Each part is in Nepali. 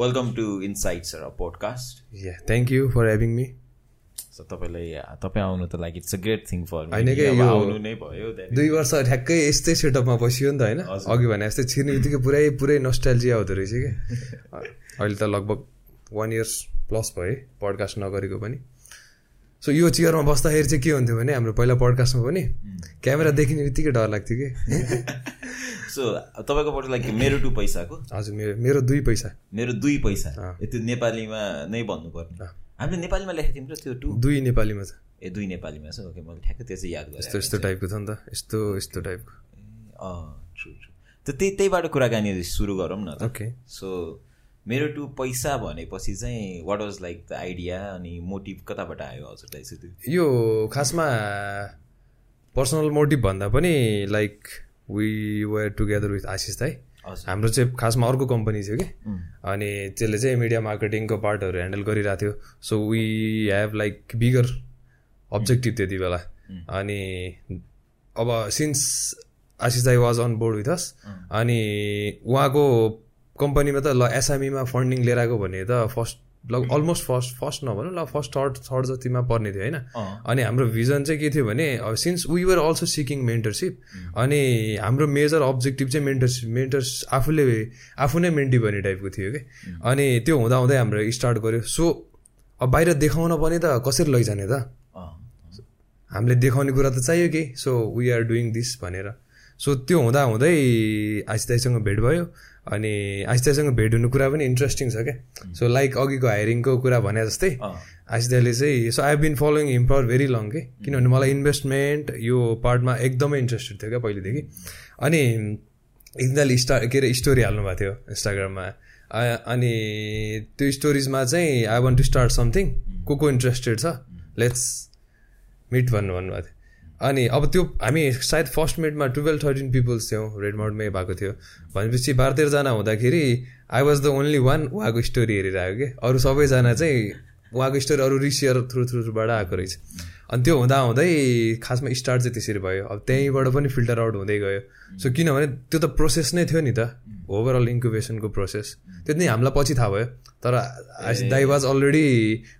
वेलकम टु इनसाइट्स र podcast yeah thank you for having me so तपाईँलाई तपाईँ आउनु त लागि it's a great thing for आउनु नै भयो दुई वर्ष ठ्याक्कै यस्तै सेटअपमा बसियो नि त होइन? अघि भने जस्तै छिर्ने बित्तिकै पुरै पुरै नस्टाइल्जिया हुँदो रहेछ कि? अहिले त लगभग वान इयर्स प्लस भयो पडकास्ट नगरेको पनि। सो यो चेयरमा बस्दाखेरि चाहिँ के हुन्थ्यो भने हाम्रो पहिला पडकास्टमा पनि क्यामेरा देखिने बित्तिकै डर लाग्थ्यो कि? सो तपाईँकोबाट लागि मेरो टु पैसाको? हजुर मेरो मेरो दुई पैसा। मेरो दुई पैसा। त्यो नेपालीमा नै भन्नुपर्ने। हामीले नेपालीमा लेखेको थियौँ र त्यो टु? दुई नेपालीमा छ। ए दुई नेपालीमा छ? ओके मैले ठ्याक्कै त्यो चाहिँ याद गरेँ। यस्तो यस्तो टाइपको छ नि त। यस्तो यस्तो टाइपको। अँ ट्रु ट्रु त त्यही त्यहीबाट कुराकानी सुरु गरौँ न ओके। सो मेरो टु पैसा भनेपछि चाहिँ what was like the idea अनि मोटिभ कताबाट आयो हजुरलाई चाहिँ त्यो यो खासमा पर्सनल मोटिभ भन्दा पनि like we were together with Ashish दाई। हाम्रो चाहिँ खासमा अर्को कम्पनी थियो कि। अनि त्यसले चाहिँ मिडिया मार्केटिङको पार्टहरू ह्यान्डल गरिरहेको थियो। So we have like bigger objective त्यति बेला। अनि अब सिन्स आशिष दाई was on board with us अनि उहाँको कम्पनीमा त ल एसएमईमा फन्डिङ लिएर आएको भने त फर्स्ट लग अलमोस्ट फर्स्ट फर्स्ट नभनौँ ल फर्स्ट थर्ड थर्ड जतिमा पर्ने थियो होइन? अनि हाम्रो भिजन चाहिँ के थियो भने since we were also seeking mentorship अनि हाम्रो मेजर अब्जेक्टिभ चाहिँ मेन्टरसिप मेन्टर्स आफूले आफू नै मेन्टी बन्ने टाइपको थियो कि? अनि त्यो हुँदा हुँदै हाम्रो स्टार्ट गऱ्यो सो अब बाहिर देखाउन पनि त कसरी लैजाने त? हामीले देखाउने कुरा त चाहियो कि? So we are doing this भनेर। सो त्यो हुँदा हुँदै आइसिताईसँग भेट भयो। अनि आइसिताईसँग भेट हुनु कुरा पनि इन्ट्रेस्टिङ छ क्या। सो लाइक अघिको हायरिङको कुरा भने जस्तै आइसिताईले चाहिँ so I been following him for very long के। किनभने मलाई इन्भेस्टमेन्ट यो पार्टमा एकदमै इन्ट्रेस्टेड थियो क्या पहिलेदेखि। अनि एकदिनले स्टा के अरे स्टोरी हाल्नुभएको थियो इन्स्टाग्राममा अनि त्यो स्टोरिजमा चाहिँ I want to start something को को इन्ट्रेस्टेड छ? लेट्स मिट भन्नु भन्नुभएको थियो। अनि अब त्यो हामी सायद फर्स्ट मिटमा टुवेल्भ थर्टिन पिपल्स थियौँ रेड मोडमै भएको थियो। भनेपछि बाह्र तेह्रजना हुँदाखेरि I was the only one उहाँको स्टोरी हेरेर आयो कि? अरू सबैजना चाहिँ उहाँको स्टोरी अरू रिसियर थ्रु थ्रुबाट आएको रहेछ। अनि त्यो हुँदा हुँदै खासमा स्टार्ट चाहिँ त्यसरी भयो। अब त्यहीँबाट पनि फिल्टर आउट हुँदै गयो। सो किनभने त्यो त प्रोसेस नै थियो नि त। ओभरअल इन्कुबेसनको प्रोसेस त्यो नै हामीलाई पछि थाहा भयो। तर दाई was already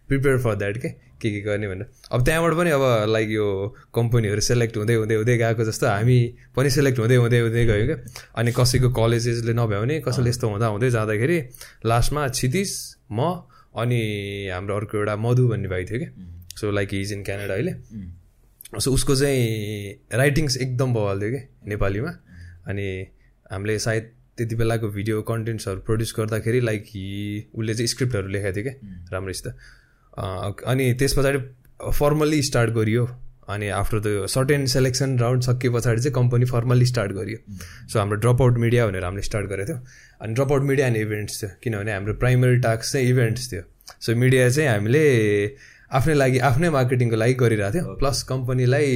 prepare for that के? के के गर्ने भनेर। अब त्यहाँबाट पनि अब लाइक यो कम्पनीहरू सेलेक्ट हुँदै हुँदै हुँदै गएको जस्तो हामी पनि सेलेक्ट हुँदै हुँदै हुँदै गयो क्या। अनि कसैको कलेजेसले नभ्याउने कसैले यस्तो हुँदा हुँदै जाँदाखेरि लास्टमा क्षितिस म अनि हाम्रो अर्को एउटा मधु भन्ने भाइ थियो कि so like he's in Canada अहिले। सो उसको चाहिँ राइटिङ्स एकदम बवाल थियो कि नेपालीमा अनि हामीले सायद त्यति बेलाको भिडियो कन्टेन्ट्सहरू प्रड्युस गर्दाखेरि लाइक उसले चाहिँ स्क्रिप्टहरू लेखाएको थियो क्या राम्रैसित। अनि त्यस पछाडि फर्मल्ली स्टार्ट गरियो। अनि after the certain selection round सकिए पछाडि चाहिँ कम्पनी फर्मल्ली स्टार्ट गरियो। सो हाम्रो ड्रप आउट मिडिया भनेर हामीले स्टार्ट गरेको थियो। अनि Drop Out Media and Events थियो। किनभने हाम्रो प्राइमरी टास्क चाहिँ इभेन्ट्स थियो। सो मिडिया चाहिँ हामीले आफ्नै लागि आफ्नै मार्केटिङको लागि गरिरहेको थियो। प्लस कम्पनीलाई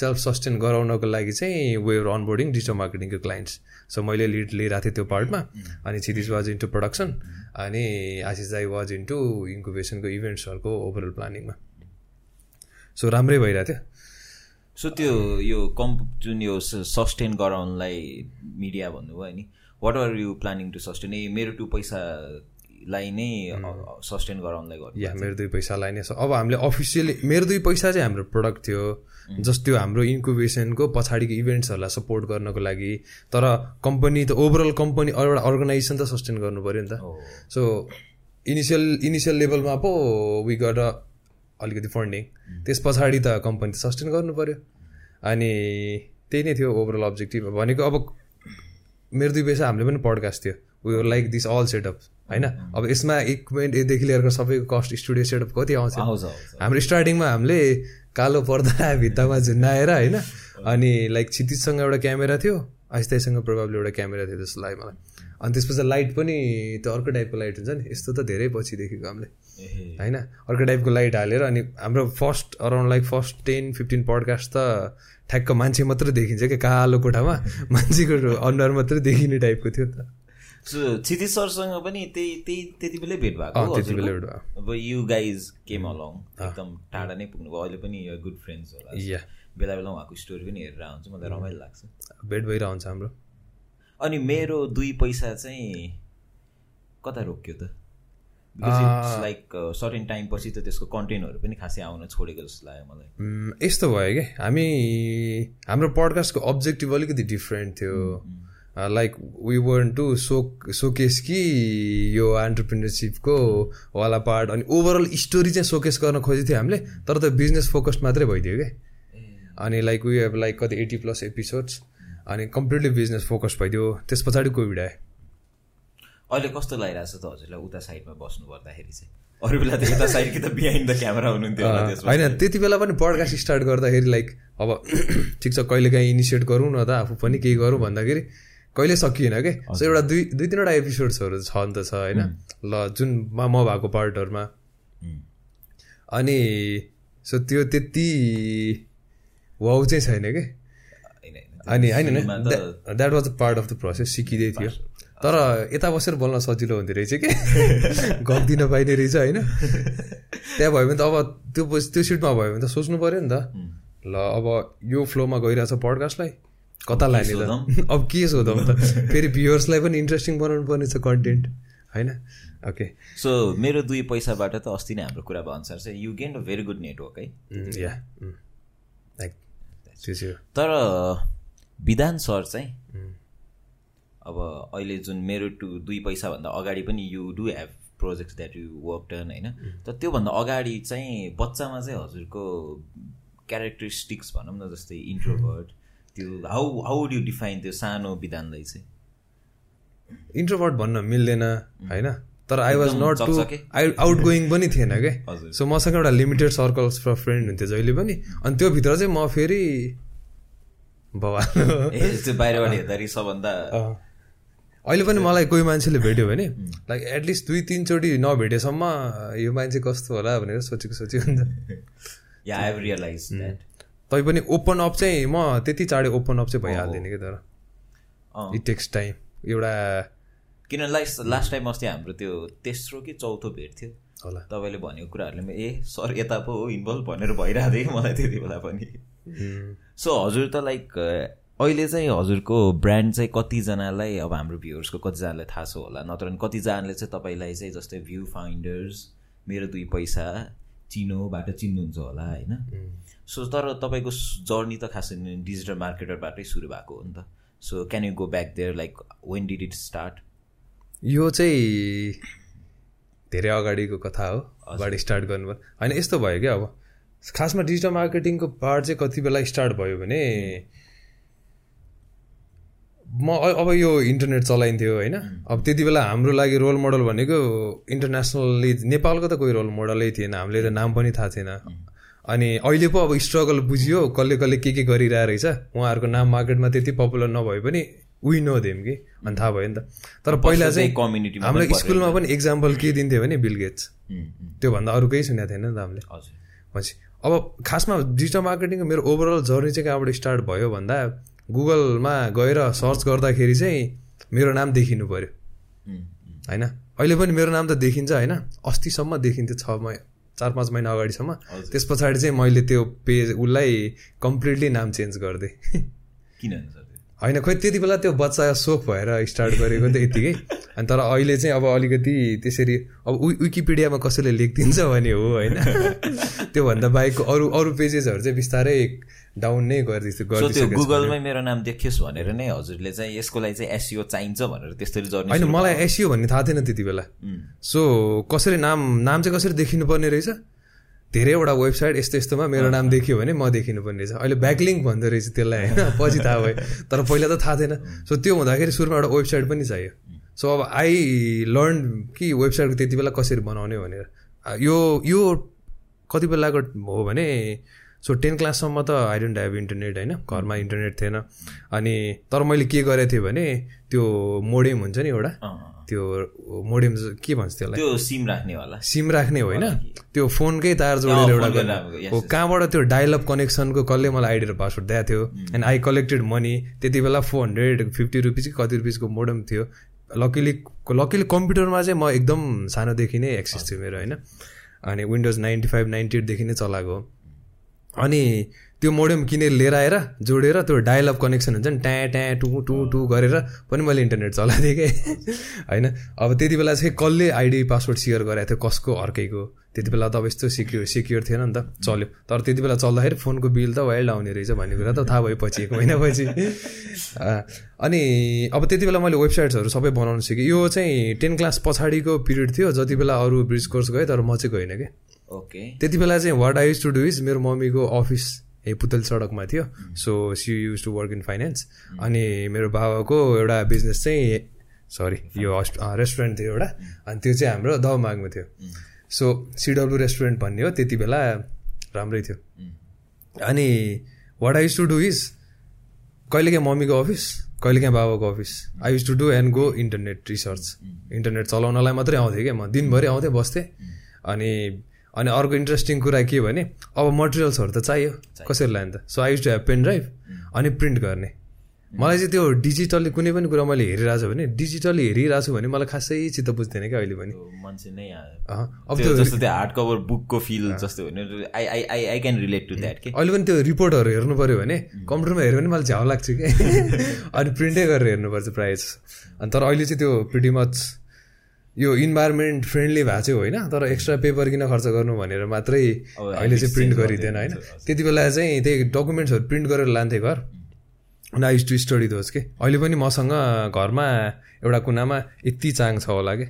सेल्फ सस्टेन गराउनको लागि चाहिँ वेयर अनबोर्डिङ डिजिटल मार्केटिङको क्लाइन्ट्स सो मैले लिड लिइरहेको थिएँ त्यो पार्टमा। अनि छिदिस वाज इन्टु प्रडक्सन अनि आशिष दाई वाज इन्टु इन्कुबेसनको इभेन्ट्सहरूको ओभरअल प्लानिङमा सो राम्रै भइरहेको थियो। सो त्यो यो कम्प जुन यो सस्टेन गराउनलाई मिडिया भन्नुभयो नि what are you planning to sustain a मेरो टु पैसालाई नै सस्टेन गराउनलाई गर्नु या मेरो दुई पैसालाई नै अब हामीले अफिसियली मेरो दुई पैसा चाहिँ हाम्रो प्रडक्ट थियो। जस्ट त्यो हाम्रो इन्कुबेसनको पछाडिको इभेन्ट्सहरूलाई सपोर्ट गर्नको लागि। तर कम्पनी त ओभरअल कम्पनी एउटा अर्गनाइजेसन त सस्टेन गर्नु पऱ्यो नि त। सो इनिसियल इनिसियल लेभलमा पो वी गर अलिकति फन्डिङ त्यस पछाडि त कम्पनी त सस्टेन गर्नु पऱ्यो। अनि त्यही नै थियो ओभरअल अब्जेक्टिभ भनेको अब मेरो दुई पैसा हामीले पनि पडकास्ट थियो। We like this all setup होइन? अब यसमा इक्विपमेन्टदेखि लिएर सबैको कस्ट स्टुडियो सेटअप कति आउँछ? हाम्रो स्टार्टिङमा हामीले कालो पर्दा भित्तामा झुन्डाएर होइन? अनि लाइक क्षितिजसँग एउटा क्यामेरा थियो आइस्ताइसँग प्रभावले एउटा क्यामेरा थियो जस्तो लाग्यो मलाई। अनि त्यसपछि लाइट पनि त्यो अर्को टाइपको लाइट हुन्छ नि? यस्तो त धेरै पछि देखेको हामीले होइन? अर्को टाइपको लाइट हालेर अनि हाम्रो first around like first ten fifteen podcast त ठ्याक्क मान्छे मात्रै देखिन्छ क्या कालो कोठामा। मान्छेको अनुहार मात्रै देखिने टाइपको थियो त। क्षितिज सरसँग पनि त्यही त्यही त्यति बेलै भेट भएको अब यु गाइज केम अलङ एकदम टाढा नै पुग्नुभयो अहिले पनि यो गुड फ्रेन्ड्स होला या बेला बेला उहाँको स्टोरी पनि हेरेर आउँछु मलाई रमाइलो लाग्छ भेट भइरहन्छ हाम्रो अनि मेरो दुई पैसा चाहिँ कता रोक्यो त लाइक सर्टेन टाइम पछि त त्यसको कन्टेन्टहरू पनि खासै आउन छोडेको जस्तो लाग्यो मलाई यस्तो भयो क्या हामी हाम्रो पडकास्टको अब्जेक्टिभ अलिकति डिफ्रेन्ट थियो like we were to so showcase कि यो एन्टरप्रिनरसिपको वाला पार्ट अनि ओभरअल स्टोरी चाहिँ सोकेस गर्न खोजेको थियो हामीले तर त बिजनेस फोकस्ड मात्रै भइदियो क्या अनि लाइक वी हेभ लाइक कति एट्टी प्लस एपिसोड्स अनि कम्प्लिटली बिजनेस फोकस भइदियो। त्यस पछाडि कोभिड आयो? अहिले कस्तो लागिरहेको छ त हजुरलाई उता साइडमा बस्नु पर्दाखेरि चाहिँ? अरू बेला त यता साइड कि त बिहाइन्ड द क्यामेरा हुनुहुन्थ्यो होइन त्यति बेला पनि पडकास्ट स्टार्ट गर्दाखेरि लाइक अब ठिक छ कहिले काहीँ इनिसिएट गरौँ न त आफू पनि केही गरौँ भन्दाखेरि। कहिले सकिएन कि? सो एउटा दुई दुई तिनवटा एपिसोड्सहरू छ नि त छ होइन? ल जुन म भएको पार्टहरूमा अनि सो त्यो त्यति वाउ चाहिँ छैन कि? अनि होइन that was a part of the process सिकिँदै थियो। तर यता बसेर बोल्न सजिलो हुँदो रहेछ कि? गल्ती नपाइने रहेछ होइन? त्यहाँ भयो भने त अब त्यो त्यो सिटमा भयो भने त सोच्नु पऱ्यो नि त। ल अब यो फ्लोमा गइरहेछ पडकास्टलाई कता लाने त। अब के सोधौँ त। फेरि भ्युवर्सलाई पनि इन्ट्रेस्टिङ बनाउनु पर्ने छ कन्टेन्ट होइन? ओके सो मेरो दुई पैसाबाट त अस्ति नै हाम्रो कुरा भयो अनुसार चाहिँ you gain a very good network है? या तर विधान सर चाहिँ अब अहिले जुन मेरो टु दुई पैसाभन्दा अगाडि पनि you do have projects that you work done होइन? तर त्योभन्दा अगाडि चाहिँ बच्चामा चाहिँ हजुरको क्यारेक्टरिस्टिक्स भनौँ न जस्तै इन्ट्रोभर्ट त्यो हाउ हाउ डु डिफाइन त्यो सानो विधानलाई चाहिँ? इन्ट्रोभर्ट भन्न मिल्दैन होइन? तर I was not to I out going पनि थिएन क्या सो मसँग एउटा लिमिटेड सर्कल्स फर फ्रेन्ड हुन्थ्यो जहिले पनि। अनि त्योभित्र चाहिँ म फेरि बाहिरबाट हेर्दाखेरि सबभन्दा अहिले पनि मलाई कोही मान्छेले भेट्यो भने लाइक एटलिस्ट दुई तिनचोटि नभेटेसम्म यो मान्छे कस्तो होला भनेर सोचेको सोचेको हुन्छ। तै पनि ओपन अप चाहिँ म त्यति चाँडै ओपन अप चाहिँ भइहाल्दैन कि तर। इट टेक्स टाइम एउटा किन लास्ट लास्ट टाइम अस्ति हाम्रो त्यो तेस्रो कि चौथो भेट थियो? होला। तपाईँले भनेको कुराहरूले ए सर यता पो हो इन्भल्भ भनेर भइरहेको थियो मलाई त्यति बेला पनि। सो हजुर त लाइक अहिले चाहिँ हजुरको ब्रान्ड चाहिँ कतिजनालाई अब हाम्रो भ्युवर्सको कतिजनालाई थाहा छ होला। नत्र कतिजनाले चाहिँ तपाईँलाई चाहिँ जस्तै भ्यू फाइन्डर्स मेरो दुई पैसा चिनोबाट चिन्नुहुन्छ होला होइन? सो तर तपाईँको जर्नी त खास डिजिटल मार्केटरबाटै सुरु भएको हो नि त। So can you go back there like when did it start यो चाहिँ धेरै अगाडिको कथा हो अगाडि स्टार्ट गर्नुभयो। होइन यस्तो भयो क्या अब। खासमा डिजिटल मार्केटिङको पार्ट चाहिँ कति बेला स्टार्ट भयो भने म अब यो इन्टरनेट चलाइन्थ्यो होइन? अब त्यति बेला हाम्रो लागि रोल मोडल भनेको इन्टरनेसनल्ली नेपालको त कोही रोल मोडलै थिएन हामीले त नाम पनि थाहा थिएन। अनि अहिले पो अब स्ट्रगल बुझियो कसले कसले के के गरिरहेको रहेछ। उहाँहरूको नाम मार्केटमा त्यति पपुलर नभए पनि उही नो देम कि? अनि थाहा भयो नि त। तर पहिला चाहिँ कम्युनिटी हाम्रो स्कुलमा पनि इक्जाम्पल के दिन्थ्यो भने बिल गेट्स त्योभन्दा अरू केही सुनेको थिएन नि त हामीले। पछि। अब खासमा डिजिटल मार्केटिङको मेरो ओभरअल जर्नी चाहिँ कहाँबाट स्टार्ट भयो भन्दा गुगलमा गएर सर्च गर्दाखेरि चाहिँ मेरो नाम देखिनु पऱ्यो होइन? अहिले पनि मेरो नाम त देखिन्छ होइन? अस्तिसम्म देखिन्थ्यो छ मै चार पाँच महिना अगाडिसम्म। त्यस पछाडि चाहिँ मैले त्यो पेज उसलाई कम्प्लिटली नाम चेन्ज गरिदिएँ किन होइन खोइ त्यति बेला त्यो बच्चा सोख भएर स्टार्ट गरेको त यतिकै अनि तर अहिले चाहिँ अब अलिकति त्यसरी अब विकिपिडियामा कसैले लेखिदिन्छ भने हो होइन? त्योभन्दा बाहेक अरू अरू पेजेसहरू चाहिँ बिस्तारै डाउन नै गरिदिन्छु गुगलमै मेरो नाम देखियोस् भनेर नै हजुरले चाहिँ यसको लागि चाहिँ एसियो चाहिन्छ भनेर त्यस्तरी जर्नी होइन मलाई एसियो भन्ने थाहा थिएन त्यति बेला। सो कसरी नाम नाम चाहिँ कसरी देखिनु पर्ने रहेछ? धेरैवटा वेबसाइट यस्तो यस्तोमा मेरो नाम देखियो भने म देखिनु पर्ने रहेछ। अहिले ब्याकलिङ्क भन्दो रहेछ त्यसलाई होइन? पछि थाहा भयो। तर पहिला त थाहा थिएन। सो त्यो हुँदाखेरि सुरुमा एउटा वेबसाइट पनि चाहियो। सो अब आई लर्न कि वेबसाइटको त्यति बेला कसरी बनाउने भनेर। यो यो कति बेलाको हो भने सो टेन क्लाससम्म त आई डोन्ट ह्याभ इन्टरनेट होइन? घरमा इन्टरनेट थिएन। अनि तर मैले के गरेको थिएँ भने त्यो मोडेम हुन्छ नि एउटा। त्यो मोडेम के भन्छ त्यसलाई? त्यो सिम राख्नेवाला सिम राख्ने होइन? त्यो फोनकै तार जोडेर एउटा हो कहाँबाट त्यो डायलअप कनेक्सनको कसले मलाई आइडी र पासवर्ड दिएको थियो? एन्ड आई कलेक्टेड मनी त्यति बेला फोर हन्ड्रेड फिफ्टी रुपिस कि कति रुपिसको मोडम थियो। लकिली लकिली कम्प्युटरमा चाहिँ म एकदम सानोदेखि नै एक्सेस थियो मेरो होइन। अनि विन्डोज नाइन्टी फाइभ नाइन्टी एटदेखि नै चलाएको अनि त्यो मोडेम किनेर लिएर आएर जोडेर त्यो डायल अप कनेक्सन हुन्छ नि ट्याँ ट्याँ टु टु टु गरेर पनि मैले इन्टरनेट चलाएको थिएँ कि। होइन? अब त्यति बेला चाहिँ कसले आइडी पासवर्ड सेयर गराएको थियो कसको अर्कैको? त्यति बेला त अब यस्तो सिक्योर सिक्योर थिएन नि त चल्यो। तर त्यति बेला चल्दाखेरि फोनको बिल त वाइल्ड आउने रहेछ भन्ने कुरा त थाहा भएपछि एक महिनापछि। अनि अब त्यति बेला मैले वेबसाइट्सहरू सबै बनाउनु सिकेँ। यो चाहिँ टेन क्लास पछाडिको पिरियड थियो जति बेला अरू ब्रिज कोर्स गएँ तर म चाहिँ गइनँ कि। ओके। त्यति बेला चाहिँ what I use to do is मेरो मम्मीको अफिस ए पुतल सडकमा थियो। So she use to work in finance अनि मेरो बाबाको एउटा बिजनेस चाहिँ सरी यो रेस्टुरेन्ट थियो एउटा। अनि त्यो चाहिँ हाम्रो दहमागमा थियो। सो सिडब्लु रेस्टुरेन्ट भन्ने हो त्यति बेला राम्रै थियो। अनि what I use to do is कहिलेकाहीँ मम्मीको अफिस कहिलेकाहीँ बाबाको office I use to do and go internet research internet चलाउनलाई मात्रै आउँथेँ क्या म। दिनभरि आउँथेँ बस्थेँ। अनि अनि अर्को इन्ट्रेस्टिङ कुरा के भने अब मटेरियल्सहरू त चाहियो। कसरी लाने त so I use to have pen drive अनि प्रिन्ट गर्ने। मलाई चाहिँ त्यो डिजिटल्ली कुनै पनि कुरा मैले हेरिरहेको छु भने डिजिटल्ली हेरिरहेको छु भने मलाई खासै चित्त बुझ्दैन क्या अहिले पनि। मान्छे नै अब त्यो जस्तो त्यो हार्ड कभर बुकको फिल जस्तो होइन I I I I can relate to that के? अहिले पनि त्यो रिपोर्टहरू हेर्नु पऱ्यो भने कम्प्युटरमा हेऱ्यो भने मलाई झ्याउ लाग्छ कि? अनि प्रिन्टै गरेर हेर्नुपर्छ प्रायः अनि तर अहिले चाहिँ त्यो प्रिटी मच यो इन्भाइरोमेन्ट फ्रेन्डली भएको चाहिँ होइन तर एक्स्ट्रा पेपर किन खर्च गर्नु भनेर मात्रै अहिले चाहिँ प्रिन्ट गरिँदैन होइन। त्यति बेला चाहिँ त्यही डकुमेन्ट्सहरू प्रिन्ट गरेर लान्थेँ घर। अनि आई टु स्टडी दोज के? अहिले पनि मसँग घरमा एउटा कुनामा यति चाङ छ होला कि?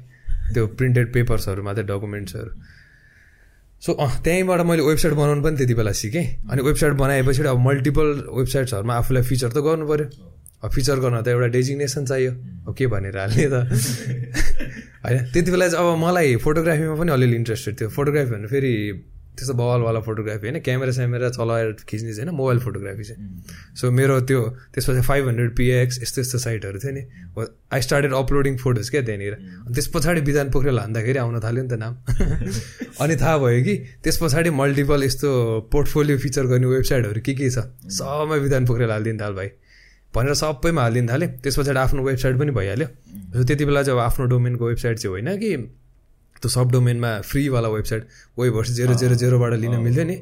त्यो प्रिन्टेड पेपर्सहरू मात्रै डकुमेन्ट्सहरू सो अँ त्यहीँबाट मैले वेबसाइट बनाउनु पनि त्यति बेला सिकेँ। अनि वेबसाइट बनाएपछि अब मल्टिपल वेबसाइट्सहरूमा आफूलाई फिचर त गर्नु पऱ्यो अब फिचर गर्न त एउटा डेजिग्नेसन चाहियो। अब के भनेर हाल्ने त? होइन? त्यति बेला चाहिँ अब मलाई फोटोग्राफीमा पनि अलिअलि इन्ट्रेस्टेड थियो। फोटोग्राफी भन्नु फेरि त्यस्तो बवालवाला फोटोग्राफी होइन क्यामेरा स्यामेरा चलाएर खिच्ने चाहिँ होइन मोबाइल फोटोग्राफी चाहिँ। सो मेरो त्यो त्यसपछि फाइभ हन्ड्रेड पिएक्स यस्तो यस्तो साइटहरू थियो नि। आई स्टार्टेड अपलोडिङ फोटोज क्या त्यहाँनिर। अनि त्यस पछाडि बिधान पोखरेल हान्दाखेरि आउन थाल्यो नि त नाम। अनि थाहा भयो कि त्यस पछाडि मल्टिपल यस्तो पोर्टफोलियो फिचर गर्ने वेबसाइटहरू के के छ? सबमा बिधान पोखरेल हालिदिनु थाल भाइ। भनेर सबैमा हालिदिनु थालेँ त्यस पछाडि आफ्नो वेबसाइट पनि भइहाल्यो। त्यति बेला चाहिँ अब आफ्नो डोमेनको वेबसाइट चाहिँ होइन कि त्यो सब डोमेनमा फ्रीवाला वेबसाइट वेबहरू जेरो जेरो जेरोबाट लिन मिल्थ्यो नि।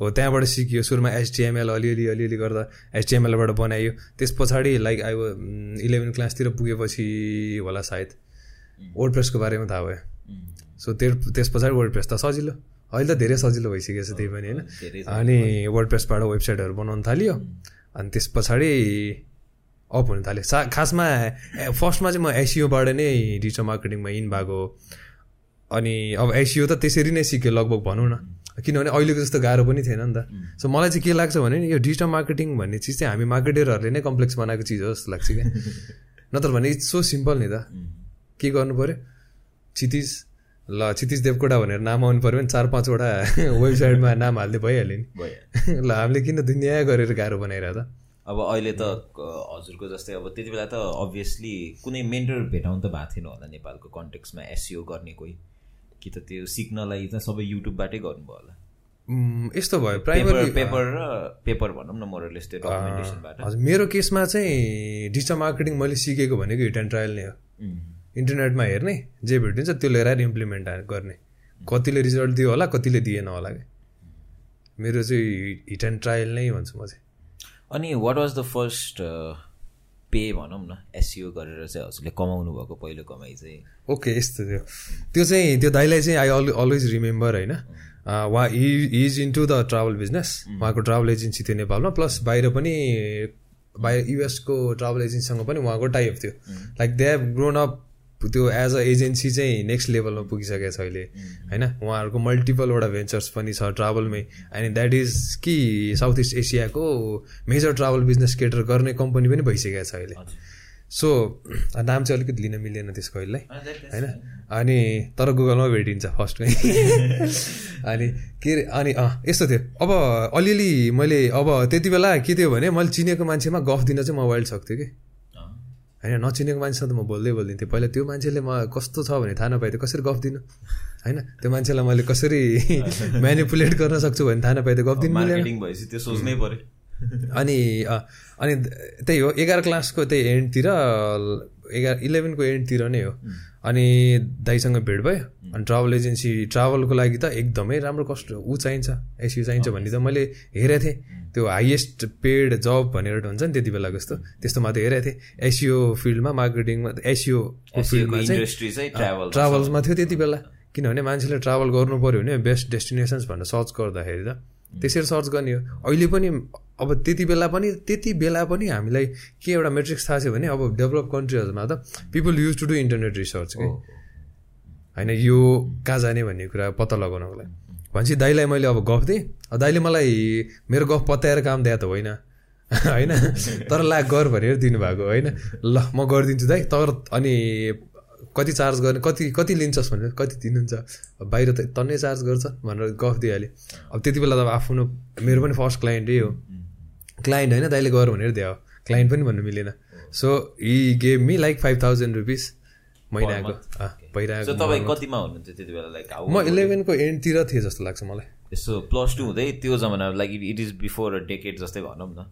हो त्यहाँबाट सिकियो सुरुमा एचटिएमएल अलिअलि अलिअलि गर्दा एचटिएमएलबाट बनायो। त्यस पछाडि लाइक अब इलेभेन क्लासतिर पुगेपछि होला सायद। वर्ड प्रेसको बारेमा थाहा भयो। सो त्यो त्यस पछाडि वर्ड प्रेस त सजिलो। अहिले त धेरै सजिलो भइसकेको छ त्यही पनि होइन? अनि वर्ड प्रेसबाट वेबसाइटहरू बनाउनु थालियो। अनि त्यस पछाडि अप हुन थाल्यो। सा खासमा फर्स्टमा चाहिँ म एसियोबाट नै डिजिटल मार्केटिङमा इन भएको। अनि अब एसियो त त्यसरी नै सिक्यो लगभग भनौँ न। किनभने अहिलेको जस्तो गाह्रो पनि थिएन नि त। सो मलाई चाहिँ के लाग्छ भने यो डिजिटल मार्केटिङ भन्ने चिज चाहिँ हामी मार्केटरहरूले नै कम्प्लेक्स बनाएको चिज हो जस्तो लाग्छ क्या। नत्र भने इट्स सो सिम्पल नि त। के गर्नु पऱ्यो क्षितिज ल क्षितिज देवकोटा भनेर नाम आउनु पऱ्यो भने चार पाँचवटा वेबसाइटमा नाम हाल्दै भइहाल्यो नि। ल हामीले किन दुनियाँ गरेर गाह्रो बनाइरह त? अब अहिले त हजुरको जस्तै अब त्यति बेला त अभियसली कुनै मेन्टर भेटाउनु त भएको थिएन होला नेपालको कन्टेक्समा एसियो गर्ने कोही। कि त त्यो सिक्नलाई त सबै युट्युबबाटै गर्नुभयो होला। यस्तो भयो। प्राइमरी पेपर र पेपर भनौँ न मोरलेस त्यो डकुमेन्टेसनबाट हजुर मेरो केसमा चाहिँ डिजिटल मार्केटिङ मैले सिकेको भनेको हिट एन्ड ट्रायल नै हो। इन्टरनेटमा हेर्ने जे भेटिन्छ त्यो लिएर आएर इम्प्लिमेन्ट गर्ने। कतिले रिजल्ट दियो होला कतिले दिएन होला कि मेरो चाहिँ हिट एन्ड ट्रायल नै भन्छु म चाहिँ। अनि what was the first pay भनौँ न एससिओ गरेर चाहिँ हजुरले कमाउनु भएको पहिलो कमाइ चाहिँ? ओके यस्तो थियो। त्यो चाहिँ त्यो दाइलाई चाहिँ आई अल अलवेज रिमेम्बर होइन। उहाँ is into the travel business उहाँको ट्राभल एजेन्सी थियो नेपालमा। प्लस बाहिर पनि बाहिर युएसको ट्राभल एजेन्सीसँग पनि उहाँको टाइप थियो। Like they have grown up त्यो एज अ एजेन्सी चाहिँ नेक्स्ट लेभलमा पुगिसकेको छ अहिले होइन? उहाँहरूको मल्टिपलवटा भेन्चर्स पनि छ ट्राभलमै एन्ड द्याट इज कि साउथ इस्ट एसियाको मेजर ट्राभल बिजनेस केटर गर्ने कम्पनी पनि भइसकेको छ अहिले। सो नाम चाहिँ अलिकति लिन मिलेन त्यसको अहिले होइन? अनि तर गुगलमा भेटिन्छ फर्स्टमै अनि के अरे अनि अँ यस्तो थियो। अब अलिअलि मैले अब त्यति बेला के थियो भने मैले चिनेको मान्छेमा गफ दिन चाहिँ म वाइल्ड सक्थेँ कि। होइन नचिनेको मान्छेसँग त म बोल्दै बोलिदिन्थेँ पहिला त्यो मान्छेले म कस्तो छ भने थाहा नपाए त कसरी गफ दिनु होइन त्यो मान्छेलाई मैले कसरी म्यानिपुलेट गर्न सक्छु भने थाहा नपाए त गफ दिनु भएपछि त्यो सोच्नै पऱ्यो। अनि अनि त्यही हो एघार क्लासको त्यही एन्डतिर एघार इलेभेनको एन्डतिर नै हो। अनि दाइसँग भेट भयो अनि ट्राभल एजेन्सी ट्राभलको लागि त एकदमै राम्रो कस्ट ऊ चाहिन्छ एसियो चाहिन्छ भन्ने त मैले हेरेको थिएँ। त्यो हाइएस्ट पेड जब भनेर हुन्छ नि त्यति बेलाको जस्तो त्यस्तो मात्रै हेरेको थिएँ। एसियो फिल्डमा मार्केटिङमा एसियोको फिल्डमा चाहिँ ट्राभल्समा थियो त्यति बेला। किनभने मान्छेले ट्राभल गर्नु पऱ्यो भने बेस्ट डेस्टिनेसन्स भनेर सर्च गर्दाखेरि त त्यसरी सर्च गर्ने हो। अहिले पनि अब त्यति बेला पनि त्यति बेला पनि हामीलाई के एउटा मेट्रिक्स थाहा छ भने अब डेभलप कन्ट्रीहरूमा त people use to do internet research कि? होइन यो कहाँ जाने भन्ने कुरा पत्ता लगाउनको लागि भनेपछि दाइलाई मैले अब गफ दिएँ। दाइले मलाई मेरो गफ पत्याएर काम दिए त होइन। होइन? तर ला गर भनेर दिनुभएको होइन? ल म गरिदिन्छु दाइ तर अनि कति चार्ज गर्ने कति कति लिन्छस् भनेर कति दिनुहुन्छ? बाहिर त तन्नै चार्ज गर्छ भनेर गफ दिइहालेँ। अब त्यति बेला त अब आफ्नो मेरो पनि फर्स्ट क्लाइन्टै हो। क्लाइन्ट होइन दाइले गर भनेर दियो। क्लाइन्ट पनि भन्नु मिलेन। So he gave me like five thousand rupees महिनाको। म इलेभेनको एन्डतिर थिएँ जस्तो लाग्छ मलाई। यसो प्लस टू हुँदै त्यो जमाना like it is before a decade जस्तै भनौँ न।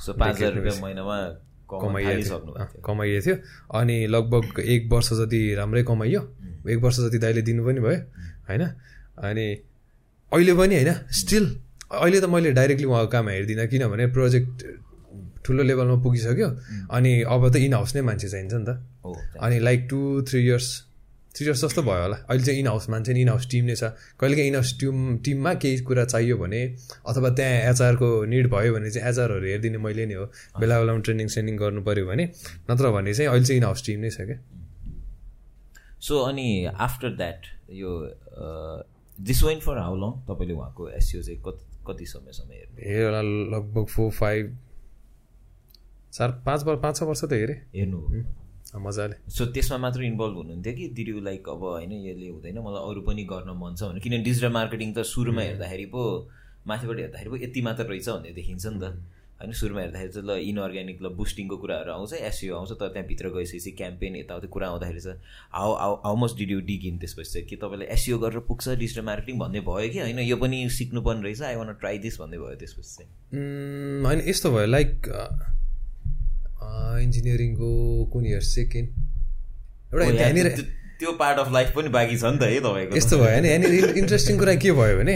सो पाँच हजार रुपियाँ महिनामा कमाइएको कमाइएको थियो। अनि लगभग एक वर्ष जति राम्रै कमाइयो एक वर्ष जति दाइले दिनु पनि भयो होइन? अनि अहिले पनि होइन? स्टिल अहिले त मैले डाइरेक्टली उहाँको काम हेर्दिनँ किनभने प्रोजेक्ट ठुलो लेभलमा पुगिसक्यो। अनि अब त इन हाउस नै मान्छे चाहिन्छ नि त। अनि like two three years years जस्तो भयो होला। अहिले चाहिँ इन हाउस मान्छे इन हाउस टिम नै छ। कहिलेकाहीँ इन हाउस टिम टिममा केही कुरा चाहियो भने अथवा त्यहाँ एचआरको निड भयो भने चाहिँ एचआरहरू हेरिदिने मैले नै हो। बेला बेलामा ट्रेनिङ सेनिङ गर्नु पऱ्यो भने नत्र भने चाहिँ अहिले चाहिँ इन हाउस टिम नै छ क्या। सो अनि आफ्टर द्याट यो this when for how long तपाईँले उहाँको एसयु चाहिँ कति कति समयसम्म हेर्नु हेर लगभग फोर फाइभ चार पाँच वर्ष पाँच छ वर्ष त हेरेँ। हेर्नु मजाले। सो त्यसमा मात्र इन्भल्भ हुनुहुन्थ्यो कि? दिदि लाइक अब होइन यसले हुँदैन मलाई अरू पनि गर्न मन छ भने किनभने डिजिटल मार्केटिङ त सुरुमा हेर्दाखेरि पो माथिबाट हेर्दाखेरि पो यति मात्र रहेछ भन्ने देखिन्छ नि त। होइन सुरुमा हेर्दाखेरि चाहिँ ल इनअर्ग्यानिक ल बुस्टिङको कुराहरू आउँछ एसियो आउँछ तर त्यहाँभित्र गइसकेपछि क्याम्पेन यताउति कुरा आउँदाखेरि चाहिँ how how how much did you dig in त्यसपछि चाहिँ कि तपाईँले एसियो गरेर पुग्छ डिजिटल मार्केटिङ भन्ने भयो कि होइन? यो पनि सिक्नुपर्ने रहेछ आई वान ट्राई दिस भन्ने भयो त्यसपछि चाहिँ। होइन यस्तो भयो लाइक इन्जिनियरिङको कुन इयर सेकेन्ड एउटा त्यो पार्ट अफ लाइफ पनि बाँकी छ नि त है तपाईँको। यस्तो भयो होइन यहाँनिर इन्ट्रेस्टिङ कुरा के भयो भने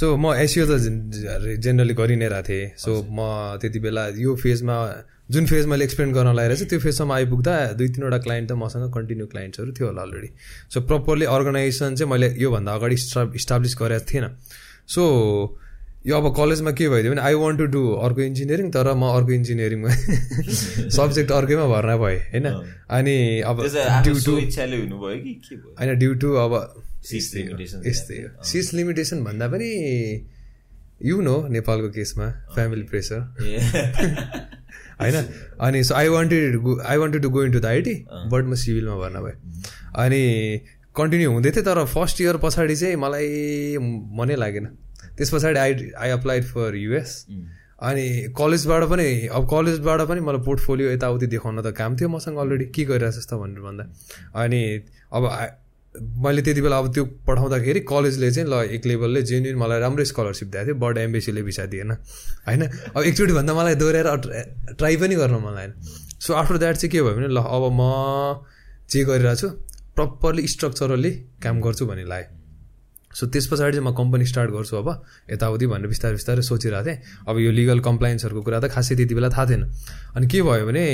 सो म एसियो त जेनरली गरि नै रहेको थिएँ। सो म त्यति बेला यो फेजमा जुन फेज मैले एक्सप्लेन गर्न लगाएर चाहिँ त्यो फेजसम्म आइपुग्दा दुई तिनवटा क्लाइन्ट त मसँग कन्टिन्यू क्लाइन्ट्सहरू थियो होला अलरेडी सो प्रपरली अर्गनाइजेसन चाहिँ मैले योभन्दा अगाडि इस्टाब्लिस गरेको थिएन। सो यो अब कलेजमा के भइदियो भने आई वन्ट टु डु अर्को इन्जिनियरिङ तर म अर्को इन्जिनियरिङमा सब्जेक्ट अर्कैमा भर्ना भएँ होइन? अनि अब ड्यु टु होइन ड्यु टु अब यस्तै हो। सिस लिमिटेसन भन्दा पनि यु नो नेपालको केसमा फ्यामिली प्रेसर होइन? अनि so I wanted I wanted to go into the IT but म सिभिलमा भर्ना भएँ। अनि कन्टिन्यू हुँदै थियो तर फर्स्ट इयर पछाडि चाहिँ मलाई मनै लागेन। त्यस पछाडि I I applied for US अनि कलेजबाट पनि अब कलेजबाट पनि मलाई पोर्टफोलियो यताउति देखाउन त काम थियो मसँग अलरेडी के गरिरहेको छ भनेर भन्दा। अनि अब मैले त्यति बेला अब त्यो पठाउँदाखेरि कलेजले चाहिँ ल एक लेभलले जेन्युन मलाई राम्रो स्कलरसिप दिएको थियो। बर्ड एम्बेसीले भिसा दिएन। होइन? अब एकचोटि भन्दा मलाई दोहोऱ्याएर ट्राई पनि गर्न मन लागेन। सो आफ्टर द्याट चाहिँ के भयो भने ल अब म जे गरिरहेको छु प्रपरली स्ट्रक्चरली काम गर्छु भन्ने लाग्यो। सो त्यस पछाडि चाहिँ म कम्पनी स्टार्ट गर्छु अब यताउति भनेर बिस्तारै बिस्तारै सोचिरहेको थिएँ। अब यो लिगल कम्प्लाइन्सहरूको कुरा त खासै त्यति बेला थाहा थिएन। अनि के भयो भने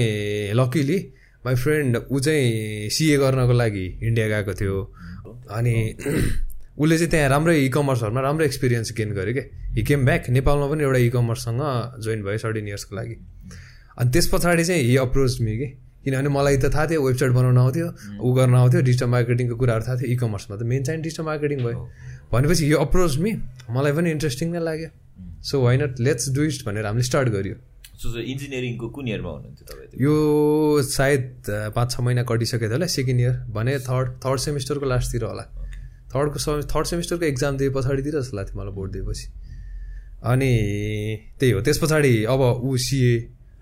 लकिली माई फ्रेन्ड ऊ चाहिँ सिए गर्नको लागि इन्डिया गएको थियो। अनि उसले चाहिँ त्यहाँ राम्रै इ कमर्सहरूमा राम्रो एक्सपिरियन्स गेन गर्यो क्या हि केम ब्याक नेपालमा पनि एउटा इ कमर्ससँग जोइन भयो सर्टिन इयर्सको लागि। अनि त्यस पछाडि चाहिँ हि अप्रोच मी कि। किनभने मलाई त थाहा थियो वेबसाइट बनाउन आउँथ्यो ऊ गर्न आउँथ्यो डिजिटल मार्केटिङको कुराहरू थाहा थियो इ कमर्समा त मेन चाहिँ डिजिटल मार्केटिङ भयो। भनेपछि यो अप्रोच मी मलाई पनि इन्ट्रेस्टिङ नै लाग्यो। So why not let's do it भनेर हामीले स्टार्ट गर्यो। इन्जिनियरिङको कुन इयरमा हुनुहुन्थ्यो तपाईँ यो सायद पाँच छ महिना कटिसकेको थियो होला सेकेन्ड इयर भने थर्ड थर्ड सेमिस्टरको लास्टतिर होला। थर्डको सम थर्ड सेमिस्टरको एक्जाम दिए पछाडितिर जस्तो लाग्थ्यो मलाई बोर्ड दिएपछि। अनि त्यही हो त्यस पछाडि अब ऊ सिए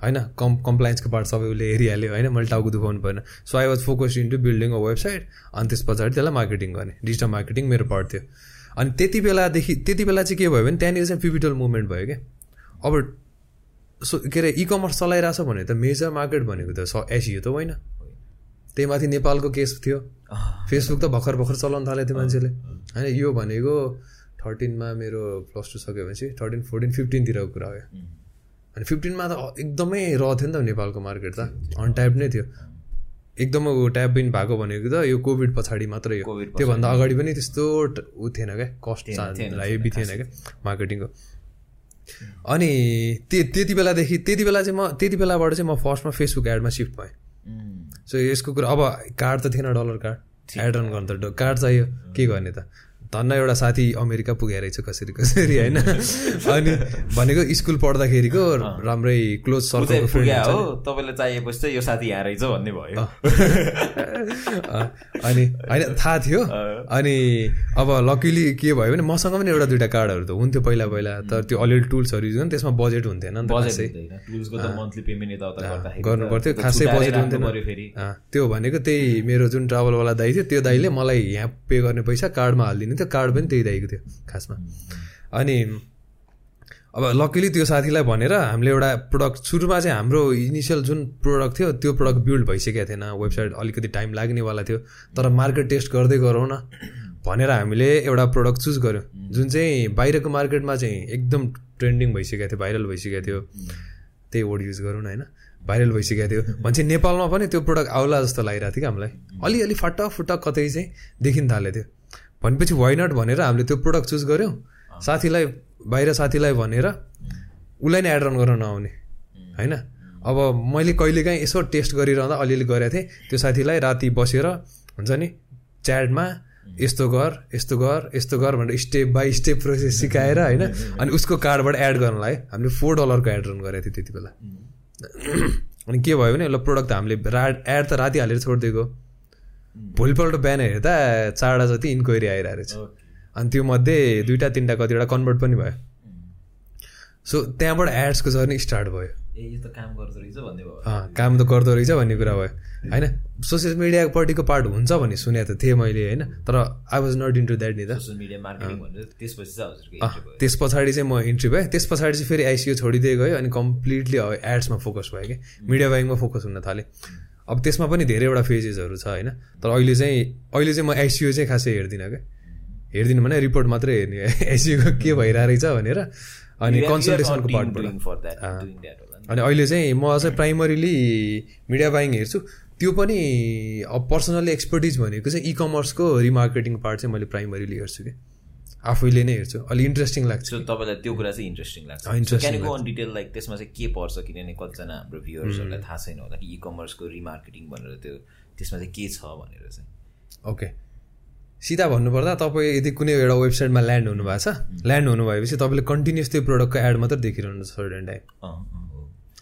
होइन कम् कम्प्लाइन्सको पार्ट सबै उसले हेरिहाल्यो होइन मैले टाउको दुखाउनु परेन so I was focus into building a website अनि त्यस पछाडि त्यसलाई मार्केटिङ गर्ने डिजिटल मार्केटिङ मेरो पार्ट थियो। अनि त्यति बेलादेखि त्यति बेला चाहिँ के भयो भने त्यहाँनिर चाहिँ पिपिटल मुभमेन्ट भयो क्या। अब सो के अरे इ कमर्स चलाइरहेछ भने त मेजर मार्केट भनेको त स एसियो त होइन। त्यही माथि नेपालको केस थियो। फेसबुक त भर्खर भर्खर चलाउनु थाल्यो थियो मान्छेले। होइन यो भनेको थर्टिनमा मेरो प्लस टू सकेपछि थर्टिन फोर्टिन फिफ्टिनतिरको कुरा हो अनि फिफ्टिनमा त एकदमै र थियो नि त नेपालको मार्केट त। अनट्याप नै थियो। एकदमै ट्याप पनि भएको भनेको त यो कोभिड पछाडि मात्रै हो। त्योभन्दा अगाडि पनि त्यस्तो ऊ थिएन क्या। कस्ट हेभी थिएन क्या मार्केटिङको अनि त्यति बेलादेखि त्यति बेला चाहिँ म त्यति बेलाबाट चाहिँ म फर्स्टमा फेसबुक एडमा सिफ्ट भएँ। सो यसको कुरा अब कार्ड त थिएन डलर कार्ड एड रन गर्नु त कार्ड चाहियो। के गर्ने त? धन्न एउटा साथी अमेरिका पुगेर रहेछ कसरी कसरी होइन? अनि भनेको स्कुल पढ्दाखेरिको राम्रै क्लोज सर्कल फ्रेन्ड हो तपाईँलाई चाहिएपछि चाहिँ यो साथी यहाँ रहेछ भन्ने भयो। अनि होइन थाहा थियो। अनि अब लकिली के भयो भने मसँग पनि एउटा दुइटा कार्डहरू त हुन्थ्यो पहिला पहिला। तर त्यो अलिअलि टुल्सहरू युज त्यसमा बजेट हुन्थेन नि त गर्नु पर्थ्यो खासै बजेट हुन्थेन त्यो भनेको त्यही मेरो जुन ट्राभलवाला दाइ थियो त्यो दाइले मलाई यहाँ पे गर्ने पैसा कार्डमा हालिदिनु थियो कार्ड पनि त्यही दाइको थियो खासमा। अनि अब लकिली त्यो साथीलाई भनेर हामीले एउटा प्रडक्ट सुरुमा चाहिँ हाम्रो इनिसियल जुन प्रोडक्ट थियो त्यो प्रडक्ट बिल्ड भइसकेको थिएन। वेबसाइट अलिकति टाइम लाग्नेवाला थियो तर मार्केट टेस्ट गर्दै गरौँ न। भनेर हामीले एउटा प्रडक्ट चुज गऱ्यौँ। जुन चाहिँ बाहिरको मार्केटमा चाहिँ एकदम ट्रेन्डिङ भइसकेको थियो भाइरल भइसकेको थियो। त्यही वर्ड युज गरौँ न होइन? भाइरल भइसकेको थियो। भनेपछि नेपालमा पनि त्यो प्रडक्ट आउला जस्तो लागिरहेको थियो कि हामीलाई। अलिअलि फटक फुटक कतै चाहिँ देखिन थालेको थियो। भनेपछि वाइ नट भनेर हामीले त्यो प्रोडक्ट चुज गऱ्यौँ। साथीलाई बाहिर साथीलाई भनेर उसलाई नै एड रन गर्न नआउने होइन? अब मैले कहिलेकाहीँ यसो टेस्ट गरिरहँदा अलिअलि गरेको थिएँ त्यो साथीलाई राति बसेर हुन्छ नि च्याटमा यस्तो गर यस्तो गर यस्तो गर भनेर स्टेप बाई स्टेप प्रोसेस सिकाएर होइन अनि उसको कार्डबाट एड गर्नलाई हामीले फोर डलरको एड रन गरेको थियो त्यति बेला। अनि के भयो भने ल प्रोडक्ट हामीले रा एड त राति हालेर छोडिदिएको भोलिपल्ट बिहान हेर्दा चारवटा जति इन्क्वायरी आइरहेको रहेछ अनि त्यो मध्ये दुइटा तिनवटा कतिवटा कन्भर्ट पनि भयो। सो त्यहाँबाट एड्सको जर्नी स्टार्ट भयो। काम त गर्दो रहेछ भन्ने कुरा भयो। होइन? सोसियल मिडियापट्टिको पार्ट हुन्छ भन्ने सुनेको त थिएँ मैले होइन? तर I was not into that नि त। त्यस पछाडि चाहिँ म इन्ट्री भएँ। त्यस पछाडि चाहिँ फेरि आइसियो छोडिदिए गयो अनि कम्प्लिटली एड्समा फोकस भयो कि। मिडिया बाइङमा फोकस हुन थालेँ। अब त्यसमा पनि धेरैवटा फेजेसहरू छ होइन? तर अहिले चाहिँ अहिले चाहिँ म आइसियु चाहिँ खासै हेर्दिनँ क्या। हेर्दिनँ भने रिपोर्ट मात्रै हेर्ने आइसियुको के भइरहेको रहेछ भनेर अनि कन्सल्टेसनको पार्टबाट अनि अहिले चाहिँ म चाहिँ प्राइमरीली मिडिया बाइङ हेर्छु। त्यो पनि अब पर्सनली एक्सपर्टिज भनेको चाहिँ इ कमर्सको रिमार्केटिङ पार्ट चाहिँ मैले प्राइमरीली हेर्छु कि आफैले नै हेर्छु। अलिक इन्ट्रेस्टिङ लाग्छ। तपाईँलाई त्यो कुरा चाहिँ इन्ट्रेस्टिङ लाग्छ। इन्ट्रेस्टिङ अन डिटेल लाइक त्यसमा चाहिँ के पर्छ किनभने कतिजना हाम्रो भ्युवर्सहरूलाई थाहा छैन होला कि इ कमर्सको रिमार्केटिङ भनेर त्यो त्यसमा चाहिँ के छ भनेर चाहिँ। ओके। सिधा भन्नुपर्दा तपाईँ यदि कुनै एउटा वेबसाइटमा ल्यान्ड हुनुभएको छ ल्यान्ड हुनुभएपछि तपाईँले कन्टिन्युस त्यो प्रडक्टको एड मात्रै देखिरहनु सर्टेन टाइम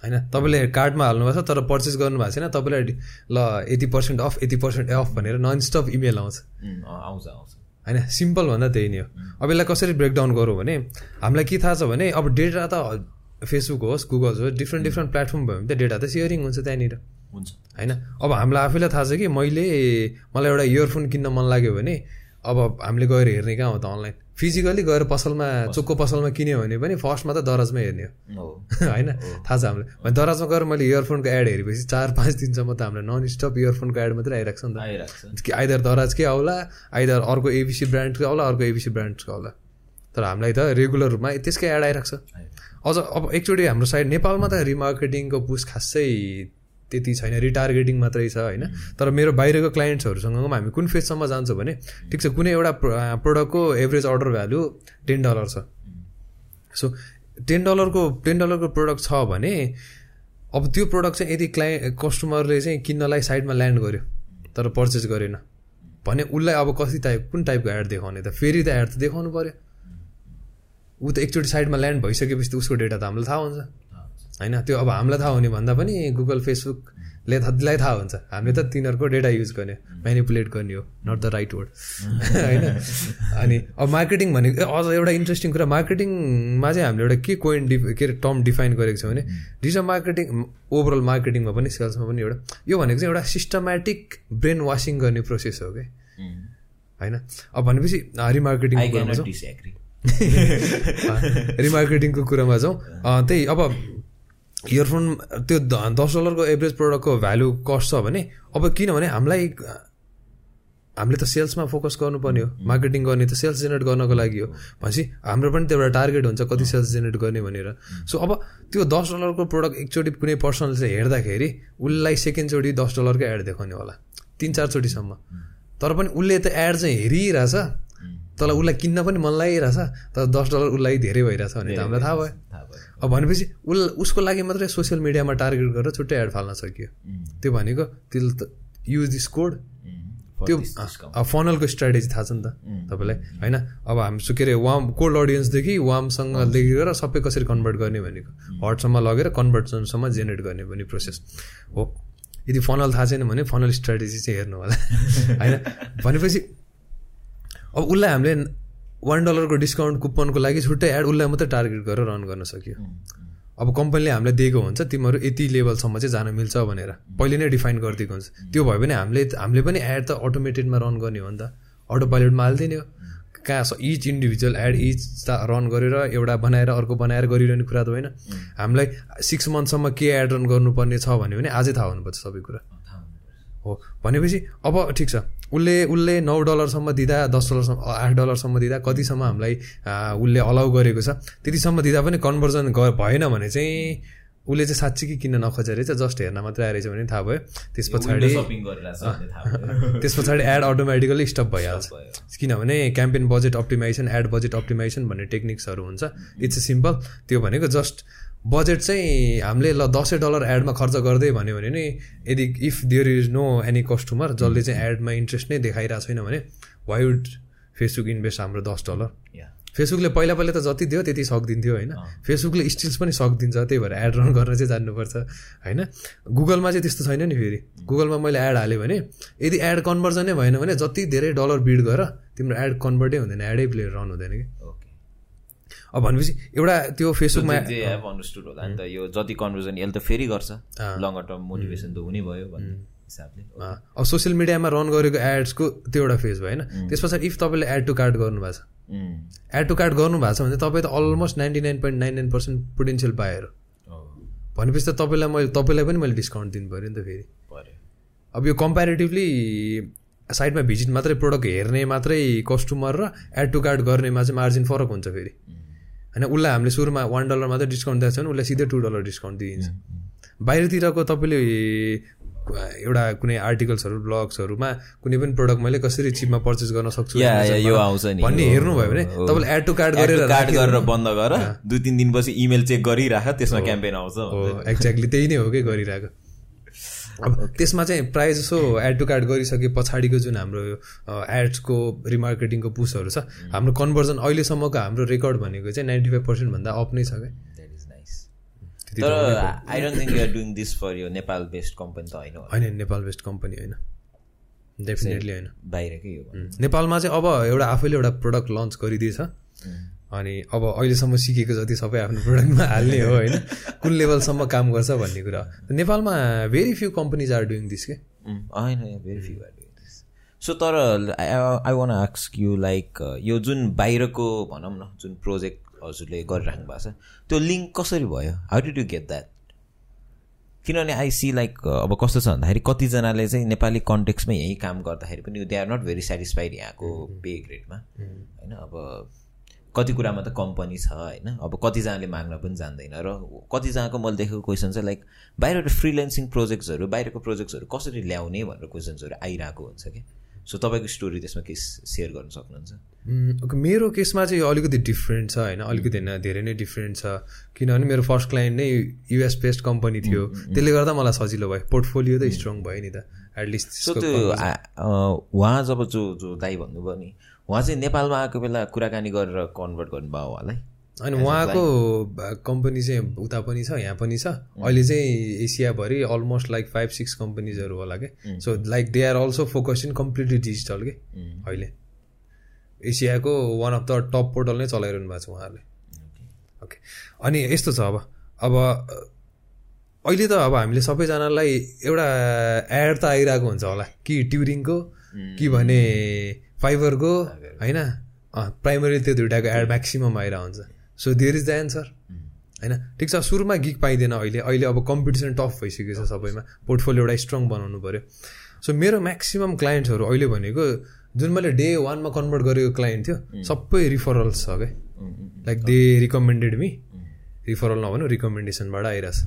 होइन? तपाईँले कार्डमा हाल्नुभएको छ तर पर्चेस गर्नुभएको छैन तपाईँलाई ल यति पर्सेन्ट अफ यति पर्सेन्ट अफ भनेर नन स्टप इमेल आउँछ आउँछ आउँछ। होइन सिम्पल भन्दा त्यही नै हो। अब यसलाई कसरी ब्रेकडाउन गरौँ भने हामीलाई के थाहा छ भने अब डेटा त फेसबुक होस् गुगल होस् डिफ्रेन्ट डिफ्रेन्ट प्लेटफर्म भयो भने त डेटा त सेयरिङ हुन्छ त्यहाँनिर। हुन्छ। होइन? अब हामीलाई आफैलाई थाहा छ कि मैले मलाई एउटा इयरफोन किन्न मन लाग्यो भने अब हामीले गएर हेर्ने कहाँ हो त अनलाइन फिजिकली गएर पसलमा चोकको पसलमा किन्यो भने पनि फर्स्टमा त दराजमै हेर्ने हो। होइन? थाहा छ हामीलाई। दराजमा गएर मैले इयरफोनको एड हेरेपछि चार पाँच दिनसम्म त हामीलाई नन स्टप इयरफोनको एड मात्रै आइरहेको छ नि त। कि आइदर दराजकै आउला आइदर अर्को एबिसी ब्रान्डको आउला अर्को एबिसी ब्रान्डको आउला। तर हामीलाई त रेगुलर रूपमा त्यसकै एड आइरहेको छ। अझ अब एकचोटि हाम्रो साइड नेपालमा त रिमार्केटिङको पुस खासै त्यति छैन रिटार्गेटिङ मात्रै छ होइन? तर मेरो बाहिरको क्लाइन्ट्सहरूसँग हामी कुन फेजसम्म जान्छौँ भने ठिक छ कुनै एउटा प्रोडक्टको average order value ten dollar छ। सो टेन डलरको टेन डलरको प्रोडक्ट छ भने अब त्यो प्रोडक्ट चाहिँ यदि क्लाइ कस्टमरले चाहिँ किन्नलाई साइडमा ल्यान्ड गर्यो तर पर्चेस गरेन भने उसलाई अब कति टाइप कुन टाइपको एड देखाउने त? फेरि त एड त देखाउनु पऱ्यो ऊ त एकचोटि साइडमा ल्यान्ड भइसकेपछि त उसको डेटा त हामीलाई थाहा हुन्छ। होइन त्यो अब हामीलाई थाहा हुने भन्दा पनि गुगल फेसबुकले लाई थाहा हुन्छ। हामीले त तिनीहरूको डेटा युज गर्ने मेनिपुलेट गर्ने हो नट द राइट वर्ड होइन? अनि अब मार्केटिङ भनेको अझ एउटा इन्ट्रेस्टिङ कुरा मार्केटिङमा चाहिँ हामीले एउटा के कोइन डि के अरे टर्म डिफाइन गरेको छ भने डिजिटल मार्केटिङ ओभरअल मार्केटिङमा पनि सेल्समा पनि एउटा यो भनेको चाहिँ एउटा सिस्टमेटिक ब्रेन वासिङ गर्ने प्रोसेस हो कि होइन? अब भनेपछि रिमार्केटिङ रिमार्केटिङको कुरामा जाउँ। त्यही अब इयरफोन त्यो दस डलरको एभरेज प्रडक्टको भ्यालु कस्ट छ भने अब किनभने हामीलाई हामीले त सेल्समा फोकस गर्नुपर्ने हो। मार्केटिङ गर्ने त सेल्स जेनेरेट गर्नको लागि हो। भनेपछि हाम्रो पनि त्यो एउटा टार्गेट हुन्छ कति सेल्स जेनेरेट गर्ने भनेर। सो अब त्यो दस डलरको प्रडक्ट एकचोटि कुनै पर्सनले चाहिँ हेर्दाखेरि उसलाई सेकेन्डचोटि दस डलरकै एड देखाउने होला। तिन चारचोटिसम्म तर पनि उसले त एड चाहिँ हेरिरहेछ। तर उसलाई किन्न पनि मन लागिरहेछ। तर दस डलर उसलाई धेरै भइरहेछ भने त हामीलाई थाहा भयो। थाहा भयो। अब भनेपछि उस उसको लागि मात्रै सोसियल मिडियामा टार्गेट गरेर छुट्टै एड फाल्न सकियो। त्यो भनेको त्यसले त युज दिस कोड त्यो फनलको स्ट्राटेजी थाहा छ नि त तपाईँलाई होइन? अब हामी के अरे वाम कोल्ड अडियन्सदेखि वामसँग लिएर सबै कसरी कन्भर्ट गर्ने भनेको। हटसम्म लगेर कन्भर्टसनसम्म जेनेरेट गर्ने भन्ने प्रोसेस हो। यदि फनल थाहा छैन भने फनल स्ट्राटेजी चाहिँ हेर्नु होला। होइन? भनेपछि अब उसलाई हामीले वान डलरको डिस्काउन्ट कुपनको लागि छुट्टै एड उसलाई मात्रै टार्गेट गरेर रन गर्न सक्यो। अब कम्पनीले हामीलाई दिएको हुन्छ तिमीहरू यति लेभलसम्म चाहिँ जान मिल्छ भनेर। पहिले नै डिफाइन गरिदिएको हुन्छ। त्यो भयो भने हामीले हामीले पनि एड त अटोमेटेडमा रन गर्ने हो नि त। अटो पाइलटमा हालिदिने हो। कहाँ each individual ad each run गरेर एउटा बनाएर अर्को बनाएर गरिरहने कुरा त होइन। हामीलाई सिक्स मन्थसम्म के एड रन गर्नुपर्ने छ भन्यो भने अझै थाहा हुनुपर्छ सबै कुरा। हो। भनेपछि अब ठिक छ। उसले उसले नौ डलरसम्म दिँदा दस डलरसम्म आठ डलरसम्म दिँदा कतिसम्म हामीलाई उसले अलाउ गरेको छ। त्यतिसम्म दिँदा पनि कन्भर्जन ग भएन भने चाहिँ उसले चाहिँ साँच्चै कि किन्न नखोजेर चाहिँ जस्ट हेर्न मात्रै आएर भने थाहा भयो। त्यस पछाडि। त्यस पछाडि एड अटोमेटिकली स्टप भइहाल्छ। किनभने campaign budget optimization ad budget optimization भन्ने टेक्निक्सहरू हुन्छ। इट्स सिम्पल त्यो भनेको जस्ट बजेट चाहिँ हामीले ल दसैँ डलर एडमा खर्च गर्दै भन्यो भने नि यदि if there is no any customer जसले चाहिँ एडमा इन्ट्रेस्ट नै देखाइरहेको छैन भने वाइ वुड फेसबुक इन्भेस्ट हाम्रो दस डलर. फेसबुकले पहिला पहिला त जति दियो त्यति सकिदिन्थ्यो होइन। फेसबुकले स्टिल्स पनि सकिदिन्छ त्यही भएर एड रन गर्न चाहिँ जान्नुपर्छ होइन? गुगलमा चाहिँ त्यस्तो छैन नि फेरि। गुगलमा मैले एड हालेँ भने यदि एड कन्भर्जनै भएन भने जति धेरै डलर बिड गर तिम्रो एड कन्भर्टै हुँदैन एडै प्ले रन हुँदैन कि. अब भनेपछि एउटा त्यो फेसबुकमा understood होला नि त यो जति कन्भर्जन यसले त फेरि गर्छ। लङ्गर टर्म मोटिभेसन त हुने भयो भन्ने हिसाबले। अब सोसियल मिडियामा रन गरेको एड्सको त्यो एउटा फेज भयो होइन? त्यस पछाडि इफ तपाईँले एड टु कार्ट गर्नुभएको छ. एड टु कार्ट गर्नुभएको छ भने तपाईँ त almost ninety nine point nine nine percent potential पाएर भनेपछि त तपाईँलाई मैले तपाईँलाई पनि मैले डिस्काउन्ट दिनु पऱ्यो नि त फेरि। अब यो कम्पेरिटिभली साइडमा भिजिट मात्रै प्रडक्ट हेर्ने मात्रै कस्टमर र एड टु कार्ट गर्नेमा चाहिँ मार्जिन फरक हुन्छ फेरि। होइन उसलाई हामीले सुरुमा वान डलर मात्रै डिस्काउन्ट दिएको छ भने उसलाई सिधै टू डलर डिस्काउन्ट दिइन्छ। बाहिरतिरको तपाईँले एउटा कुनै आर्टिकल्सहरू ब्लग्सहरूमा कुनै पनि प्रडक्ट मैले कसरी चिपमा पर्चेस गर्न सक्छु भन्ने हेर्नुभयो भने। तपाईँले एड टु to गरेर राखिदिनु- गरेर बन्द गर। दुई तिन दिनपछि इमेल चेक गरिराख त्यसमा क्याम्पेन आउँछ। हो एक्ज्याक्टली त्यही नै हो कि गरिरहेको अब त्यसमा चाहिँ प्रायः जसो एड टु कार्ड गरिसके पछाडिको जुन हाम्रो एड्सको रिमार्केटिङको पुसहरू छ हाम्रो कन्भर्जन अहिलेसम्मको हाम्रो रेकर्ड भनेको चाहिँ नाइन्टी फाइभ पर्सेन्टभन्दा अप नै छ क्या. तर I don't think you're doing this for यो नेपाल बेस्ड कम्पनी त होइन। होइन नेपाल बेस्ट कम्पनी होइन। डेफिनेटली होइन। बाहिरकै हो। भने। नेपालमा चाहिँ अब एउटा आफैले एउटा प्रडक्ट लन्च गरिदिएछ। अनि अब अहिलेसम्म सिकेको जति सबै आफ्नो प्रडक्टमा हाल्ने हो होइन? कुन लेभलसम्म काम गर्छ भन्ने कुरा नेपालमा very few companies are doing this के? होइन very few are doing this so तर I want ask you like यो जुन बाहिरको भनौँ न जुन प्रोजेक्ट हजुरले गरिराख्नु भएको छ त्यो लिङ्क कसरी भयो? How did you get that किनभने आई सी लाइक अब कस्तो छ भन्दाखेरि कतिजनाले चाहिँ नेपाली कन्टेक्समा यहीँ काम गर्दाखेरि पनि they are not very satisfied यहाँको पे ग्रेडमा होइन अब कति कुरामा त कम्पनी छ होइन? अब कतिजनाले माग्न पनि जान्दैन र कतिजनाको मैले देखेको क्वेसन चाहिँ लाइक बाहिरबाट फ्रिलेन्सिङ प्रोजेक्ट्सहरू बाहिरको प्रोजेक्ट्सहरू कसरी ल्याउने भनेर क्वेसन्सहरू आइरहेको हुन्छ कि सो तपाईँको स्टोरी त्यसमा के सेयर गर्न सक्नुहुन्छ? ओके, मेरो केसमा चाहिँ अलिकति डिफ्रेन्ट छ होइन? अलिकति होइन धेरै नै डिफ्रेन्ट छ। किनभने मेरो फर्स्ट क्लाइन्ट नै युएस बेस्ड कम्पनी थियो। त्यसले गर्दा मलाई सजिलो भयो। पोर्टफोलियो त स्ट्रङ भयो नि त। एटलिस्ट सो त्यो उहाँ जब जो जो दाई भन्नुभयो नि उहाँ चाहिँ नेपालमा आएको बेला कुराकानी गरेर कन्भर्ट गर्नुभयो उहाँलाई? अनि उहाँको कम्पनी चाहिँ उता पनि छ यहाँ पनि छ। अहिले चाहिँ एसियाभरि अलमोस्ट लाइक फाइभ सिक्स कम्पनीजहरू होला कि। So like they are also focus in completely digital के अहिले। एसियाको one of the top portal नै चलाइरहनु भएको छ उहाँहरूले। ओके अनि यस्तो छ अब। अब अहिले त अब हामीले सबैजनालाई एउटा एड त आइरहेको हुन्छ होला कि ट्युरिङको कि भने फाइबरको होइन? प्राइमरी त्यो दुइटाको एड म्याक्सिमम् आइरहेको हुन्छ so there is the answer होइन? ठिक छ सुरुमा गिक पाइँदैन अहिले। अहिले अब कम्पिटिसन टफ भइसकेको छ सबैमा। पोर्टफोलियो एउटा स्ट्रङ बनाउनु पऱ्यो सो मेरो म्याक्सिमम् क्लाइन्ट्सहरू अहिले भनेको जुन मैले डे वानमा कन्भर्ट गरेको क्लाइन्ट थियो सबै रिफरल्स छ क्या like they recommended me referral नभनौँ रिकमेन्डेसनबाट आइरहेछ।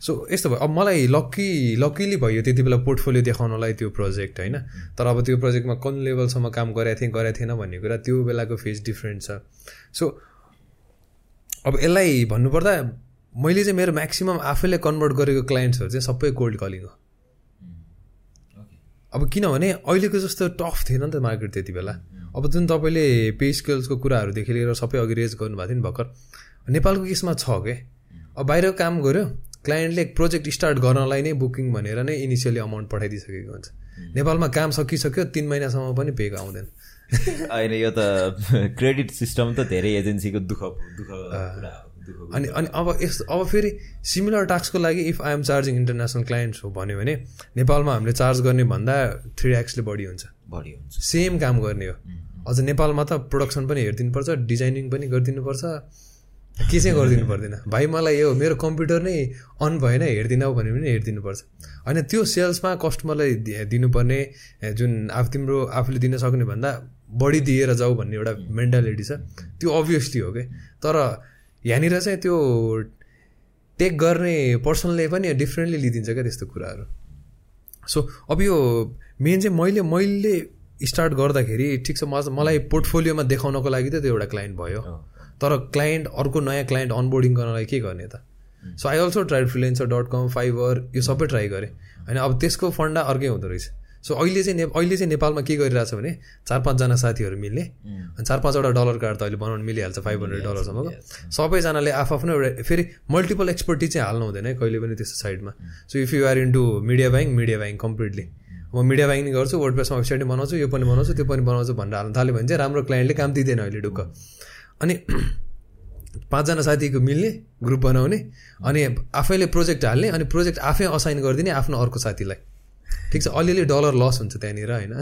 सो यस्तो भयो। अब मलाई लक्की लक्किली भयो त्यति बेला पोर्टफोलियो देखाउनलाई त्यो प्रोजेक्ट होइन? तर अब त्यो प्रोजेक्टमा कुन लेभलसम्म काम गरेको थिएँ गरेको थिएन भन्ने कुरा त्यो बेलाको फेज डिफ्रेन्ट छ। सो अब यसलाई भन्नुपर्दा मैले चाहिँ मेरो म्याक्सिमम् आफैले कन्भर्ट गरेको क्लाइन्ट्सहरू चाहिँ सबै कोल्ड कलिङ हो। अब किनभने अहिलेको जस्तो टफ थिएन नि त मार्केट त्यति बेला। अब जुन तपाईँले पे स्केल्सको कुराहरूदेखि लिएर सबै अघि रेज गर्नुभएको थियो नि भर्खर नेपालको केसमा छ क्या अब बाहिर काम गऱ्यो क्लाइन्टले प्रोजेक्ट स्टार्ट गर्नलाई नै बुकिङ भनेर नै इनिसियली अमाउन्ट पठाइदिइसकेको हुन्छ। नेपालमा काम सकिसक्यो तिन महिनासम्म पनि पेक आउँदैन। होइन यो त क्रेडिट सिस्टम त धेरै एजेन्सीको दुःख दुःख अनि अनि अब यस अब फेरि सिमिलर टास्कको लागि if I'm charging international clients हो भन्यो भने नेपालमा हामीले चार्ज गर्ने भन्दा थ्री एक्सले बढी हुन्छ। बढी हुन्छ। सेम काम गर्ने हो। अझ नेपालमा त प्रोडक्सन पनि हेरिदिनुपर्छ डिजाइनिङ पनि गरिदिनुपर्छ। के चाहिँ गरिदिनु पर्दैन। भाइ मलाई यो मेरो कम्प्युटर नै अन भएन हेरिदिनौ भने पनि हेरिदिनुपर्छ। होइन त्यो सेल्समा कस्टमरलाई दिनुपर्ने जुन आफू तिम्रो आफूले दिन सक्ने भन्दा बढी दिएर जाऊ भन्ने एउटा मेन्टालिटी छ। त्यो अभियसली हो कि तर यहाँनिर चाहिँ त्यो टेक गर्ने पर्सनले पनि डिफ्रेन्टली लिइदिन्छ क्या त्यस्तो कुराहरू। सो अब यो मेन चाहिँ मैले मैले स्टार्ट गर्दाखेरि ठिक छ मलाई पोर्टफोलियोमा देखाउनको लागि त त्यो एउटा क्लाइन्ट भयो। तर क्लाइन्ट अर्को नयाँ क्लाइन्ट अनबोर्डिङ गर्नलाई के गर्ने त? So I also try freelancer dot com Fiverr यो सबै ट्राई गरेँ। होइन अब त्यसको फन्डा अर्कै हुँदो रहेछ। सो अहिले चाहिँ ने अहिले चाहिँ नेपालमा के गरिरहेछ भने चार पाँचजना साथीहरू मिल्ने। अनि चार पाँचवटा डलर कार्ड त अहिले बनाउनु मिलिहाल्छ फाइभ हन्ड्रेड डलरसम्मको सबैजनाले आफ्नो एउटा फेरि मल्टिपल एक्सपर्टी चाहिँ हाल्नु हुँदैन है कहिले पनि त्यस्तो साइडमा। So if you are into media buying media buying completely म मिडिया बाइङ गर्छु वर्ड प्रेसमा वेबसाइट बनाउँछु यो पनि बनाउँछु त्यो पनि बनाउँछु भनेर हाल्नु थाल्यो भने चाहिँ राम्रो क्लाइन्टले काम दिँदैन अहिले ढुक्क। अनि पाँचजना साथीको मिल्ने ग्रुप बनाउने अनि आफैले प्रोजेक्ट हाल्ने अनि प्रोजेक्ट आफै असाइन गरिदिने आफ्नो अर्को साथीलाई। ठिक छ अलिअलि डलर लस हुन्छ त्यहाँनिर होइन?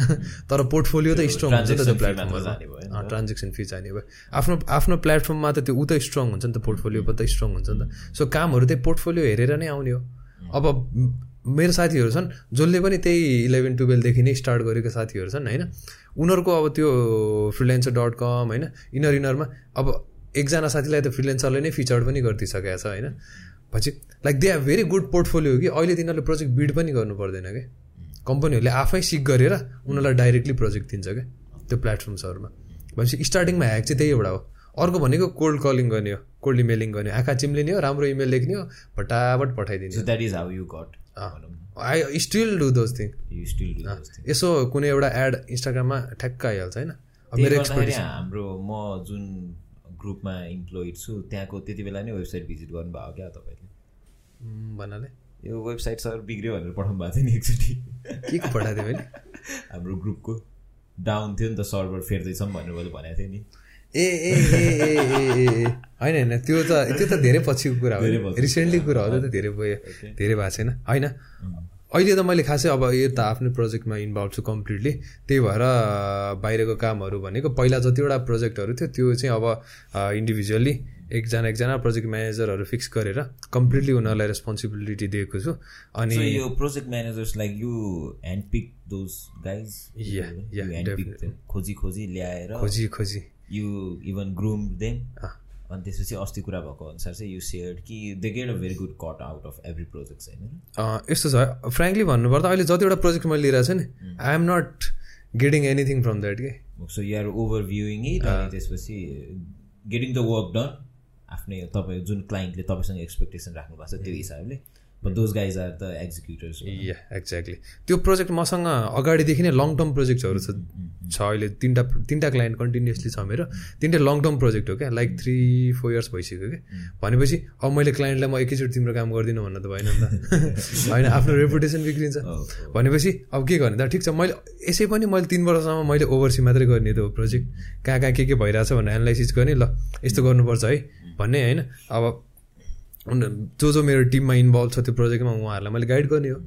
तर पोर्टफोलियो त स्ट्रङ हुन्छ नि त त्यो प्लेटफर्ममा ट्रान्जेक्सन फी चाहिने भयो आफ्नो आफ्नो प्लेटफर्ममा त त्यो ऊ त स्ट्रङ हुन्छ नि त पोर्टफोलियो त स्ट्रङ हुन्छ नि त। सो कामहरू त्यही पोर्टफोलियो हेरेर नै आउने हो। अब मेरो साथीहरू छन् जसले पनि त्यही इलेभेन टुवेल्भदेखि नै स्टार्ट गरेको साथीहरू छन् होइन? उनीहरूको अब त्यो फ्रिलेन्सर डट कम होइन? इनर इनरमा अब एकजना साथीलाई त फ्रिलेन्सरले नै फिचर्ड पनि गरिदिइसकेको छ होइन? पछि like they are very good portfolio कि? अहिले तिनीहरूले प्रोजेक्ट बिड पनि गर्नु पर्दैन क्या कम्पनीहरूले आफै सिक गरेर उनीहरूलाई डाइरेक्टली प्रोजेक्ट दिन्छ क्या त्यो प्लेटफर्म्सहरूमा भनेपछि स्टार्टिङमा ह्याक चाहिँ त्यही एउटा हो। अर्को भनेको कोल्ड कलिङ गर्ने हो कोल्ड इमेलिङ गर्ने आँखा चिम्लिने हो राम्रो इमेल लेख्ने हो फटाफट पठाइदिने that is how you got I still do those thing यसो कुनै एउटा एड इन्स्टाग्राममा ठ्याक्क आइहाल्छ होइन हाम्रो म जुन ग्रुपमा इम्प्लोइड छु त्यहाँको त्यति बेला नै वेबसाइट भिजिट गर्नुभयो क्या तपाईँले। भन्नाले? यो वेबसाइट सर बिग्रियो भनेर पठाउनु भएको थियो नि एकचोटि। के को पठाएको थियो मैले हाम्रो ग्रुपको। डाउन थियो नि त सर्भर फेर्दैछौँ भनेर मैले भनेको थिएँ नि। ए ए ए ए होइन होइन. त्यो त त्यो त धेरै पछिको कुरा हो। रिसेन्टली कुरा। हो त धेरै भयो। धेरै भएको छैन। होइन। अहिले त मैले खासै अब यो त आफ्नै प्रोजेक्टमा इन्भल्भ छु कम्प्लिटली। त्यही भएर बाहिरको कामहरू भनेको पहिला जतिवटा प्रोजेक्टहरू थियो त्यो चाहिँ अब इन्डिभिजुअली एकजना एकजना प्रोजेक्ट म्यानेजरहरू फिक्स गरेर कम्प्लिटली उनीहरूलाई रेस्पोन्सिबिलिटी दिएको छु। अनि यो project managers like you hand pick those guys खोजी खोजी ल्याएर खोजी खोजी। यु इभन ग्रुम देम अनि त्यसपछि अस्ति कुरा भएको अनुसार चाहिँ यु सेयर्ड कि they get a very good cut out of every project होइन? यस्तो छ। फ्रेङ्कली भन्नुपर्दा अहिले जतिवटा प्रोजेक्ट मैले लिइरहेको छु नि I am not getting anything from that के so you are over viewing it अनि त्यसपछि गेटिङ द वर्क डन आफ्नै तपाईँ जुन क्लाइन्टले तपाईँसँग एक्सपेक्टेसन राख्नु भएको छ त्यो हिसाबले but those guys are the executors yeah exactly त्यो प्रोजेक्ट मसँग अगाडिदेखि नै लङ टर्म प्रोजेक्टहरू छ छ अहिले तिनवटा तिनवटा क्लाइन्ट कन्टिन्युसली छ मेरो। तिनवटा लङ टर्म प्रोजेक्ट हो क्या लाइक थ्री फोर इयर्स भइसक्यो क्या भनेपछि अब मैले क्लाइन्टलाई म एकैचोटि तिम्रो काम गरिदिनु भन्न त भएन नि त। होइन आफ्नो रेपुटेसन बिग्रिन्छ। भनेपछि अब के गर्ने त? ठिक छ मैले यसै पनि मैले तिन वर्षसम्म मैले ओभरसी मात्रै गर्ने त्यो प्रोजेक्ट कहाँ कहाँ के के भइरहेछ भनेर एनालाइसिस गर्ने ल यस्तो गर्नुपर्छ है भन्ने होइन। अब जो जो मेरो टिममा इन्भल्भ छ त्यो प्रोजेक्टमा उहाँहरूलाई मैले गाइड गर्ने हो।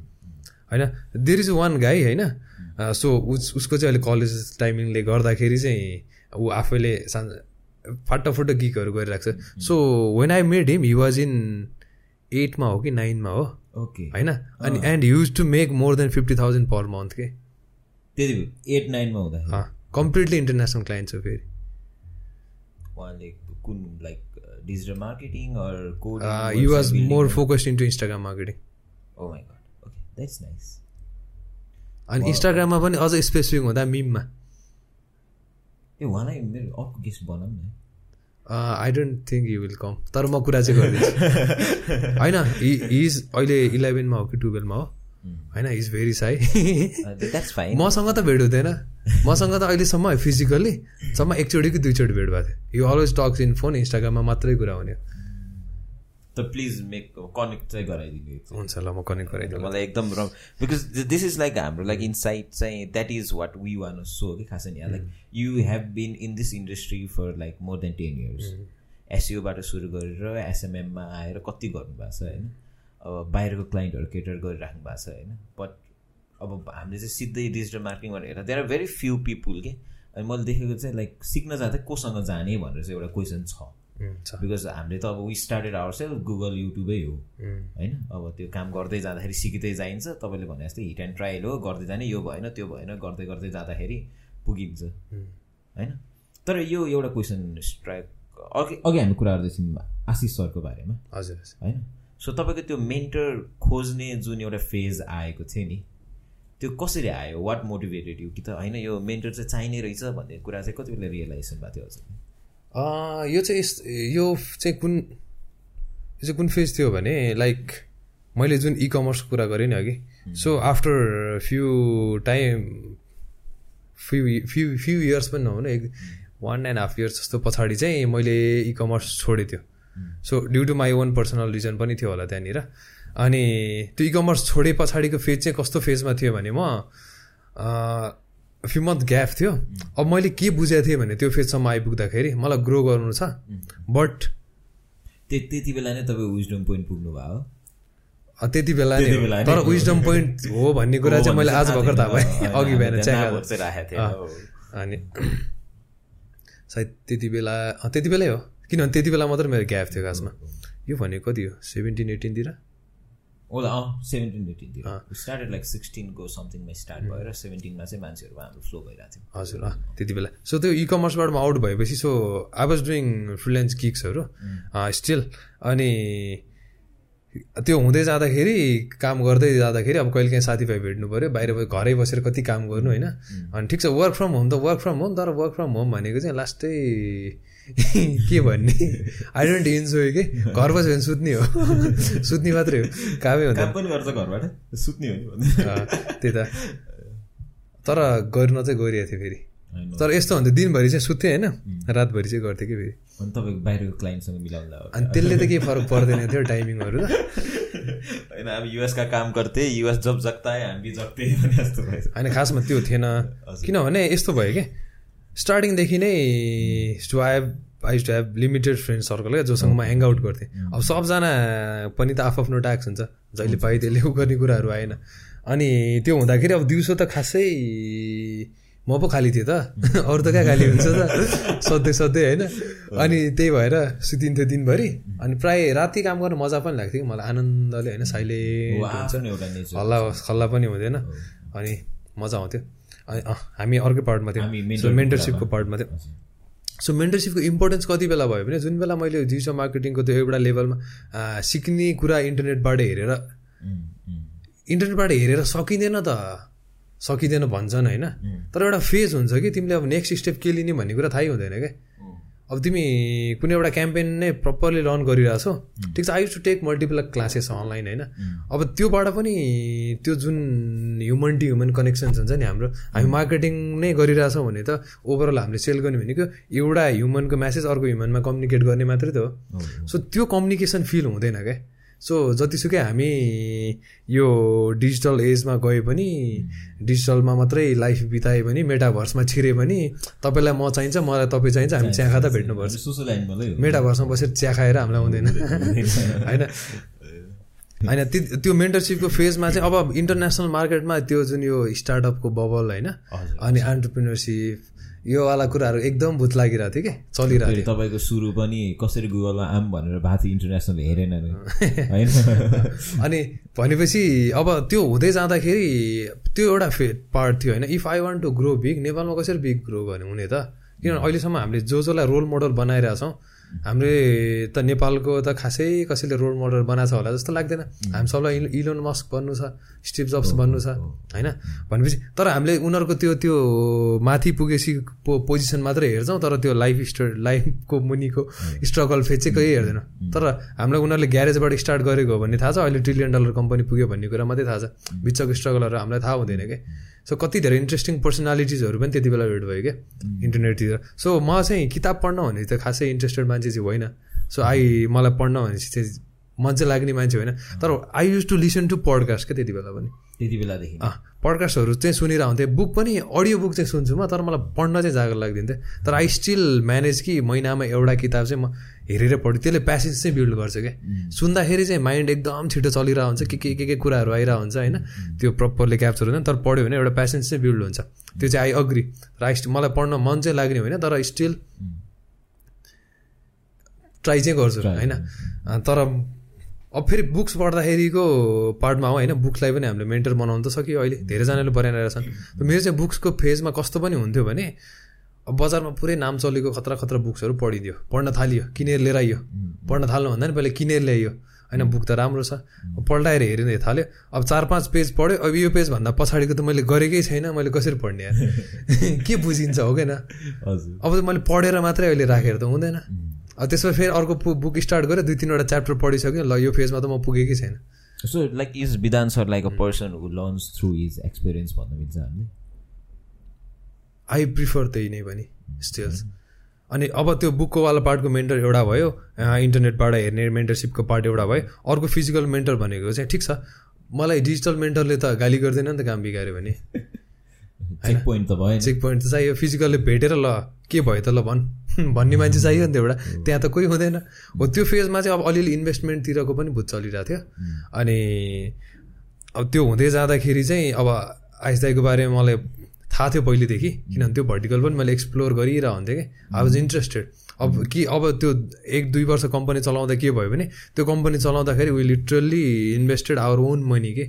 होइन? देयर इज वान गाई होइन? सो उस उसको चाहिँ अहिले कलेज टाइमिङले गर्दाखेरि चाहिँ ऊ आफैले सा फाटाफुट्टा गिकहरू गरिरहेको छ। So when I made him he was in एटमा हो कि नाइनमा हो। ओके होइन? अनि and use to make more than fifty thousand per month के त्यति एट नाइनमा हुँदाखेरि। कम्प्लिटली इन्टरनेसनल क्लाइन्ट छ फेरि। उहाँले कुन like digital marketing or you was more focused into Instagram marketing oh my god okay that's nice अनि इन्स्टाग्राममा पनि अझ स्पेसिफिक हुँदा मिममा ए उहाँलाई मेरो अर्को गेस्ट बनाऊँ न। I don't think you will come तर म कुरा चाहिँ गरिदिन्छु होइन इज अहिले इलेभेनमा हो कि टुवेल्भमा हो। होइन इज भेरी साई मसँग त भेट हुँदैन। मसँग त अहिलेसम्म फिजिकल्ली सम्म एकचोटि कि दुईचोटि भेट भएको थियो। यो अलवेज टक्स इन फोन इन्स्टाग्राममा मात्रै कुरा हुने। त प्लिज मेक कनेक्ट चाहिँ गराइदिनु हुन्छ ल म कनेक्ट गराइदिनु मलाई एकदम wrong because this is like हाम्रो लाइक इनसाइट चाहिँ that is what we want so कि खास नि like you have been in this industry for like more than ten years एसयुबाट सुरु गरेर एसएमएममा आएर कति गर्नुभएको छ होइन? अब बाहिरको क्लाइन्टहरू केटर गरिराख्नु भएको छ होइन। बट अब हामीले चाहिँ सिधै डिजिटल मार्केटिङ भनेर हेर्दा there are very few people के अनि मैले देखेको चाहिँ लाइक सिक्न जाँदा कोसँग जाने भनेर चाहिँ एउटा क्वेसन छ। बिकज हामीले त अब we started our self Google युट्युबै हो। होइन? अब त्यो काम गर्दै जाँदाखेरि सिकिँदै जाइन्छ। तपाईँले भने जस्तै हिट एन्ड ट्रायल हो गर्दै जाने यो भएन त्यो भएन गर्दै गर्दै जाँदाखेरि पुगिन्छ। होइन? तर यो एउटा क्वेसन स्ट्राइक अघि अघि हामी कुरा गर्दैछौँ आशिष सरको बारेमा। हजुर। होइन? सो तपाईँको त्यो मेन्टर खोज्ने जुन एउटा फेज आएको थियो नि त्यो कसरी आयो? वाट मोटिभेटेड यु कि त होइन यो मेन्टर चाहिँ चाहिने रहेछ भन्ने कुरा चाहिँ कति बेला रियलाइजेसन भएको थियो हजुर? यो चाहिँ यो चाहिँ कुन यो चाहिँ कुन फेज थियो भने लाइक मैले जुन इ कमर्सको कुरा गरेँ नि अघि so after few time few few few years पनि नहुने एक वान एन्ड हाफ इयर्स जस्तो पछाडि चाहिँ मैले इ कमर्स छोडेको थियो so due to my own personal reason पनि थियो होला त्यहाँनिर। अनि त्यो इ कमर्स छोडे पछाडिको फेज चाहिँ कस्तो फेजमा थियो भने म फ्यु मन्थ ग्याप थियो। अब मैले के बुझेको थिएँ भने त्यो फेजसम्म आइपुग्दाखेरि मलाई ग्रो गर्नु छ। बट त्यति बेला नै तपाईँ विजडम पोइन्ट पुग्नु भयो त्यति बेला नै तर विजडम पोइन्ट हो भन्ने कुरा चाहिँ मैले आज भर्खर थाहा पाएँ। अघि बिहान च्याका अनि सायद त्यति बेला त्यति बेलै हो। किनभने त्यति बेला मात्रै मेरो ग्याप थियो खासमा यो भनेको कति हो? सेभेन्टिन एटिनतिर? होला अँ सेभेन्टिन एटिनतिर। स्टार्टेड लाइक सिक्सटिनको समथिङमा स्टार्ट भएर सेभेन्टिनमा चाहिँ मान्छेहरू हाम्रो फ्लो भइरहेको थियो। हजुर अँ त्यति बेला। सो त्यो इ कमर्सबाट म आउट भएपछि so I was doing freelance किक्सहरू still अनि त्यो हुँदै जाँदाखेरि काम गर्दै जाँदाखेरि अब कहिले काहीँ साथीभाइ भेट्नु पऱ्यो बाहिर घरै बसेर कति काम गर्नु होइन? अनि ठिक छ वर्क फ्रम होम त वर्क फ्रम होम तर वर्क फ्रम होम भनेको चाहिँ लास्टै के भन्ने? आई डोन्ट इन्जोय के? घर बस्यो भने सुत्ने हो। सुत्ने मात्रै हो। कामै हुँदैन। पनि गर्छ घरबाट। सुत्ने हो नि त्यही त। तर गर्न चाहिँ गरिरहेको थियो फेरि। तर यस्तो हुन्थ्यो दिनभरि चाहिँ सुत्थेँ होइन? रातभरि चाहिँ गर्थेँ कि फेरि। अनि तपाईँको बाहिरको क्लाइन्टसँग मिलाउँदा अनि त्यसले त केही फरक पर्दैन थियो टाइमिङहरू त। होइन अब युएसका काम गर्थे युएस जब जग्दा हामी जग्थे होइन खासमा त्यो थिएन। किनभने यस्तो भयो कि? स्टार्टिङदेखि नै to have I to have limited friend circle क्या जोसँग म ह्याङ आउट गर्थेँ। अब सबजना पनि त आफ्नो ट्याक्स हुन्छ। जहिले पाइ त्यसले उ गर्ने कुराहरू आएन। अनि त्यो हुँदाखेरि अब दिउँसो त खासै म पो खाली थिएँ त। अरू त कहाँ खाली हुन्छ त? सधैँ सधैँ होइन। अनि त्यही भएर सुतिन्थ्यो दिनभरि। अनि प्रायः राति काम गर्नु मजा पनि लाग्थ्यो कि। मलाई आनन्दले होइन साइलेन्ट हुन्छ। हल्ला हल्ला पनि हुँदैन। अनि मजा आउँथ्यो। हामी अर्कै पार्टमा थियौँ। सो मेन्टरसिपको पार्टमा थियो। सो मेन्टरसिपको इम्पोर्टेन्स कति बेला भयो भने जुन बेला मैले डिजिटल मार्केटिङको त्यो एउटा लेभलमा सिक्ने कुरा इन्टरनेटबाट हेरेर इन्टरनेटबाट हेरेर सकिँदैन त। सकिँदैन भन्छन् होइन? तर एउटा फेज हुन्छ कि तिमीले अब नेक्स्ट स्टेप के लिने भन्ने कुरा थाहै हुँदैन क्या अब तिमी कुनै एउटा क्याम्पेन नै प्रपरली रन गरिरहेछौ ठिक छ I to take multiple classes online होइन। अब त्योबाट पनि त्यो जुन ह्युमन टु ह्युमन कनेक्सन्स हुन्छ नि हाम्रो हामी मार्केटिङ नै गरिरहेछौँ भने त ओभरअल हामीले सेल गर्ने भनेको एउटा ह्युमनको म्यासेज अर्को ह्युमनमा कम्युनिकेट गर्ने मात्रै त हो। सो त्यो कम्युनिकेसन फिल हुँदैन क्या? सो जतिसुकै हामी यो डिजिटल एजमा गए पनि डिजिटलमा मात्रै लाइफ बिताए पनि मेटाभर्समा छिरे पनि तपाईँलाई म चाहिन्छ मलाई तपाईँ चाहिन्छ हामी चिया खाँदा भेट्नुपर्छ। मेटाभर्समा बसेर चिया खाएर हामीलाई हुँदैन। होइन? होइन त्यो मेन्टरसिपको फेजमा चाहिँ अब इन्टरनेसनल मार्केटमा त्यो जुन यो स्टार्टअपको बबल होइन? अनि एन्टरप्रिनरसिप योवाला कुराहरू एकदम भूत लागिरहेको थियो कि? चलिरहेको फेरि तपाईँको सुरु पनि कसरी गुगलमा आम भनेर भएको थियो इन्टरनेसनल हेरेन होइन? थियो अनि भनेपछि अब त्यो हुँदै जाँदाखेरि त्यो एउटा फे पार्ट थियो होइन if I want to grow big नेपालमा कसरी बिग ग्रो गर्ने? हुने त। किनभने अहिलेसम्म हामीले जो जसलाई रोल मोडल बनाइरहेछौँ हामीले त नेपालको त खासै कसैले रोल मोडल बनाएको छ होला जस्तो लाग्दैन। हामी सबलाई इल- इलोन मस्क बन्नु छ स्टिभ जब्स बन्नु छ होइन? भनेपछि तर हामीले उनीहरूको त्यो त्यो माथि पुगेपछि पो पोजिसन मात्रै हेर्छौँ तर त्यो लाइफ स्ट लाइफको मुनिको स्ट्रगल फेज चाहिँ कहीँ हेर्दैन। तर हामीलाई उनीहरूले ग्यारेजबाट स्टार्ट गरेको हो भन्ने थाहा छ अहिले ट्रिलियन डलर कम्पनी पुग्यो भन्ने कुरा मात्रै थाहा छ। बिचको स्ट्रगलहरू हामीलाई थाहा हुँदैन क्या सो कति धेरै इन्ट्रेस्टिङ पर्सनालिटिजहरू पनि त्यति बेला भेट भयो क्या इन्टरनेटतिर सो म चाहिँ किताब पढ्न भने चाहिँ खासै इन्ट्रेस्टेड मान्छे चाहिँ होइन। सो आई मलाई पढ्न भनेपछि चाहिँ मन चाहिँ लाग्ने मान्छे होइन। तर I use to listen to podcast क्या त्यति बेला पनि। त्यति बेलादेखि। पडकास्टहरू चाहिँ सुनिरहेको हुन्थेँ बुक पनि अडियो बुक चाहिँ सुन्छु म तर मलाई पढ्न चाहिँ जागर लाग्दिन्थ्यो तर आई स्टिल म्यानेज कि महिनामा एउटा किताब चाहिँ म हेरेर पढ्छु त्यसले प्यासेन्स चाहिँ बिल्ड गर्छ क्या। सुन्दाखेरि चाहिँ माइन्ड एकदम छिटो चलिरहेको हुन्छ के के के के कुराहरू आइरहेको हुन्छ होइन? त्यो प्रपरली क्याप्चर हुँदैन तर पढ्यो भने एउटा प्यासेन्स चाहिँ बिल्ड हुन्छ। त्यो चाहिँ आई अग्री र आई स्टिल मलाई पढ्न मन चाहिँ लाग्ने होइन तर स्टिल ट्राई चाहिँ गर्छु होइन? तर अब फेरि बुक्स पढ्दाखेरिको पार्टमा हो होइन? बुक्सलाई पनि हामीले मेन्टर बनाउनु त सक्यो अहिले। धेरैजनाले बनाइरहेका छन्। मेरो चाहिँ बुक्सको फेजमा कस्तो पनि हुन्थ्यो भने बजारमा पुरै नाम चलेको खतरा खतरा बुक्सहरू पढिदियो पढ्न थालियो किनेर लिएर आइयो। पढ्न थाल्नु भन्दा नि पहिले किनेर ल्याइयो। होइन बुक त राम्रो छ। पल्टाएर हेरिँदै थाल्यो। अब चार पाँच पेज पढ्यो। अब यो पेजभन्दा पछाडिको त मैले गरेकै छैन मैले कसरी पढ्ने के बुझिन्छ हो कि न? हजुर। अब त मैले पढेर मात्रै अहिले राखेर त हुँदैन। अब त्यसमा फेरि अर्को बुक स्टार्ट गरेँ दुई तिनवटा च्याप्टर पढिसक्यो। ल यो फेजमा त म पुगेकै छैन। So like is Bidhan sir like a person who learns through his experience भन्न मिल्छ हामीले आई प्रिफर त्यही नै पनि स्टिल्स अनि अब त्यो बुकको वाला पार्टको मेन्टर एउटा भयो इन्टरनेटबाट हेर्ने मेन्टरसिपको पार्ट एउटा भयो अर्को फिजिकल मेन्टर भनेको चाहिँ ठिक छ। मलाई डिजिटल मेन्टरले त गाली गर्दैन नि त काम बिगाऱ्यो भने। चेक पोइन्ट त भएन। चेक पोइन्ट त चाहियो फिजिकलले भेटेर ल के भयो त ल भन्। भन्ने मान्छे चाहियो नि त एउटा त्यहाँ त कोही हुँदैन। हो त्यो फेजमा चाहिँ अब अलिअलि इन्भेस्टमेन्टतिरको पनि भूत चलिरहेको थियो। अनि अब त्यो हुँदै जाँदाखेरि चाहिँ अब आइस दाईको बारेमा मलाई थाहा थियो पहिलेदेखि किनभने त्यो भर्टिकल पनि मैले एक्सप्लोर गरिरहेको हुन्थेँ कि आई वाज इन्ट्रेस्टेड अब कि अब त्यो एक दुई वर्ष कम्पनी चलाउँदा के भयो भने त्यो कम्पनी चलाउँदाखेरि we literally invested our own money के।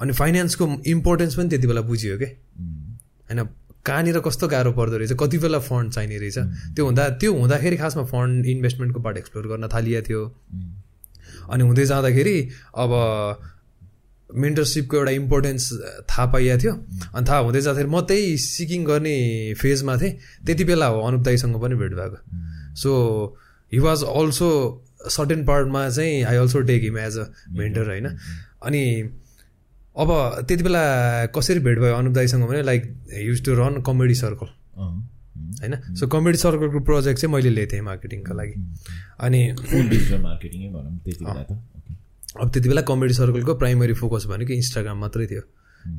अनि फाइनेन्सको इम्पोर्टेन्स पनि त्यति बेला बुझियो क्या होइन कहाँनिर कस्तो गाह्रो पर्दो रहेछ कति बेला फन्ड चाहिने रहेछ। त्यो हुँदा त्यो हुँदाखेरि खासमा फन्ड इन्भेस्टमेन्टको पार्ट एक्सप्लोर गर्न थालिएको थियो। अनि हुँदै जाँदाखेरि अब मेन्टरसिपको एउटा इम्पोर्टेन्स थाहा पाइएको थियो। अनि थाहा हुँदै जाँदाखेरि म त्यही सिकिङ गर्ने फेजमा थिएँ। त्यति बेला हो अनुप दाईसँग पनि भेट भएको। So he was also certain पार्टमा चाहिँ I also take him as a mentor होइन। अनि अब त्यति बेला कसरी भेट भयो अनुप दाईसँग भने like use to run comedy circle होइन। सो कमेडी सर्कलको प्रोजेक्ट चाहिँ मैले लिएको थिएँ मार्केटिङको लागि। अनि अब त्यति बेला कमेडी सर्कलको प्राइमरी फोकस भनेको इन्स्टाग्राम मात्रै थियो।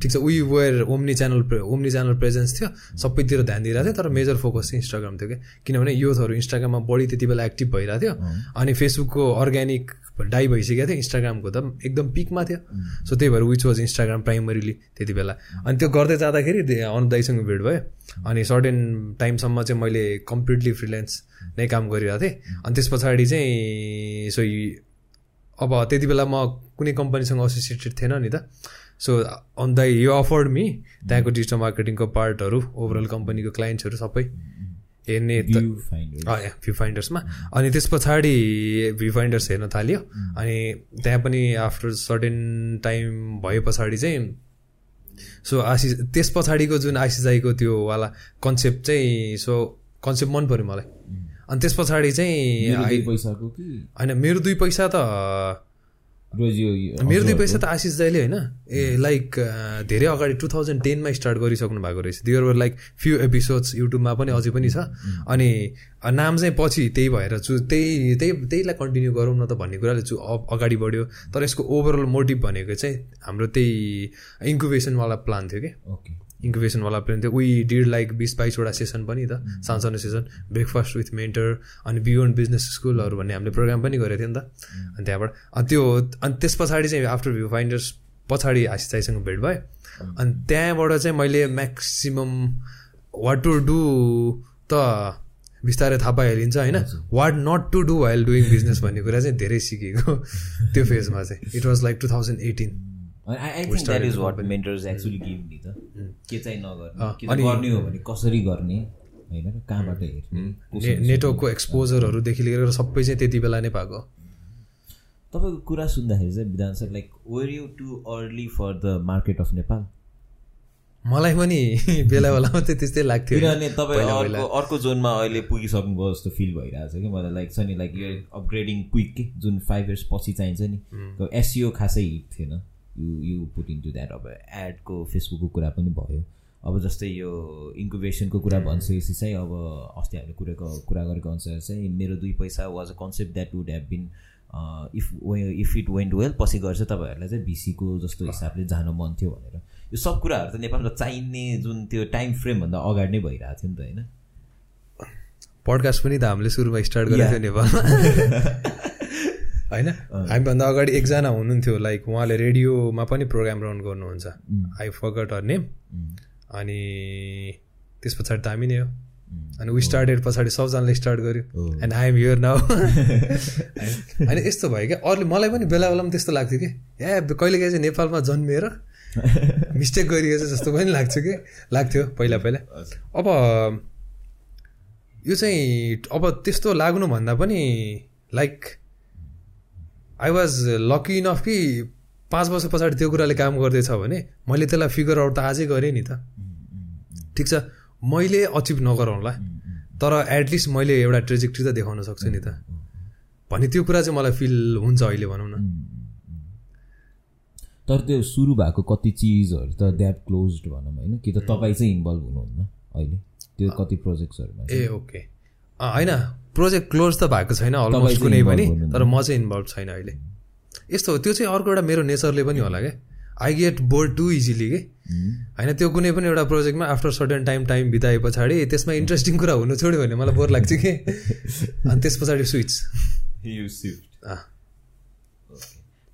ठिक छ उही where omni channel omni channel presence थियो सबैतिर ध्यान दिइरहेको थियो तर मेजर फोकस चाहिँ इन्स्टाग्राम थियो क्या। किनभने युथहरू इन्स्टाग्राममा बढी त्यति बेला एक्टिभ भइरहेको थियो अनि फेसबुकको अर्ग्यानिक डाइ भइसकेको थियो इन्स्टाग्रामको त एकदम पिकमा थियो। सो त्यही भएर विच वाज इन्स्टाग्राम प्राइमरीली त्यति बेला। अनि त्यो गर्दै जाँदाखेरि अनु दाईसँग भेट भयो अनि सर्टेन टाइमसम्म चाहिँ मैले कम्प्लिटली फ्रिल्यान्स नै काम गरिरहेको थिएँ। अनि त्यस पछाडि चाहिँ सो अब त्यति बेला म कुनै कम्पनीसँग एसोसिएटेड थिएन नि त। सो अन द यो अफर्ड मी त्यहाँको डिजिटल मार्केटिङको पार्टहरू ओभरअल कम्पनीको क्लाइन्ट्सहरू सबै हेर्ने View finder. भ्यू फाइन्डर्समा अनि त्यस पछाडि भ्यू फाइन्डर्स हेर्न थाल्यो। अनि त्यहाँ पनि आफ्टर सर्टेन टाइम भए पछाडि चाहिँ सो आशिष त्यस पछाडिको जुन आशिष दाईको त्यो वाला कन्सेप्ट चाहिँ सो कन्सेप्ट मन पऱ्यो मलाई। अनि त्यस पछाडि चाहिँ पैसाको कि? होइन मेरो दुई पैसा त मेरो दुई पैसा त आशिष दाईले होइन। ए लाइक धेरै अगाडि टु थाउजन्ड टेनमा स्टार्ट गरिसक्नु भएको रहेछ। There were like few episodes युट्युबमा पनि अझै पनि छ। अनि नाम चाहिँ पछि त्यही भएर चु त्यही त्यही त्यहीलाई कन्टिन्यू गरौँ न त भन्ने कुराले चु अगाडि बढ्यो। तर यसको ओभरअल मोटिभ भनेको चाहिँ हाम्रो त्यही इन्क्युबेसनवाला प्लान थियो कि। ओके इन्क्युबेसनवाला प्लान थियो। उही डिड लाइक बिस बाइसवटा सेसन पनि त सानसानो सेसन ब्रेकफास्ट विथ मेन्टर अनि बियोन्ड बिजनेस स्कुलहरू भन्ने हामीले प्रोग्राम पनि गरेको थियो नि त। अनि त्यहाँबाट अनि त्यो अनि त्यस पछाडि चाहिँ आफ्टर भ्यू फाइन्डर्स पछाडि आशिष दाईसँग भेट भयो। अनि त्यहाँबाट चाहिँ मैले म्याक्सिमम् वाट टु डु त बिस्तारै थाहा पाइहालिन्छ होइन? What not to do while doing business भन्ने कुरा चाहिँ धेरै सिकेको त्यो फेजमा चाहिँ। It was like two thousand eighteen गर्ने हो भने कसरी गर्ने होइन कहाँबाट हेर्ने नेटवर्कको एक्सपोजरहरूदेखि लिएर सबै चाहिँ त्यति बेला नै पाएको तपाईँको कुरा सुन्दाखेरि चाहिँ Vidhan sir like were you too early for the market of Nepal मलाई पनि बेला बेलामा चाहिँ त्यस्तै लाग्थ्यो। किनभने तपाईँ अर्को अर्को जोनमा अहिले पुगिसक्नुभयो जस्तो फिल भइरहेको छ कि मलाई लाइक छ नि लाइक यो अपग्रेडिङ क्विक के? जुन फाइभ इयर्स पछि चाहिन्छ नि। एसियो खासै हिट थिएन। You you put into that अब एडको फेसबुकको कुरा पनि भयो। अब जस्तै यो इन्कुबेसनको कुरा भनिसकेपछि चाहिँ अब अस्ति हामीले कुराको कुरा गरेको अनुसार चाहिँ मेरो दुई पैसा was a concept that would have been if if it went well पछि गएर चाहिँ तपाईँहरूलाई चाहिँ भिसीको जस्तो हिसाबले जानु मन थियो भनेर। यो सब कुराहरू त नेपालमा चाहिने जुन त्यो टाइम फ्रेमभन्दा अगाडि नै भइरहेको थियो नि त होइन? पडकास्ट पनि त हामीले सुरुमा स्टार्ट गरेको थियो नेपालमा। होइन? हामीभन्दा अगाडि एकजना हुनुहुन्थ्यो लाइक उहाँले रेडियोमा पनि प्रोग्राम रन गर्नुहुन्छ। आई फगट अर नेम अनि त्यस पछाडि त हामी नै हो। अनि वी स्टार्टेड पछाडि सबजनाले स्टार्ट गर्यो। And I am here now होइन? यस्तो भयो क्या? अरूले मलाई पनि बेला बेलामा त्यस्तो लाग्थ्यो कि? ए कहिले काहीँ चाहिँ नेपालमा जन्मिएर मिस्टेक गरिएछ जस्तो पनि लाग्छ कि? लाग्थ्यो पहिला पहिला। अब यो चाहिँ अब त्यस्तो लाग्नुभन्दा पनि like I was lucky enough कि पाँच वर्ष पछाडि त्यो कुराले काम गर्दैछ भने मैले त्यसलाई फिगर आउट त आजै गरेँ नि त। ठिक छ? मैले अचिभ नगरौँला तर एटलिस्ट मैले एउटा ट्रेजेक्ट्री त देखाउन सक्छु नि त। भने त्यो कुरा चाहिँ मलाई फिल हुन्छ अहिले भनौँ न। तर त्यो सुरु भएको कति चिजहरू त द्याट क्लोज भनौँ होइन कि त तपाईँ चाहिँ इन्भल्भ हुनुहुन्न अहिले? त्यो कति प्रोजेक्ट्सहरूमा ए ओके। होइन प्रोजेक्ट क्लोज त भएको छैन अलमोस्ट कुनै पनि तर म चाहिँ इन्भल्भ छैन अहिले। यस्तो त्यो चाहिँ अर्को एउटा मेरो नेचरले पनि होला क्या I get bored too easily के? होइन त्यो कुनै पनि एउटा प्रोजेक्टमा आफ्टर सर्टन टाइम टाइम बिताए पछाडि त्यसमा इन्ट्रेस्टिङ कुरा हुनु छोड्यो भने मलाई बोर लाग्छ कि? अनि त्यस पछाडि स्विच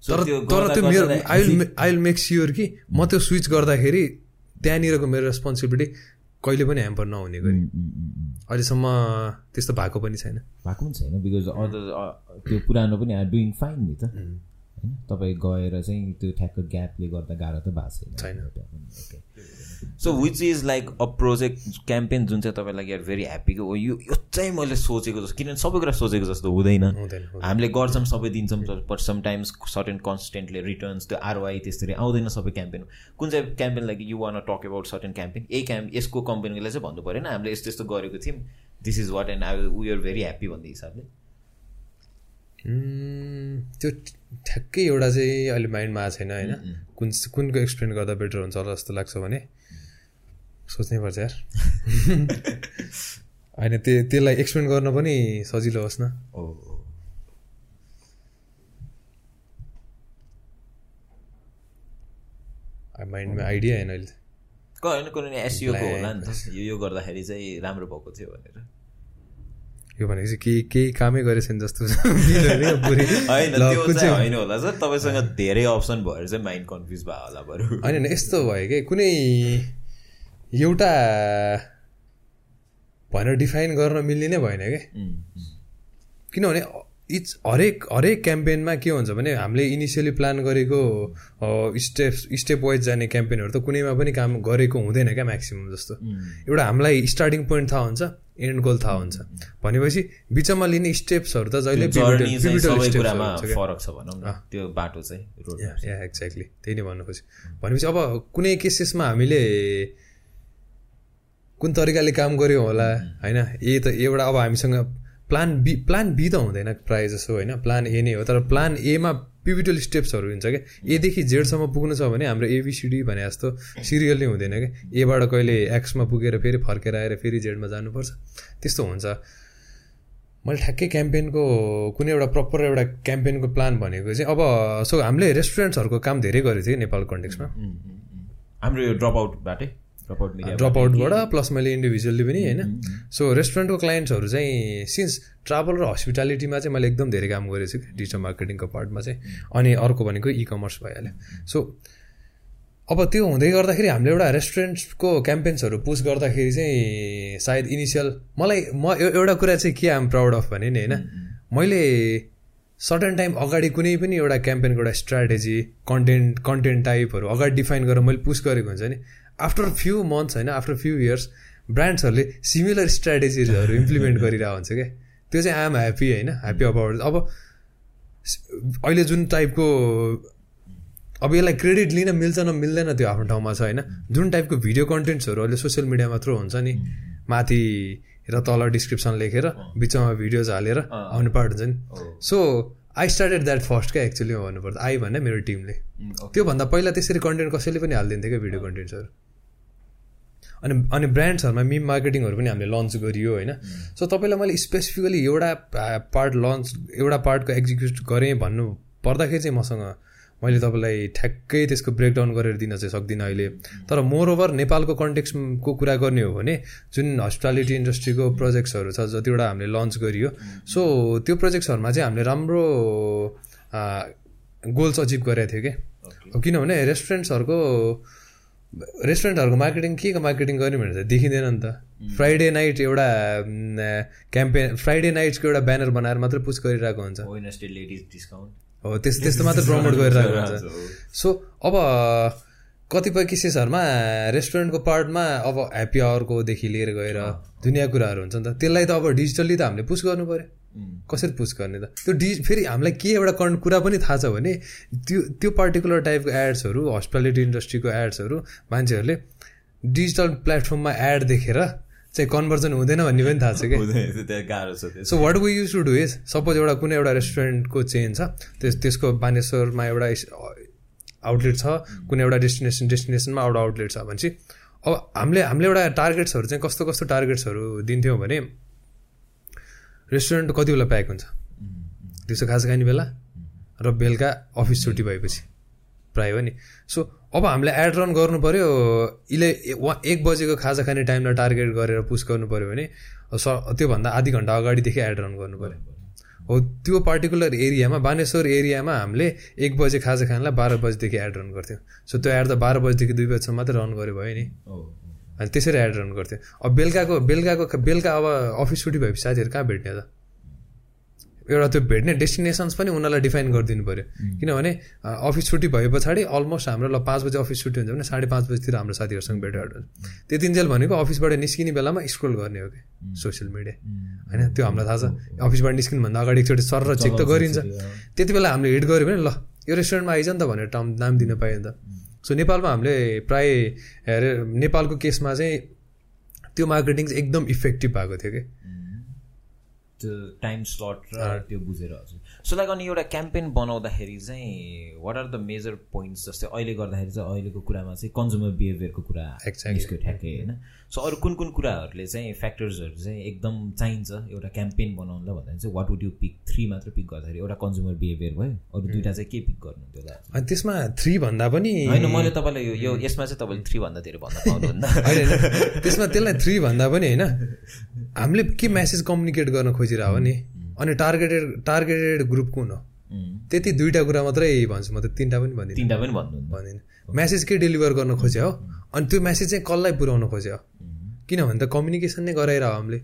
तर तर त्यो मेरो I will I will make sure कि म त्यो स्विच गर्दाखेरि त्यहाँनिरको मेरो रेस्पोन्सिबिलिटी कहिले पनि ह्याम्पर नहुने गरी। अहिलेसम्म त्यस्तो भएको पनि छैन। भएको पनि छैन बिकज अदर त्यो पुरानो पनि डुइङ फाइन नि त। होइन? तपाईँ गएर चाहिँ त्यो ठ्याक्क ग्यापले गर्दा गाह्रो त भएको छैन। So which is like a project campaign जुन चाहिँ तपाईँलाई यार भेरी ह्याप्पीको हो यो यो चाहिँ मैले सोचेको जस्तो किनभने सबै कुरा सोचेको जस्तो हुँदैन। हामीले गर्छौँ सबै दिन्छौँ बट समटाइम्स सर्टेन कन्सटेन्टले रिटर्न्स त्यो आरवाई त्यसरी आउँदैन सबै क्याम्पेन कुन चाहिँ क्याम्पेन लागि you want talk about certain campaign यही क्याम्प यसको कम्पेनीलाई चाहिँ भन्नु पऱ्यो हामीले यस्तो यस्तो गरेको थियौँ। This is what and I we are very happy भन्ने हिसाबले। त्यो ठ्याक्कै एउटा चाहिँ अहिले माइन्डमा आएको छैन होइन? कुन कुनको एक्सप्लेन गर्दा बेटर हुन्छ होला जस्तो लाग्छ भने। सोच्नै पर्छ यार। होइन त्यो त्यसलाई एक्सप्लेन गर्न पनि सजिलो होस् न। माइन्डमा आइडिया होइन अहिले होइन कुनै एसियोको होला नि त। यो गर्दाखेरि चाहिँ राम्रो भएको थियो भनेर। यो भनेपछि केही केही कामै गरेछ नि जस्तो होइन होला सर। तपाईँसँग धेरै अप्सन भएर चाहिँ माइन्ड कन्फ्युज भयो होला बरु। होइन यस्तो भयो कि? कुनै एउटा भनेर डिफाइन गर्न मिल्ने नै भएन क्या किनभने इच हरेक हरेक क्याम्पेनमा के हुन्छ भने हामीले इनिसियली प्लान गरेको स्टेप स्टेप वाइज जाने क्याम्पेनहरू त कुनैमा पनि काम गरेको हुँदैन क्या म्याक्सिमम् जस्तो। एउटा हामीलाई स्टार्टिङ पोइन्ट थाहा हुन्छ एन्ड गोल थाहा हुन्छ। भनेपछि बिचमा लिने स्टेप्सहरू त जहिले त्यो बाटो चाहिँ एक्ज्याक्टली त्यही नै भन्नु खोज्छु भनेपछि अब कुनै केसेसमा हामीले कुन तरिकाले काम गऱ्यौँ होला होइन? ए त एउटा अब हामीसँग प्लान बी प्लान बी त हुँदैन प्रायः जसो होइन? प्लान ए नै हो तर प्लान एमा पिभिटल स्टेप्सहरू हुन्छ क्या एदेखि जेडसम्म पुग्नु छ भने हाम्रो एबिसिडी भने जस्तो सिरियल नै हुँदैन क्या एबाट कहिले एक्समा पुगेर फेरि फर्केर आएर फेरि जेडमा जानुपर्छ। त्यस्तो हुन्छ। मैले ठ्याक्कै क्याम्पेनको कुनै एउटा प्रपर एउटा क्याम्पेनको प्लान भनेको चाहिँ अब सो हामीले रेस्टुरेन्ट्सहरूको काम धेरै गरेको थिएँ नेपाल कन्टेक्समा हाम्रो यो ड्रप आउटबाटै ड्रप आउटबाट प्लस मैले इन्डिभिजुअली पनि होइन? सो रेस्टुरेन्टको क्लाइन्ट्सहरू चाहिँ सिन्स ट्राभल र हस्पिटालिटीमा चाहिँ मैले एकदम धेरै काम गरेको छु कि डिजिटल मार्केटिङको पार्टमा चाहिँ अनि अर्को भनेको इ कमर्स भइहाल्यो। सो अब त्यो हुँदै गर्दाखेरि हामीले एउटा रेस्टुरेन्टको क्याम्पेन्सहरू पुस गर्दाखेरि चाहिँ सायद इनिसियल मलाई म एउटा कुरा चाहिँ के आम प्राउड अफ भने नि होइन? मैले सर्टन टाइम अगाडि कुनै पनि एउटा क्याम्पेनको एउटा स्ट्राटेजी कन्टेन्ट कन्टेन्ट टाइपहरू अगाडि डिफाइन गरेर मैले पुस गरेको हुन्छ नि। आफ्टर फ्यु मन्थ्स होइन आफ्टर फ्यु इयर्स ब्रान्ड्सहरूले सिमिलर स्ट्राटेजिजहरू इम्प्लिमेन्ट गरिरहेको हुन्छ क्या। त्यो चाहिँ आम ह्याप्पी होइन ह्याप्पी अबाउट अब अहिले जुन टाइपको अब यसलाई क्रेडिट लिन मिल्छ न मिल्दैन त्यो आफ्नो ठाउँमा छ होइन। जुन टाइपको भिडियो कन्टेन्ट्सहरू अहिले सोसियल मिडियामा थ्रो हुन्छ नि माथि र तल डिस्क्रिप्सन लेखेर बिचमा भिडियोज हालेर आउने पार्ट हुन्छ नि so I started that first क्या एक्चुली भन्नुपर्दा। आई भन्ने मेरो टिमले। त्योभन्दा पहिला त्यसरी कन्टेन्ट कसैले पनि हालिदिन्थ्यो क्या भिडियो कन्टेन्ट्सहरू अनि अनि ब्रान्ड्सहरूमा मिम मार्केटिङहरू पनि हामीले लन्च गरियो होइन? सो तपाईँलाई मैले स्पेसिफिकली एउटा पार्ट लन्च एउटा पार्टको एक्जिक्युट गरेँ भन्नु पर्दाखेरि चाहिँ मसँग मैले तपाईँलाई ठ्याक्कै त्यसको ब्रेकडाउन गरेर दिन चाहिँ सक्दिनँ अहिले। तर मोरओभर नेपालको कन्टेक्सको कुरा गर्ने हो भने जुन हस्पिटालिटी इन्डस्ट्रीको प्रोजेक्ट्सहरू छ जतिवटा हामीले लन्च गरियो सो त्यो प्रोजेक्ट्सहरूमा चाहिँ हामीले राम्रो गोल्स अचिभ गरेको थियो कि। किनभने रेस्टुरेन्ट्सहरूको रेस्टुरेन्टहरूको मार्केटिङ के को मार्केटिङ गर्ने भनेर चाहिँ देखिँदैन नि त। फ्राइडे नाइट एउटा क्याम्पेन फ्राइडे नाइट्सको एउटा ब्यानर बनाएर मात्रै पुस गरिरहेको हुन्छ। हो त्यस त्यस्तो मात्रै प्रमोट गरिरहेको हुन्छ। सो अब कतिपय केसेसहरूमा रेस्टुरेन्टको पार्टमा अब ह्याप्पी आवरकोदेखि लिएर गएर दुनियाँ कुराहरू हुन्छ नि त। त्यसलाई त अब डिजिटल्ली त हामीले पुस गर्नु पऱ्यो कसरी पुस गर्ने त? त्यो डि फेरि हामीलाई के एउटा कन् कुरा पनि थाहा छ भने त्यो त्यो पर्टिकुलर टाइपको एड्सहरू हस्पिटालिटी इन्डस्ट्रीको एड्सहरू मान्छेहरूले डिजिटल प्लेटफर्ममा एड देखेर चाहिँ कन्भर्जन हुँदैन भन्ने पनि थाहा छ कि? So what we used to do is suppose एउटा कुनै एउटा रेस्टुरेन्टको चेन छ त्यस त्यसको बानेश्वरमा एउटा आउटलेट छ कुनै एउटा डेस्टिनेसन डेस्टिनेसनमा एउटा आउटलेट छ भने चाहिँ अब हामीले हामीले एउटा टार्गेट्सहरू चाहिँ कस्तो कस्तो टार्गेट्सहरू दिन्थ्यौँ भने रेस्टुरेन्ट कति बेला प्याक हुन्छ? दिउँसो खाजा खाने बेला र बेलुका अफिस छुट्टी भएपछि। प्रायः हो नि। सो अब हामीले एड रन गर्नु पऱ्यो इले एक बजेको खाजा खाने टाइमलाई टार्गेट गरेर पुस गर्नु पऱ्यो भने स त्योभन्दा आधी घन्टा अगाडिदेखि एड रन गर्नु पऱ्यो हो त्यो पर्टिकुलर एरियामा बानेश्वर एरियामा हामीले एक बजे खाजा खानलाई बाह्र बजीदेखि एड रन गर्थ्यौँ। सो त्यो एड त बाह्र बजीदेखि दुई बजीसम्म मात्रै रन गऱ्यो भयो नि। अनि त्यसरी एड रन गर्थ्यो। अब बेलुकाको बेलुकाको बेलुका अब अफिस छुट्टी भएपछि साथीहरू कहाँ भेट्ने त? एउटा त्यो भेट्ने डेस्टिनेसन्स पनि उनीहरूलाई डिफाइन गरिदिनु पऱ्यो किनभने अफिस छुट्टी भए पछाडि अलमोस्ट हाम्रो ल पाँच बजी अफिस छुट्टी हुन्छ भने साढे पाँच बजीतिर हाम्रो साथीहरूसँग भेटघाट हुन्छ त्यतिन्जेल भनेको अफिसबाट निस्किने बेलामा स्क्रोल गर्ने हो कि सोसियल मिडिया होइन त्यो हामीलाई थाहा छ। अफिसबाट निस्किनुभन्दा अगाडि एकचोटि सर र चेक त गरिन्छ। त्यति बेला हामीले हिट गऱ्यो भने ल यो रेस्टुरेन्टमा आइज नि त भनेर नाम दिन पायो नि त। सो नेपालमा हामीले प्राय नेपालको केसमा चाहिँ त्यो मार्केटिङ चाहिँ एकदम इफेक्टिभ भएको थियो कि। त्यो टाइम स्लट र त्यो बुझेर हजुर। सो लाइक अनि एउटा क्याम्पेन बनाउँदाखेरि चाहिँ what are the major points जस्तै अहिले गर्दाखेरि चाहिँ अहिलेको कुरामा चाहिँ कन्ज्युमर बिहेभियरको कुरा निस्क्यो ठ्याक्कै होइन? सो अरू कुन कुन कुराहरूले चाहिँ फ्याक्टर्सहरू चाहिँ एकदम चाहिन्छ एउटा क्याम्पेन बनाउनुलाई भन्दाखेरि चाहिँ what would you pick three मात्र पिक गर्दाखेरि एउटा कन्ज्युमर बिहेभियर भयो। अरू दुइटा चाहिँ के पिक गर्नु त्यो अनि त्यसमा थ्री भन्दा पनि होइन मैले तपाईँलाई यो यसमा चाहिँ तपाईँले थ्री भन्दा धेरै भन्दा पाउनुहुन्न। त्यसमा त्यसलाई थ्री भन्दा पनि होइन। हामीले के म्यासेज कम्युनिकेट गर्न खोजिरह हो नि? अनि टार्गेटेड टार्गेटेड ग्रुप कुन हो? त्यति दुइटा कुरा मात्रै भन्छु। म त तिनवटा पनि भन्दिनँ। तिनवटा पनि भन्नु भन्दिनँ। म्यासेज के डेलिभर गर्न खोज्यो? हो अनि त्यो म्यासेज चाहिँ कसलाई पुऱ्याउन खोज्यो? किनभने त कम्युनिकेसन नै गराएर हामीले।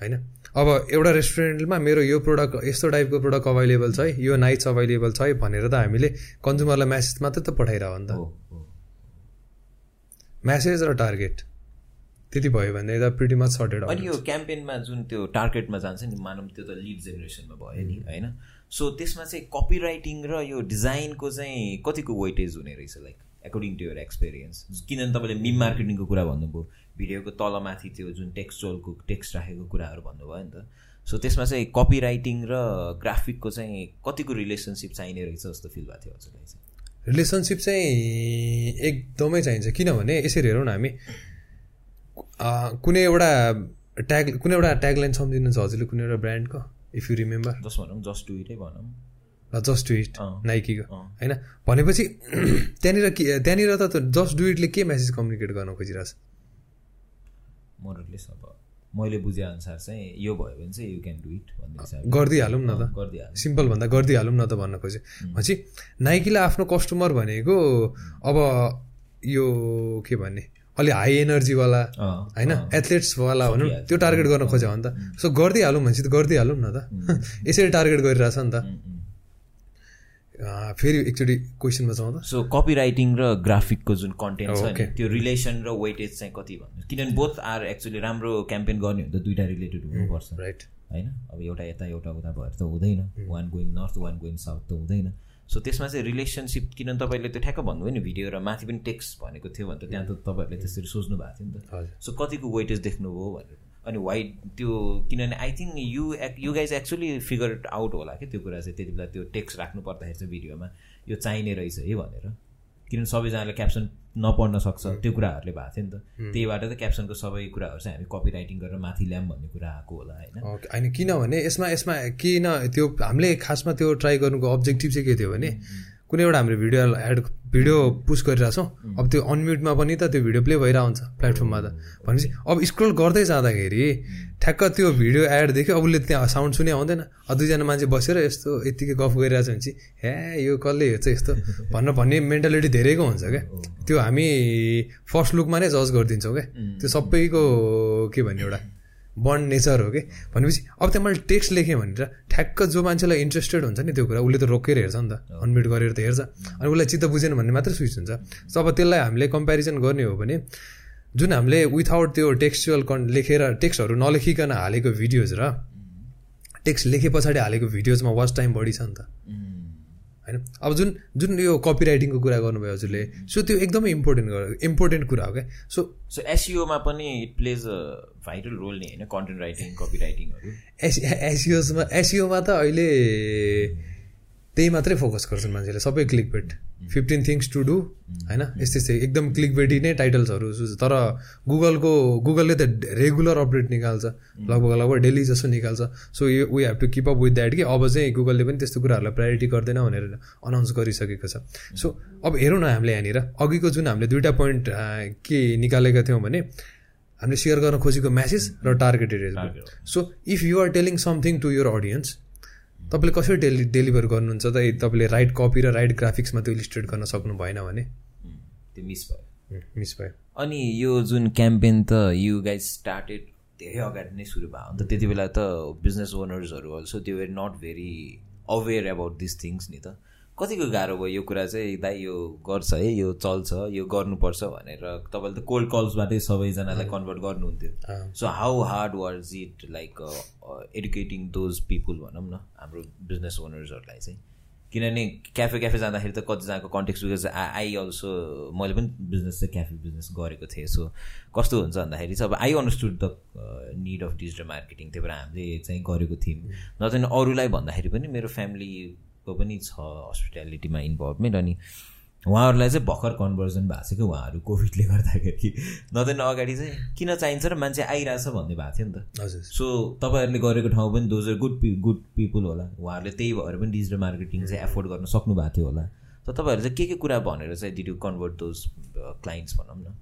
होइन? अब एउटा रेस्टुरेन्टमा मेरो यो प्रडक्ट यस्तो टाइपको प्रडक्ट अभाइलेबल छ है यो नाइट्स अभाइलेबल छ है भनेर त हामीले कन्ज्युमरलाई म्यासेज मात्रै त पठाइरह नि त। म्यासेज र टार्गेट त्यति भयो भने त प्रिटी मच सर्टेड अनि यो क्याम्पेनमा जुन त्यो टार्गेटमा जान्छ नि मानव त्यो त लिड जेनेरेसनमा भयो नि होइन? सो त्यसमा चाहिँ कपी राइटिङ र यो डिजाइनको चाहिँ कतिको वेटेज हुने रहेछ like according to your experience किनभने तपाईँले मिम मार्केटिङको कुरा भन्नुभयो भिडियोको तलमाथि त्यो जुन टेक्स्चुअलको टेक्स्ट राखेको कुराहरू भन्नुभयो नि त। सो त्यसमा चाहिँ कपी राइटिङ र ग्राफिकको चाहिँ कतिको रिलेसनसिप चाहिने रहेछ जस्तो फिल भएको थियो हजुरलाई चाहिँ रिलेसनसिप चाहिँ एकदमै चाहिन्छ। किनभने यसरी हेरौँ न हामी कुनै एउटा ट्याग कुनै एउटा ट्यागलाइन सम्झिनुहुन्छ हजुरले कुनै एउटा ब्रान्डको इफ यु रिमेम्बर जस्ट भनौँ जस्ट डु इटै भनौँ जस्ट डु इट नाइकीको होइन? भनेपछि त्यहाँनिर के त्यहाँनिर त जस्ट डु इटले के मेसेज कम्युनिकेट गर्न खोजिरहेछ? मोरलेस अब मैले बुझे अनुसार चाहिँ यो भयो भने चाहिँ यु क्यान डु इट भन्ने गरिदिइहालौँ न त। गरिदिइहाल्नु सिम्पल भन्दा गरिदिइहालौँ न त भन्न खोजेँ। भनेपछि नाइकीलाई आफ्नो कस्टमर भनेको अब यो के भन्ने? अलि हाई एनर्जीवाला होइन? एथलेट्सवाला भनौँ त्यो टार्गेट गर्न खोज्यो भने त सो गरिदिइहालौँ भनेपछि त गरिदिइहालौँ न त। यसरी टार्गेट गरिरहेछ नि त। फेरि एकचोटि क्वेसनमा जाउँ त। सो कपी राइटिङ र ग्राफिकको जुन कन्टेन्ट छ Okay. नि त्यो रिलेसन र वेटेज चाहिँ कति भन्नु? किनभने बोथ आर एक्चुली राम्रो क्याम्पेन गर्ने हो भने त दुइटा रिलेटेड हुनुपर्छ। राइट होइन? अब एउटा यता एउटा उता भएर त हुँदैन। One going north one going south त हुँदैन। सो त्यसमा चाहिँ रिलेसनसिप किनभने तपाईँले त्यो ठ्याक्क भन्नुभयो नि भिडियो र माथि पनि टेक्स्ट भनेको थियो भने त त्यहाँ त तपाईँहरूले त्यसरी सोच्नु भएको थियो नि त। सो कतिको वेटेज देख्नुभयो भनेर। अनि वाइट त्यो किनभने आई थिङ्क यु एक् you guys actually figure out होला कि त्यो कुरा चाहिँ त्यति बेला त्यो टेक्स्ट राख्नु पर्दाखेरि चाहिँ भिडियोमा यो चाहिने रहेछ है भनेर। किनभने सबैजनाले क्याप्सन नपढ्न सक्छ। त्यो कुराहरूले भएको थियो नि त। त्यहीबाट त क्याप्सनको सबै कुराहरू चाहिँ हामी कपी राइटिङ गरेर माथि ल्याऊँ भन्ने कुरा आएको होला होइन? होइन किनभने यसमा यसमा किन त्यो हामीले खासमा त्यो ट्राई गर्नुको अब्जेक्टिभ चाहिँ के थियो भने कुनै एउटा हामीले भिडियो एड भिडियो पुस गरिरहेछौँ अब त्यो अनम्युटमा पनि त त्यो भिडियो प्ले भइरहेको हुन्छ प्लेटफर्ममा त। भनेपछि अब स्क्रोल गर्दै जाँदाखेरि ठ्याक्क त्यो भिडियो एड देख्यो अब उसले त्यहाँ साउन्ड सुने आउँदैन अब दुईजना मान्छे बसेर यस्तो यत्तिकै गफ गरिरहेछ भने चाहिँ हे यो कसले हेर्छ यस्तो? भनेर भन्ने मेन्टालिटी धेरैको हुन्छ क्या। त्यो हामी फर्स्ट लुकमा नै जज गरिदिन्छौँ क्या। त्यो सबैको के भन्ने एउटा बन्ड नेचर हो कि? भनेपछि अब त्यहाँ मैले टेक्स्ट लेखेँ भनेर ठ्याक्क जो मान्छेलाई इन्ट्रेस्टेड हुन्छ नि त्यो कुरा उसले त रोकेर हेर्छ नि त। अनम्युट गरेर त हेर्छ। अनि उसलाई चित्त बुझेन भन्ने मात्रै स्विच हुन्छ। सो अब त्यसलाई हामीले कम्पेरिजन गर्ने हो भने जुन हामीले विथआउट त्यो टेक्स्चुअल कन् लेखेर टेक्स्टहरू नलेखिकन हालेको भिडियोज र टेक्स्ट लेखे पछाडि हालेको भिडियोजमा वाच टाइम बढी छ नि त। होइन? अब जुन जुन यो कपी राइटिङको कुरा गर्नुभयो हजुरले सो त्यो एकदमै इम्पोर्टेन्ट इम्पोर्टेन्ट कुरा हो क्या? सो सो एसिओमा पनि it plays a vital role नि होइन? कन्टेन्ट राइटिङ कपी राइटिङहरू एस एसियोसमा एसियोमा त अहिले त्यही मात्रै फोकस गर्छन् मान्छेले सबै click bait fifteen things to do होइन? यस्तै यस्तै एकदम क्लिक बेटी नै टाइटल्सहरू तर गुगलको गुगलले त रेगुलर अपडेट निकाल्छ। लगभग लगभग डेली जस्तो निकाल्छ। सो यो we have to keep up with that कि अब चाहिँ गुगलले पनि त्यस्तो कुराहरूलाई प्रायोरिटी गर्दैन भनेर अनाउन्स गरिसकेको छ। सो अब हेरौँ न हामीले यहाँनिर। अघिको जुन हामीले दुइटा पोइन्ट के निकालेका थियौँ भने हामीले सेयर गर्न खोजेको म्यासेज र targeted. So if you are telling something to your audience तपाईँले कसरी डेलि डेलिभर गर्नुहुन्छ त? तपाईँले राइट कपी र राइट ग्राफिक्समा त्यो इलिस्ट्रेट गर्न सक्नु भएन भने? त्यो मिस भयो। मिस भयो। अनि यो जुन क्याम्पेन त यु गाइज स्टार्टेड धेरै अगाडि नै सुरु भयो। अन्त त्यति बेला त बिजनेस ओनर्सहरू अल्सो त्यो were not very aware about this things नि त। कतिको गाह्रो भयो यो कुरा चाहिँ? दाइ यो गर्छ है यो चल्छ यो गर्नुपर्छ भनेर तपाईँले त कोल्ड कल्सबाटै सबैजनालाई कन्भर्ट गर्नुहुन्थ्यो। So how hard was it like educating those people भनौँ न हाम्रो बिजनेस ओनर्सहरूलाई चाहिँ? किनभने क्याफे क्याफे जाँदाखेरि त कतिजनाको कन्टेक्स्ट बिकज आई अल्सो मैले पनि बिजनेस चाहिँ क्याफे बिजनेस गरेको थिएँ। सो कस्तो हुन्छ भन्दाखेरि चाहिँ अब I understood the need of digital marketing त्यही भएर हामीले चाहिँ गरेको थियौँ। नत्र अरूलाई भन्दाखेरि पनि मेरो फ्यामिलीको पनि छ हस्पिटालिटीमा इन्भल्भमेन्ट अनि उहाँहरूलाई चाहिँ भर्खर कन्भर्जन भएको छ कि उहाँहरू कोभिडले गर्दाखेरि। नत्र अगाडि चाहिँ किन चाहिन्छ र मान्छे आइरहेछ भन्ने भएको थियो नि त। हजुर सो तपाईँहरूले गरेको ठाउँ पनि दोज गुड गुड पिपुल होला। उहाँहरूले त्यही भएर पनि डिजिटल मार्केटिङ चाहिँ एफोर्ड गर्न सक्नु भएको थियो होला। त तपाईँहरू चाहिँ के के कुरा भनेर चाहिँ did you convert those clients भनौँ न?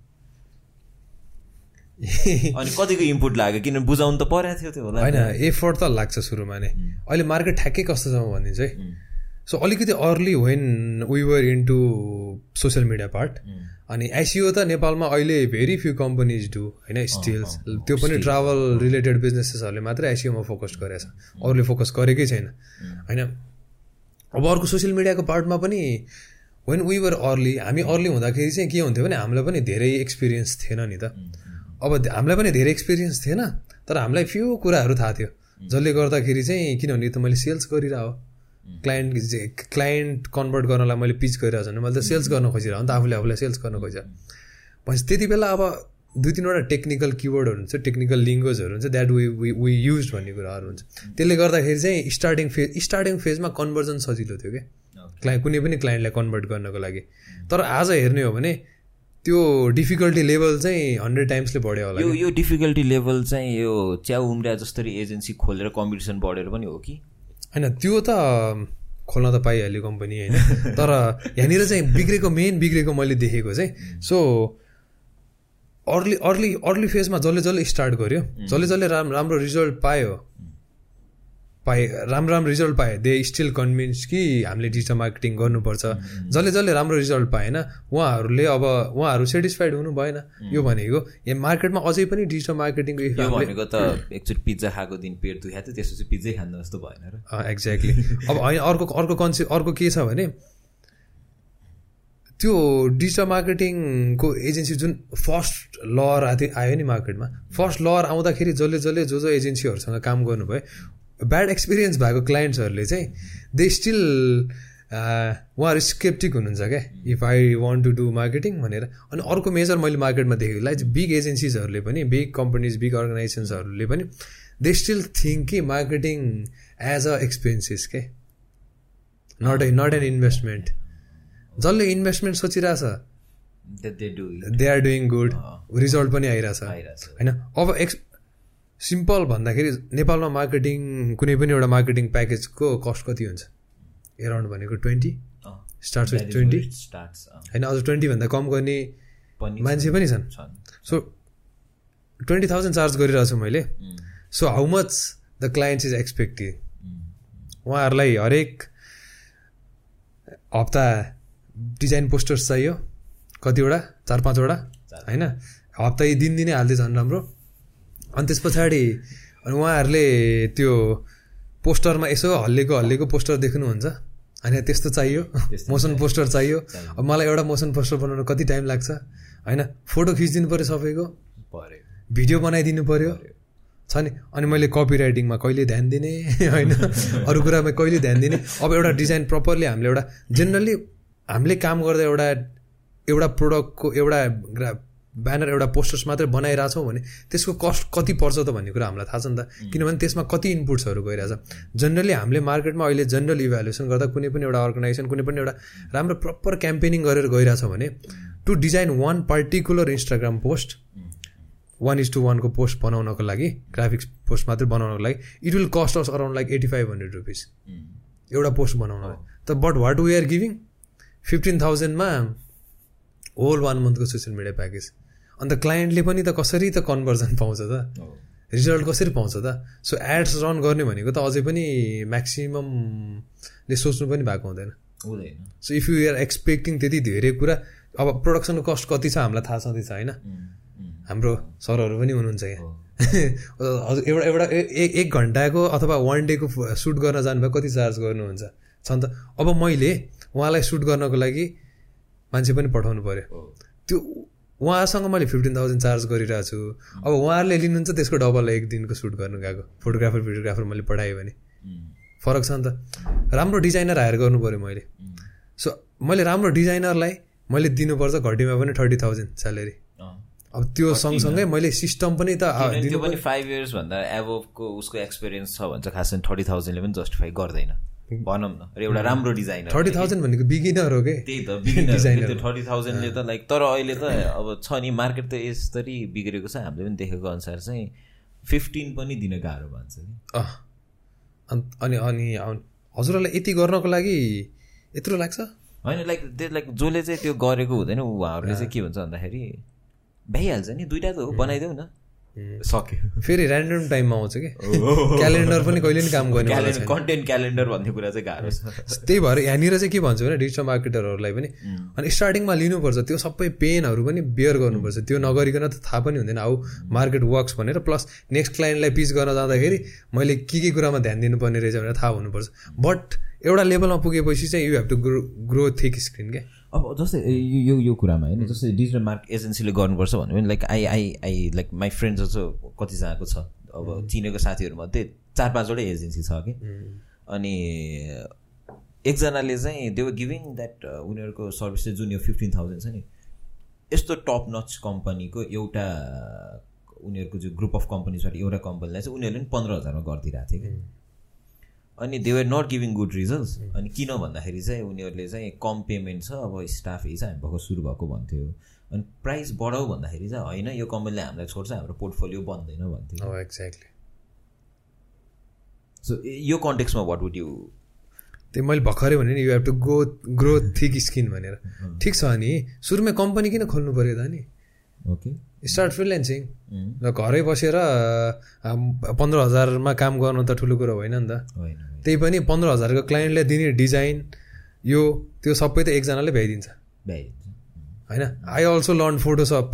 अनि कतिको इनपुट लाग्यो? किनभने बुझाउनु त परेको थियो त्यो होला। होइन एफर्ट त लाग्छ सुरुमा नै। अहिले मार्केट ठ्याक्कै कस्तो छ भनिदिन्छ है सो अलिकति early when we were into social media part अनि एसियो त नेपालमा अहिले भेरी फ्यु कम्पनीज डु होइन स्टिल्स त्यो पनि ट्राभल रिलेटेड बिजनेसेसहरूले मात्रै एसियोमा फोकस गरेछ अरूले फोकस गरेकै छैन। होइन। अब अर्को सोसियल मिडियाको पार्टमा पनि वेन वी वर अर्ली हामी अर्ली हुँदाखेरि चाहिँ के हुन्थ्यो भने हामीलाई पनि धेरै एक्सपिरियन्स थिएन नि त। अब हामीलाई पनि धेरै एक्सपिरियन्स थिएन तर हामीलाई फ्यु कुराहरू थाहा थियो। जसले गर्दाखेरि चाहिँ किनभने त मैले सेल्स गरिरह क्लाइन्ट क्लाइन्ट कन्भर्ट गर्नलाई मैले पिच गरिरहेको छु। भने मैले त सेल्स गर्न खोजिरहेको नि त आफूले आफूलाई सेल्स गर्न खोजेँ भनेपछि त्यति बेला अब दुई तिनवटा टेक्निकल किवर्डहरू हुन्छ टेक्निकल लिङ्ग्वेजहरू हुन्छ that we we we use भन्ने कुराहरू हुन्छ। त्यसले गर्दाखेरि चाहिँ स्टार्टिङ फेज स्टार्टिङ फेजमा कन्भर्जन सजिलो थियो क्या। क्लाइ कुनै पनि क्लाइन्टलाई कन्भर्ट गर्नको लागि। तर आज हेर्ने हो भने त्यो डिफिकल्टी लेभल चाहिँ हन्ड्रेड टाइम्सले बढ्यो होला यो यो डिफिकल्टी लेभल चाहिँ यो च्याउ उम्रिया जस्तरी एजेन्सी खोलेर कम्पिटिसन बढेर पनि हो कि? होइन त्यो त खोल्न त पाइहाल्यो कम्पनी होइन। तर यहाँनिर चाहिँ बिग्रेको मेन बिग्रेको मैले देखेको चाहिँ सो अर्ली अर्ली अर्ली फेजमा जसले जसले स्टार्ट गर्यो जसले जसले राम राम्रो रिजल्ट पायो पाए राम्रो राम्रो रिजल्ट पायो दे स्टिल कन्भिन्स कि हामीले डिजिटल मार्केटिङ गर्नुपर्छ। जसले जसले राम्रो रिजल्ट पाएन उहाँहरूले अब उहाँहरू सेटिस्फाइड हुनु भएन। यो भनेको यहाँ मार्केटमा अझै पनि डिजिटल मार्केटिङको यो भनेको त एकचोटि पिज्जा खाएको दिन पेट दुखाएको थियो त्यसपछि पिज्जै खानु जस्तो भएन र। एक्ज्याक्टली अब होइन अर्को अर्को कन्सेप्ट अर्को के छ भने त्यो डिजिटल मार्केटिङको एजेन्सी जुन फर्स्ट लहर आयो आयो नि मार्केटमा फर्स्ट लहर आउँदाखेरि जसले जसले जो जो एजेन्सीहरूसँग काम गर्नुभयो ब्याड एक्सपिरियन्स भएको क्लाइन्ट्सहरूले चाहिँ दे स्टिल उहाँहरू स्केप्टिक हुनुहुन्छ क्या। If I want to do marketing भनेर। अनि अर्को मेजर मैले मार्केटमा देखेको लाइक बिग एजेन्सिजहरूले पनि बिग कम्पनीज बिग अर्गनाइजेसन्सहरूले पनि दे स्टिल थिङ्क कि मार्केटिङ एज अ एक्सपेन्सिस के। Not a not an investment जसले investment सोचिरहेछ they are doing good result पनि आइरहेछ। होइन? अब एक्स सिम्पल भन्दाखेरि नेपालमा मार्केटिङ कुनै पनि एउटा मार्केटिङ प्याकेजको कस्ट कति हुन्छ? एराउन्ड भनेको ट्वेन्टी स्टार्ट विथ ट्वेन्टी। होइन अझ ट्वेन्टीभन्दा कम गर्ने मान्छे पनि छन्। सो ट्वेन्टी थाउजन्ड चार्ज गरिरहेको छु मैले। So how much the client is expecting उहाँहरूलाई हरेक हप्ता डिजाइन पोस्टर्स चाहियो। कतिवटा? चार पाँचवटा? होइन? हप्ता यी दिन दिनै हाल्दै झन् राम्रो। अनि त्यस पछाडि अनि उहाँहरूले त्यो पोस्टरमा यसो हल्लेको हल्लेको पोस्टर देख्नुहुन्छ। होइन त्यस्तो चाहियो। मोसन पोस्टर चाहियो। अब मलाई एउटा मोसन पोस्टर बनाउनु कति टाइम लाग्छ? होइन फोटो खिचिदिनु पऱ्यो सबैको। भिडियो बनाइदिनु पऱ्यो छ नि? अनि मैले कपी राइटिङमा कहिले ध्यान दिने? होइन अरू कुरामा कहिले ध्यान दिने? अब एउटा डिजाइन प्रपरली हामीले एउटा जेनरली हामीले काम गर्दा एउटा एउटा प्रोडक्टको एउटा ब्यानर एउटा पोस्टर्स मात्रै बनाइरहेछौँ भने त्यसको कस्ट कति पर्छ त भन्ने कुरा हामीलाई थाहा छ नि त। किनभने त्यसमा कति इनपुट्सहरू गइरहेछ। जनरली हामीले मार्केटमा अहिले जनरल इभ्यालुएसन गर्दा कुनै पनि एउटा अर्गनाइजेसन कुनै पनि एउटा राम्रो प्रपर क्याम्पेनिङ गरेर गइरहेछ भने to design one particular Instagram post one is two वानको पोस्ट बनाउनको लागि ग्राफिक्स पोस्ट मात्रै बनाउनको लागि it will cost us around like eighty five hundred rupees एउटा पोस्ट बनाउन। त but what we are giving fifteen थाउजन्डमा whole one मन्थको सोसियल मिडिया प्याकेज अन्त क्लाइन्टले पनि त कसरी त कन्भर्जन पाउँछ त? रिजल्ट कसरी पाउँछ त? सो एड्स रन गर्ने भनेको त अझै पनि म्याक्सिममले सोच्नु पनि भएको हुँदैन। So if you are expecting त्यति धेरै कुरा अब प्रोडक्सनको कस्ट कति छ हामीलाई थाहा छँदैछ होइन? हाम्रो सरहरू पनि हुनुहुन्छ यहाँ। हजुर एउटा एउटा एक घन्टाको अथवा वान डेको सुट गर्न जानुभयो कति चार्ज गर्नुहुन्छ? छ नि त। अब मैले उहाँलाई सुट गर्नको लागि मान्छे पनि पठाउनु पऱ्यो त्यो उहाँसँग मैले फिफ्टिन थाउजन्ड चार्ज गरिरहेको छु। अब उहाँहरूले लिनुहुन्छ त्यसको डबल एक दिनको सुट गर्नु गएको। फोटोग्राफर भिडियोग्राफर मैले पठाएँ भने। फरक छ नि त। राम्रो डिजाइनर हायर गर्नु पऱ्यो मैले। सो मैले राम्रो डिजाइनरलाई मैले दिनुपर्छ घटीमा पनि थर्टी थाउजन्ड स्यालेरी अब त्यो सँगसँगै मैले सिस्टम पनि त त्यो पनि फाइभ इयर्सभन्दा एभोको उसको एक्सपिरियन्स छ भने चाहिँ खास थर्टी थाउजन्डले पनि जस्टिफाई गर्दैन। भनौँ न। एउटा राम्रो डिजाइनर। थर्टी थाउजन्ड भनेको बिगिनर हो कि? त्यही त बिगिनर। त्यो थर्टी थाउजन्डले त लाइक तर अहिले त अब छ नि मार्केट त यसरी बिग्रेको छ। हामीले पनि देखेको अनुसार चाहिँ फिफ्टिन पनि दिन गाह्रो भन्छ नि। अनि अनि हजुरहरूलाई यति गर्नको लागि यत्रो लाग्छ? होइन लाइक त्यो लाइक जसले चाहिँ त्यो गरेको हुँदैन उहाँहरूले चाहिँ के भन्छ भन्दाखेरि भइहाल्छ नि दुइटा त हो बनाइदेऊ न। सक्यो। फेरि ऱ्यान्डम टाइममा आउँछ कि? क्यालेन्डर पनि कहिले पनि काम गर्ने कन्टेन्ट क्यालेन्डर भन्ने कुरा चाहिँ गाह्रो छ। त्यही भएर यहाँनिर चाहिँ के भन्छु भने डिजिटल मार्केटरहरूलाई पनि अनि स्टार्टिङमा लिनुपर्छ त्यो सबै पेनहरू पनि बेयर गर्नुपर्छ। त्यो नगरिकन त थाहा पनि हुँदैन हाउ मार्केट वर्क्स भनेर। प्लस नेक्स्ट क्लाइन्टलाई पिच गर्न जाँदाखेरि मैले के के कुरामा ध्यान दिनुपर्ने रहेछ भनेर थाहा हुनुपर्छ। बट एउटा लेभलमा पुगेपछि चाहिँ you have to grow grow thick screen क्या अब जस्तै यो यो कुरामा होइन जस्तै डिजिटल मार्क एजेन्सीले गर्नुपर्छ भन्यो भने like I I I like my फ्रेन्ड्सहरू चाहिँ कतिजनाको छ। अब चिनेको साथीहरूमध्ये चार पाँचवटै एजेन्सी छ कि। अनि एकजनाले चाहिँ दे वर गिभिङ द्याट उनीहरूको सर्भिस चाहिँ जुन यो फिफ्टिन थाउजन्ड छ नि यस्तो टप नच कम्पनीको एउटा उनीहरूको जो ग्रुप अफ कम्पनीजबाट एउटा कम्पनीलाई चाहिँ उनीहरूले पनि पन्ध्र हजारमा गरिदिरहेको थियो कि। अनि they were not giving good results अनि किन भन्दाखेरि चाहिँ उनीहरूले चाहिँ कम पेमेन्ट छ अब स्टाफ यही चाहिँ हामी भर्खर सुरु भएको भन्थ्यो। अनि प्राइस बढाऊ भन्दाखेरि चाहिँ होइन यो कम्पनीले हामीलाई छोड्छ हाम्रो पोर्टफोलियो बन्दैन भन्थ्यो। एक्ज्याक्टली सो यो कन्टेक्समा वाट वुड यु त्यो मैले भर्खरै भने नि you have to go grow thick skin भनेर। ठिक छ नि सुरुमै कम्पनी किन खोल्नु पऱ्यो त नि स्टार्ट फ्रिल्यान्सिङ र घरै बसेर पन्ध्र हजारमा काम गर्नु त ठुलो कुरो होइन नि त। त्यही पनि पन्ध्र हजारको क्लाइन्टले दिने डिजाइन यो त्यो सबै त एकजनाले भ्याइदिन्छ। भ्याइ होइन? आई अल्सो लर्न फोटोसप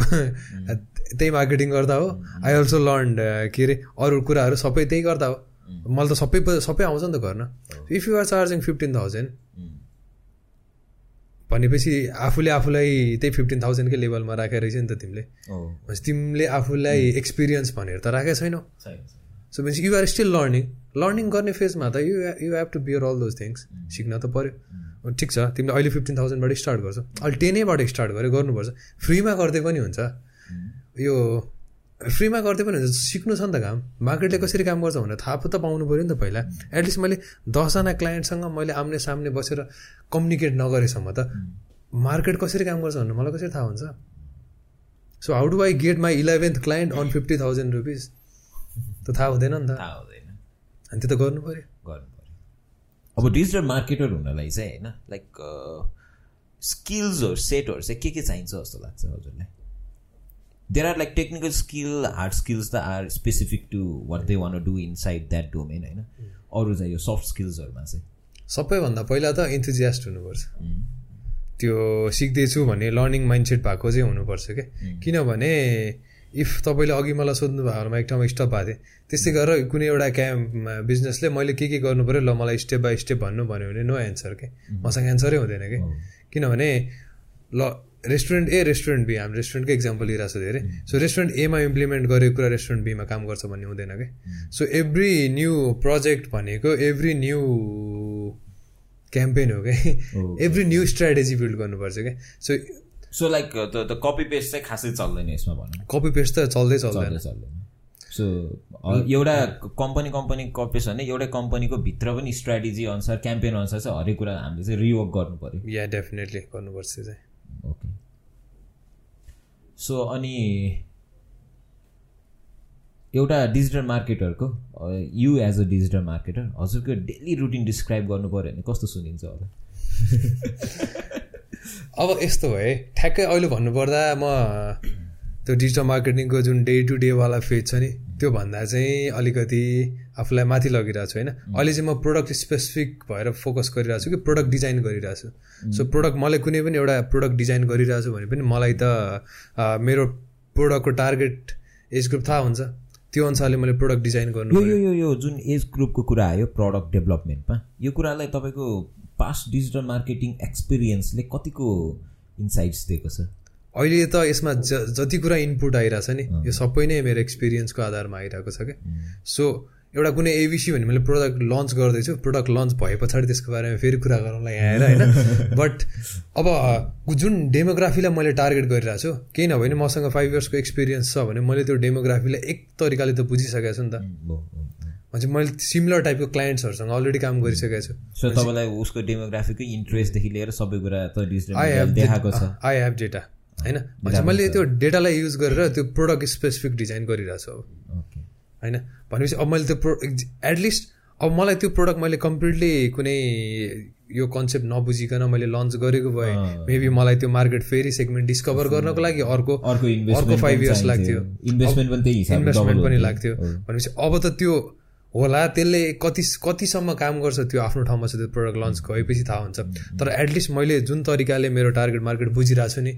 त्यही मार्केटिङ गर्दा हो। आई अल्सो लर्न के अरे अरू कुराहरू सबै त्यही गर्दा हो। मलाई त सबै सबै आउँछ नि त गर्न if you are charging fifteen thousand भनेपछि आफूले आफूलाई त्यही फिफ्टिन थाउजन्डकै लेभलमा राखेर रहेछ नि त तिमीले। भनेपछि तिमीले आफूलाई एक्सपिरियन्स भनेर त राखेको छैनौ। सो भनेपछि you are still learning learning गर्ने फेजमा त you you have to bear all those things सिक्न त पऱ्यो ठिक छ। तिमीले अहिले फिफ्टिन थाउजन्डबाट स्टार्ट गर्छौ। अहिले टेनैबाट स्टार्ट गरेर गर्नुपर्छ। फ्रीमा गर्दै पनि हुन्छ। यो फ्रीमा गर्दै पनि हुन्छ सिक्नु छ नि त काम। मार्केटले कसरी काम गर्छ भनेर थाहा त पाउनु पऱ्यो नि त पहिला। एटलिस्ट मैले दसजना क्लाइन्टसँग मैले आम्ने सामने बसेर कम्युनिकेट नगरेसम्म त मार्केट कसरी काम गर्छ भन्ने मलाई कसरी थाहा हुन्छ? So how do I get my eleventh client on fifty thousand rupees त थाहा हुँदैन नि त। थाहा हुँदैन। अनि त्यो त गर्नु पऱ्यो। गर्नु पऱ्यो। अब डिजिटल मार्केटर हुनलाई चाहिँ होइन लाइक स्किल्सहरू सेटहरू चाहिँ के के चाहिन्छ जस्तो लाग्छ हजुरलाई? There are like technical skill hard skills they are specific to what they want do inside that domain होइन अरू चाहिँ यो सफ्ट स्किल्सहरूमा चाहिँ सबैभन्दा पहिला त इन्थुजियास्ट हुनुपर्छ। उम्, त्यो सिक्दैछु भन्ने लर्निङ माइन्डसेट भएको चाहिँ हुनुपर्छ क्या किनभने इफ तपाईँले अघि मलाई सोध्नु भएको बेलामा एक ठाउँमा स्टप भएको थिएँ त्यस्तै गरेर कुनै एउटा क्याम्पमा बिजनेसले मैले के के गर्नु पऱ्यो ल मलाई स्टेप बाई स्टेप भन्नु भन्यो भने नो एन्सर के? मसँग एन्सरै हुँदैन कि? किनभने ल रेस्टुरेन्ट ए रेस्टुरेन्ट बी हामी रेस्टुरेन्टकै इक्जाम्पल लिइरहेको छु धेरै। सो रेस्टुरेन्ट एमा इम्प्लिमेन्ट गरेको कुरा रेस्टुरेन्ट बीमा काम गर्छ भन्ने हुँदैन कि? सो एभ्री न्यू प्रोजेक्ट भनेको एभ्री न्यू क्याम्पेन हो क्या एभ्री न्यू स्ट्राटेजी बिल्ड गर्नुपर्छ क्या so so like copy paste चाहिँ खासै चल्दैन यसमा भनौँ। कपी पेस्ट त चल्दै चल्दैन। चल्दै चल्दैन। सो एउटा कम्पनी कम्पनी कपी पेस्ट भने एउटै कम्पनीको भित्र पनि स्ट्राटेजी अनुसार क्याम्पेन अनुसार चाहिँ हरेक कुरा हामीले चाहिँ रिवर्क गर्नु पऱ्यो या डेफिनेटली गर्नुपर्छ चाहिँ। ओके सो अनि एउटा digital मार्केटरको you as a digital marketer हजुरको डेली रुटिन डिस्क्राइब गर्नु पऱ्यो भने कस्तो सुनिन्छ होला? अब यस्तो है ठ्याक्कै अहिले भन्नुपर्दा म त्यो डिजिटल मार्केटिङको जुन डे टु डेवाला फेज छ नि त्यो भन्दा चाहिँ अलिकति आफूलाई माथि लगिरहेको छु होइन? अहिले चाहिँ म प्रोडक्ट स्पेसिफिक भएर फोकस गरिरहेको छु कि प्रोडक्ट डिजाइन गरिरहेको छु। सो प्रोडक्ट मलाई कुनै पनि एउटा प्रोडक्ट डिजाइन गरिरहेको छु भने पनि मलाई त मेरो प्रोडक्टको टार्गेट एज ग्रुप थाहा हुन्छ। त्यो अनुसारले मैले प्रोडक्ट डिजाइन गर्नु यो यो यो यो जुन एज ग्रुपको कुरा आयो प्रडक्ट डेभलपमेन्टमा यो कुरालाई तपाईँको पास्ट डिजिटल मार्केटिङ एक्सपिरियन्सले कतिको इन्साइट्स दिएको छ? अहिले त यसमा ज जति कुरा इनपुट आइरहेछ नि यो सबै नै मेरो एक्सपिरियन्सको आधारमा आइरहेको छ क्या। सो एउटा कुनै एबिसी भने मैले प्रोडक्ट लन्च गर्दैछु। प्रोडक्ट लन्च भए पछाडि त्यसको बारेमा फेरि कुरा गरौँला यहाँ आएर होइन? बट अब जुन डेमोग्राफीलाई मैले टार्गेट गरिरहेको छु केही नभए मसँग फाइभ इयर्सको एक्सपिरियन्स छ भने मैले त्यो डेमोग्राफीलाई एक तरिकाले त बुझिसकेको छु नि त। भनेपछि मैले सिमिलर टाइपको क्लाइन्ट्सहरूसँग अलरेडी काम गरिसकेको छु। सो तपाईँलाई उसको डेमोग्राफीको इन्ट्रेस्टदेखि लिएर सबै कुरा त आई डिजिटल हेभ देखाएको छ। आई हेभ डेटा होइन? मैले त्यो डेटालाई युज गरेर त्यो प्रोडक्ट स्पेसिफिक डिजाइन गरिरहेको छु अब। होइन? भनेपछि अब मैले त्यो प्रो एटलिस्ट अब मलाई त्यो प्रोडक्ट मैले कम्प्लिटली कुनै यो कन्सेप्ट नबुझिकन मैले लन्च गरेको भए मेबी मलाई त्यो मार्केट फेरि सेगमेन्ट डिस्कभर गर्नको लागि अर्को अर्को फाइभ इयर्स लाग्थ्यो। इन्भेस्टमेन्ट पनि। लाग्थ्यो। भनेपछि अब त त्यो होला त्यसले कति कतिसम्म काम गर्छ त्यो आफ्नो ठाउँमा छ त्यो प्रोडक्ट लन्च गएपछि थाहा हुन्छ। तर एटलिस्ट मैले जुन तरिकाले मेरो टार्गेट मार्केट बुझिरहेको छु नि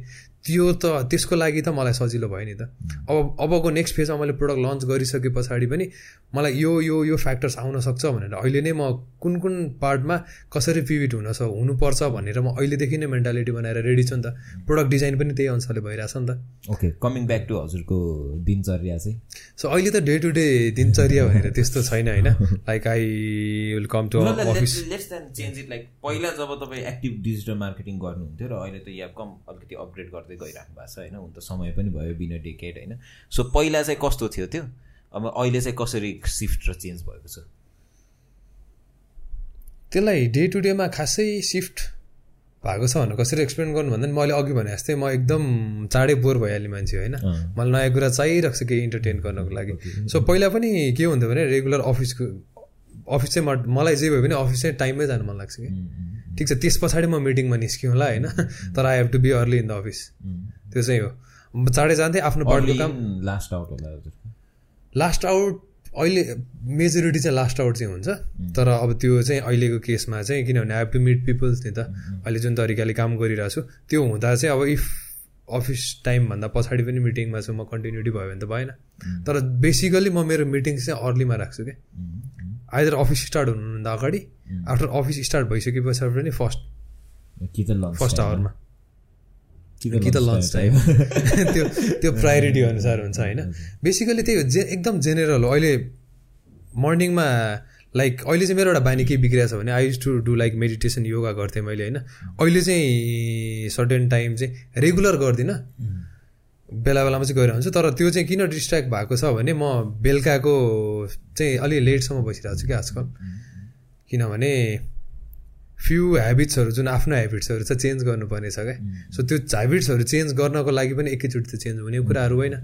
त्यो त त्यसको लागि त मलाई सजिलो भयो नि त। अब अबको नेक्स्ट फेजमा मैले प्रोडक्ट लन्च गरिसके पछाडि पनि मलाई यो यो यो फ्याक्टर्स आउन सक्छ भनेर। अहिले नै म कुन कुन पार्टमा कसरी पिभिट हुन स हुनुपर्छ भनेर म अहिलेदेखि नै मेन्टालिटी बनाएर रेडी छु नि त। प्रोडक्ट डिजाइन पनि त्यही अनुसारले भइरहेछ नि त। ओके कमिङ ब्याक टु हजुरको दिनचर्या चाहिँ? सो अहिले त डे टु डे दिनचर्या भनेर त्यस्तो छैन होइन? Like I will come to office change it like पहिला जब तपाईँ एक्टिभ डिजिटल मार्केटिङ गर्नुहुन्थ्यो र अहिले त यहाँ कम अलिकति अपग्रेड गर्दै गइराख्नु भएको छ होइन? हुन त समय पनि भयो बिना डेकेड होइन? सो पहिला चाहिँ कस्तो थियो त्यो? अब अहिले चाहिँ कसरी सिफ्ट र चेन्ज भएको छ? त्यसलाई डे टु डेमा खासै सिफ्ट भएको छ भनेर कसरी एक्सप्लेन गर्नु भन्दा नि मैले अघि भने जस्तै म एकदम चाँडै बोर भइहाल्ने मान्छे होइन? मलाई नयाँ कुरा चाहिरहेको छ केही इन्टरटेन गर्नको लागि। सो पहिला पनि के हुन्थ्यो भने रेगुलर अफिसको अफिस चाहिँ म मलाई जे भयो भने अफिस चाहिँ टाइममै जानु मन लाग्छ कि। ठिक छ त्यस पछाडि म मिटिङमा निस्क्यौँ होला होइन तर I have to be early in the office त्यो चाहिँ हो। चाँडै जान्थेँ आफ्नो पार्टको काम। लास्ट आउट होला हजुर लास्ट आउट अहिले मेजोरिटी चाहिँ लास्ट आउट चाहिँ हुन्छ। तर अब त्यो चाहिँ अहिलेको केसमा चाहिँ किनभने I have to meet peoples नि त। अहिले जुन तरिकाले काम गरिरहेको छु त्यो हुँदा चाहिँ अब इफ अफिस टाइमभन्दा पछाडि पनि मिटिङमा छु म कन्टिन्युटी भयो भने त भएन। तर बेसिकली म मेरो मिटिङ चाहिँ अर्लीमा राख्छु क्या आइदर अफिस स्टार्ट हुनुभन्दा अगाडि आफ्टर अफिस स्टार्ट भइसके पछाडि पनि फर्स्ट फर्स्ट आवरमा कि त लन्च टाइम त्यो त्यो प्रायोरिटी अनुसार हुन्छ होइन। बेसिकली त्यही हो जे एकदम जेनरल हो। अहिले मर्निङमा लाइक अहिले चाहिँ मेरो एउटा बानी के बिग्रिएको छ भने I use to do like meditation yoga गर्थेँ मैले होइन। अहिले चाहिँ सर्टेन टाइम चाहिँ रेगुलर गर्दिनँ। बेला बेलामा चाहिँ गएर हुन्छ। तर त्यो चाहिँ किन डिस्ट्र्याक्ट भएको छ भने म बेलुकाको चाहिँ अलि लेटसम्म बसिरहेको छु कि आजकल। किनभने फ्यु ह्याबिट्सहरू जुन आफ्नो ह्याबिट्सहरू छ चेन्ज गर्नुपर्ने छ क्या सो त्यो ह्याबिट्सहरू चेन्ज गर्नको लागि पनि एकैचोटि त चेन्ज हुने कुराहरू होइन।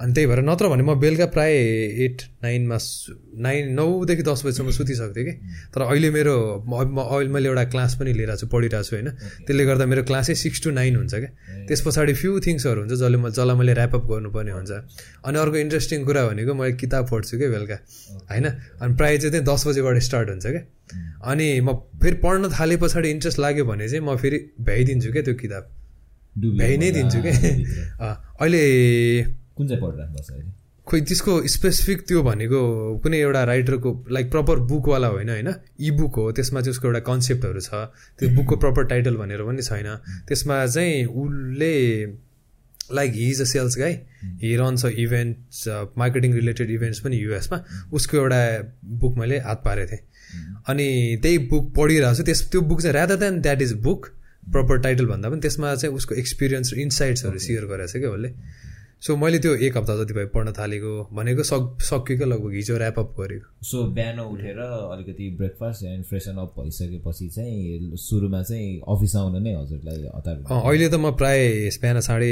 अनि त्यही भएर नत्र भने म बेलुका प्रायः एट नाइनमा नाइन नौदेखि दस बजीसम्म सुतिसक्थेँ कि। तर अहिले मेरो अहिले मैले एउटा क्लास पनि लिएर छु पढिरहेको छु होइन। त्यसले गर्दा मेरो क्लासै सिक्स टु नाइन हुन्छ क्या। त्यस पछाडि फ्यु थिङ्सहरू हुन्छ जसले म जसलाई मैले ऱ्यापअप गर्नुपर्ने हुन्छ। अनि अर्को इन्ट्रेस्टिङ कुरा भनेको मैले किताब पढ्छु क्या बेलुका होइन। अनि प्रायः चाहिँ त्यही दस बजीबाट स्टार्ट हुन्छ क्या। अनि म फेरि पढ्न थाले पछाडि इन्ट्रेस्ट लाग्यो भने चाहिँ म फेरि भ्याइदिन्छु क्या त्यो किताब। भ्याइ नै दिन्छु क्या। अहिले कुन चाहिँ पढिराख्नु छ अहिले? खोइ त्यसको स्पेसिफिक त्यो भनेको कुनै एउटा राइटरको लाइक प्रपर बुकवाला होइन होइन? इ बुक हो त्यसमा चाहिँ उसको एउटा कन्सेप्टहरू छ। त्यो बुकको प्रपर टाइटल भनेर पनि छैन। त्यसमा चाहिँ उसले like he is a sales guy he runs a events marketing related events पनि युएसमा उसको एउटा बुक मैले हात पारेको थिएँ। अनि त्यही बुक पढिरहेको छु। त्यस त्यो बुक चाहिँ rather than that is book proper title भन्दा पनि त्यसमा चाहिँ उसको एक्सपिरियन्स र इन्साइट्सहरू सेयर गरेको छ क्या उसले। सो मैले त्यो एक हप्ता जति भयो पढ्न थालेको भनेको सक सक्यो लगभग हिजो ऱ्यापअप गरेको। सो बिहान उठेर अलिकति ब्रेकफास्ट एन्ड फ्रेसन अप भइसकेपछि चाहिँ सुरुमा चाहिँ अफिस आउन नै हजुरलाई हतार अहिले त म प्राय बिहान साढे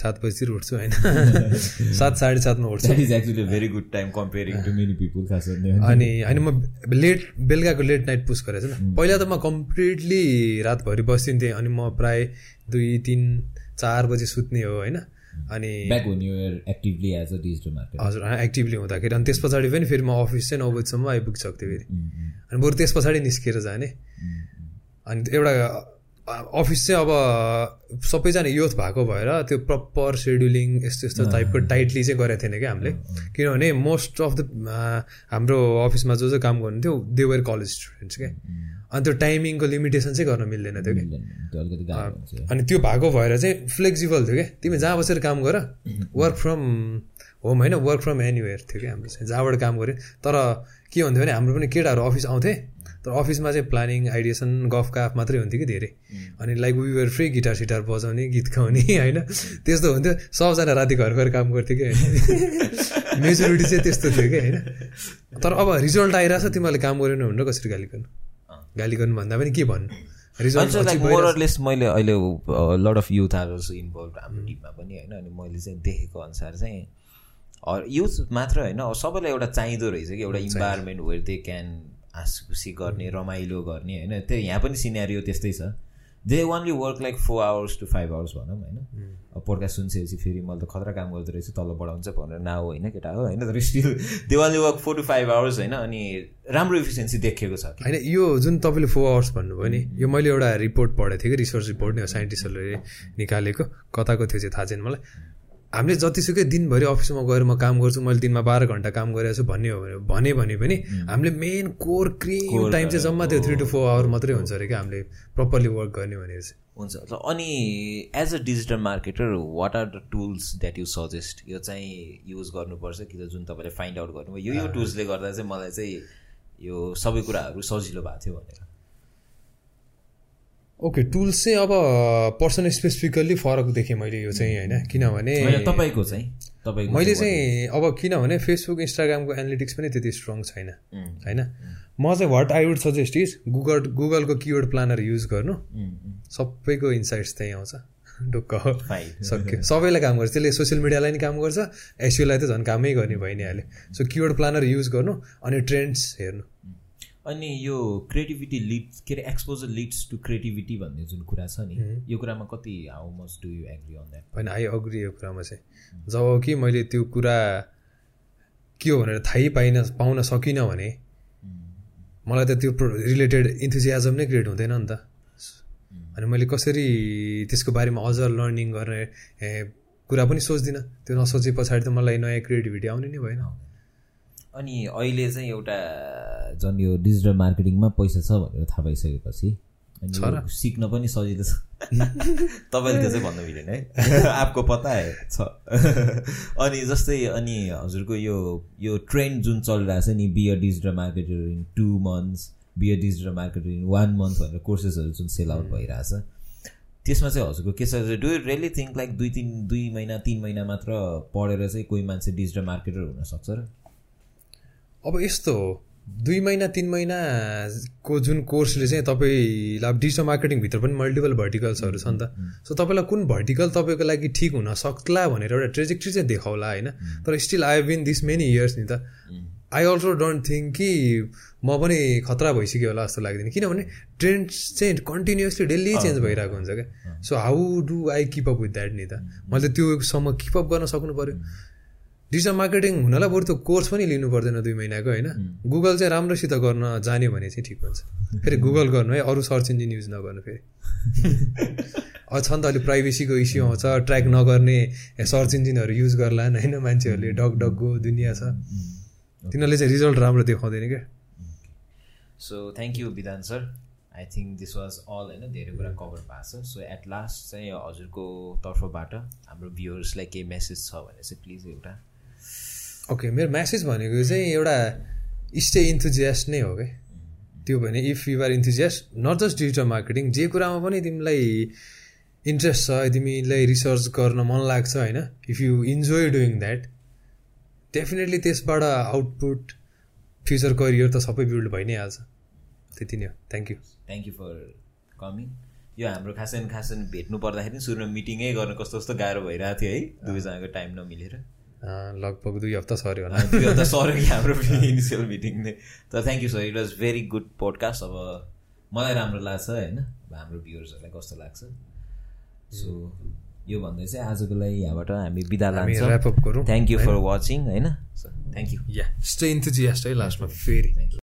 सात बजीतिर उठ्छु होइन? सात साढे सातमा उठ्छु। Is actually very good time comparing to many people खास अनि होइन म लेट बेलुकाको लेट नाइट पुस गरेको छु पहिला त म कम्प्लिटली रातभरि बस्दिन्थेँ अनि म प्राय दुई तिन चार बजी सुत्ने हो होइन? अनि ब्याक हुन actively as a digital market हजुर एक्टिभली हुँदाखेरि अनि त्यस पछाडि पनि फेरि म अफिस चाहिँ नौ बजीसम्म आइपुगिसक्थेँ फेरि अनि बरु त्यस पछाडि निस्केर जाने। अनि एउटा अफिस चाहिँ अब सबैजना युथ भएको भएर त्यो प्रपर सेड्युलिङ यस्तो यस्तो टाइपको टाइटली चाहिँ गरेको थिएन क्या हामीले। किनभने मोस्ट अफ द हाम्रो अफिसमा जो चाहिँ काम गर्नुहुन्थ्यो देवर कलेज स्टुडेन्ट्स क्या अनि त्यो टाइमिङको लिमिटेसन चाहिँ गर्न मिल्दैन थियो कि। अनि त्यो भएको भएर चाहिँ फ्लेक्सिबल थियो क्या तिमी जहाँ बसेर काम गर वर्क फ्रम होम होइन वर्क फ्रम एनिवेयर थियो क्या हाम्रो चाहिँ। जहाँबाट काम गऱ्यो। तर के हुन्थ्यो भने हाम्रो पनि केटाहरू अफिस आउँथे। तर अफिसमा चाहिँ प्लानिङ आइडिएसन गफ काफ मात्रै हुन्थ्यो कि धेरै। अनि like were free guitar sitar बजाउने गीत गाउने होइन। त्यस्तो हुन्थ्यो। सबजना राति घर गएर काम गर्थ्यो कि। मेजोरिटी चाहिँ त्यस्तो थियो कि होइन। तर अब रिजल्ट आइरहेछ तिमीहरूले काम गरेन भनेर कसरी गाली गर्नु? गाली गर्नु भन्दा पनि के भन्नु? रिजल्ट मैले अहिले lot of youth are involve हाम्रो टिममा पनि होइन? अनि मैले चाहिँ देखेको अनुसार चाहिँ युथ मात्र होइन सबैलाई एउटा चाहिँदो रहेछ कि एउटा इन्भाइरोमेन्ट वेयर दे क्यान हाँस खुसी गर्ने रमाइलो गर्ने होइन? त्यो यहाँ पनि सिनेरियो त्यस्तै छ। They only work like four hours to five hours भनौँ होइन। पोडकास्ट सुनिसकेपछि फेरि मैले त खतरा काम गर्दो रहेछु तल बढाउँछ भनेर न हो होइन केटा हो होइन तर still they only work four to five hours होइन अनि राम्रो इफिसियन्सी देखिएको छ। होइन यो जुन तपाईँले फोर आवर्स भन्नुभयो नि यो मैले एउटा रिपोर्ट पढेको थिएँ कि रिसर्च रिपोर्ट नि साइन्टिस्टहरूले निकालेको कताको थियो चाहिँ थाहा छैन मलाई। हामीले जतिसुकै दिनभरि अफिसमा गएर म काम गर्छु मैले दिनमा बाह्र घन्टा काम गरेको छु भन्ने हो भने भने पनि हामीले मेन कोर क्रिम टाइम चाहिँ जम्मा त्यो थ्री टु फोर आवर मात्रै हुन्छ अरे क्या हामीले प्रपरली वर्क गर्ने भनेर चाहिँ। हुन्छ। अनि as a digital marketer what are the tools that you suggest यो चाहिँ युज गर्नुपर्छ कि त जुन तपाईँले फाइन्ड आउट गर्नुभयो? यो यो टुल्सले गर्दा चाहिँ मलाई चाहिँ यो सबै कुराहरू सजिलो भएको थियो भनेर। ओके टुल्स चाहिँ अब पर्सन स्पेसिफिकल्ली फरक देखेँ मैले यो चाहिँ होइन? किनभने तपाईँको चाहिँ मैले चाहिँ अब किनभने फेसबुक इन्स्टाग्रामको एनालिटिक्स पनि त्यति स्ट्रङ छैन होइन? म चाहिँ what I would suggest is Google गुगलको किवर्ड प्लानर युज गर्नु। सबैको इन्साइट्स त्यहीँ आउँछ। ढुक्क। सक्यो सबैलाई काम गर्छ। त्यसले सोसियल मिडियालाई नि काम गर्छ। एसयुलाई त झन् कामै गर्ने भइ नै हाल्यो सो किवर्ड प्लानर युज गर्नु अनि ट्रेन्ड्स हेर्नु। अनि यो क्रिएटिभिटी लिड्स के अरे एक्सपोजर लिड्स टु क्रिएटिभिटी भन्ने जुन कुरा छ नि यो कुरामा कति how much do you agree on that होइन आई अग्री यो कुरामा चाहिँ। जब कि मैले त्यो कुरा के हो भनेर थाहै पाइन पाउन सकिनँ भने मलाई त त्यो रिलेटेड इन्थुजियाजम नै क्रिएट हुँदैन नि त। अनि मैले कसरी त्यसको बारेमा अझ लर्निङ गर्ने कुरा पनि सोच्दिनँ। त्यो नसोचे पछाडि त मलाई नयाँ क्रिएटिभिटी आउने नै भएन। अनि अहिले चाहिँ एउटा झन् यो डिजिटल मार्केटिङमा पैसा छ भनेर थाहा पाइसकेपछि अनि सिक्न पनि सजिलो छ। तपाईँले त्यो चाहिँ भन्नु मिलेन है। आपको पता है छ। अनि जस्तै अनि हजुरको यो यो ट्रेन्ड जुन चलिरहेको छ नि be a digital marketer in two months be a digital marketer in one month भनेर कोर्सेसहरू जुन सेल आउट भइरहेछ त्यसमा चाहिँ हजुरको के छ do you really think like दुई तिन दुई महिना तिन महिना मात्र पढेर चाहिँ कोही मान्छे डिजिटल मार्केटर हुनसक्छ र? अब यस्तो हो दुई महिना तिन महिनाको जुन कोर्सले चाहिँ तपाईँलाई अब डिजिटल मार्केटिङभित्र पनि मल्टिपल भर्टिकल्सहरू छ नि त। सो तपाईँलाई कुन भर्टिकल तपाईँको लागि ठिक हुन सक्ला भनेर एउटा ट्रेजेक्ट्री चाहिँ देखाउला होइन? तर still I have been this many years नि त। आई अल्सो डोन्ट थिङ्क कि म पनि खतरा भइसक्यो होला जस्तो लाग्दैन। किनभने ट्रेन्ड चाहिँ कन्टिन्युसली डेली चेन्ज भइरहेको हुन्छ क्या। So how do I keep up with that नि त? मैले त्योसम्म किप अप गर्न सक्नु पऱ्यो डिजिटल मार्केटिङ हुनलाई बरु त कोर्स पनि लिनु पर्दैन दुई महिनाको होइन? गुगल चाहिँ राम्रोसित गर्न जान्यो भने चाहिँ ठिक हुन्छ। फेरि गुगल गर्नु है अरू सर्च इन्जिन युज नगर्नु फेरि। छ नि त अलिक प्राइभेसीको इस्यु आउँछ ट्र्याक नगर्ने सर्च इन्जिनहरू युज गर्ला होइन मान्छेहरूले? डग डगको दुनियाँ छ। तिनीहरूले चाहिँ रिजल्ट राम्रो देखाउँदैन क्या। So thank you Vidhan sir. I think this was all होइन? धेरै कुरा कभर भएको छ। सो एट लास्ट चाहिँ हजुरको तर्फबाट हाम्रो भ्युवर्सलाई केही मेसेज छ भने चाहिँ प्लिज एउटा ओके मेरो म्यासेज भनेको चाहिँ एउटा स्टे इन्थुजियास्ट नै हो क्या त्यो भने if you're enthusiast not just digital marketing जे कुरामा पनि तिमीलाई इन्ट्रेस्ट छ तिमीलाई रिसर्च गर्न मन लाग्छ होइन? If you enjoy doing that definitely त्यसबाट आउटपुट फ्युचर करियर त सबै बिल्ड भइ नै हाल्छ त्यति नै हो। Thank you thank you for coming यो हाम्रो खासैन खासैन भेट्नु पर्दाखेरि सुरुमा मिटिङै गर्नु कस्तो कस्तो गाह्रो भइरहेको थियो है दुवैजनाको टाइम नमिलेर। लगभग दुई हप्ता सर्यो होला दुई हप्ता सर्यो कि हाम्रो इनिसियल मिटिङ नै। तर thank you sir it was very good podcast अब मलाई राम्रो लाग्छ होइन? अब हाम्रो भ्युवर्सहरूलाई कस्तो लाग्छ? सो यो भन्दै चाहिँ आजको लागि यहाँबाट हामी बिदा लान्छौँ। थ्याङ्क यू फर वाचिङ होइन? Thank you yeah stay enthusiast है लास्टमा फेरि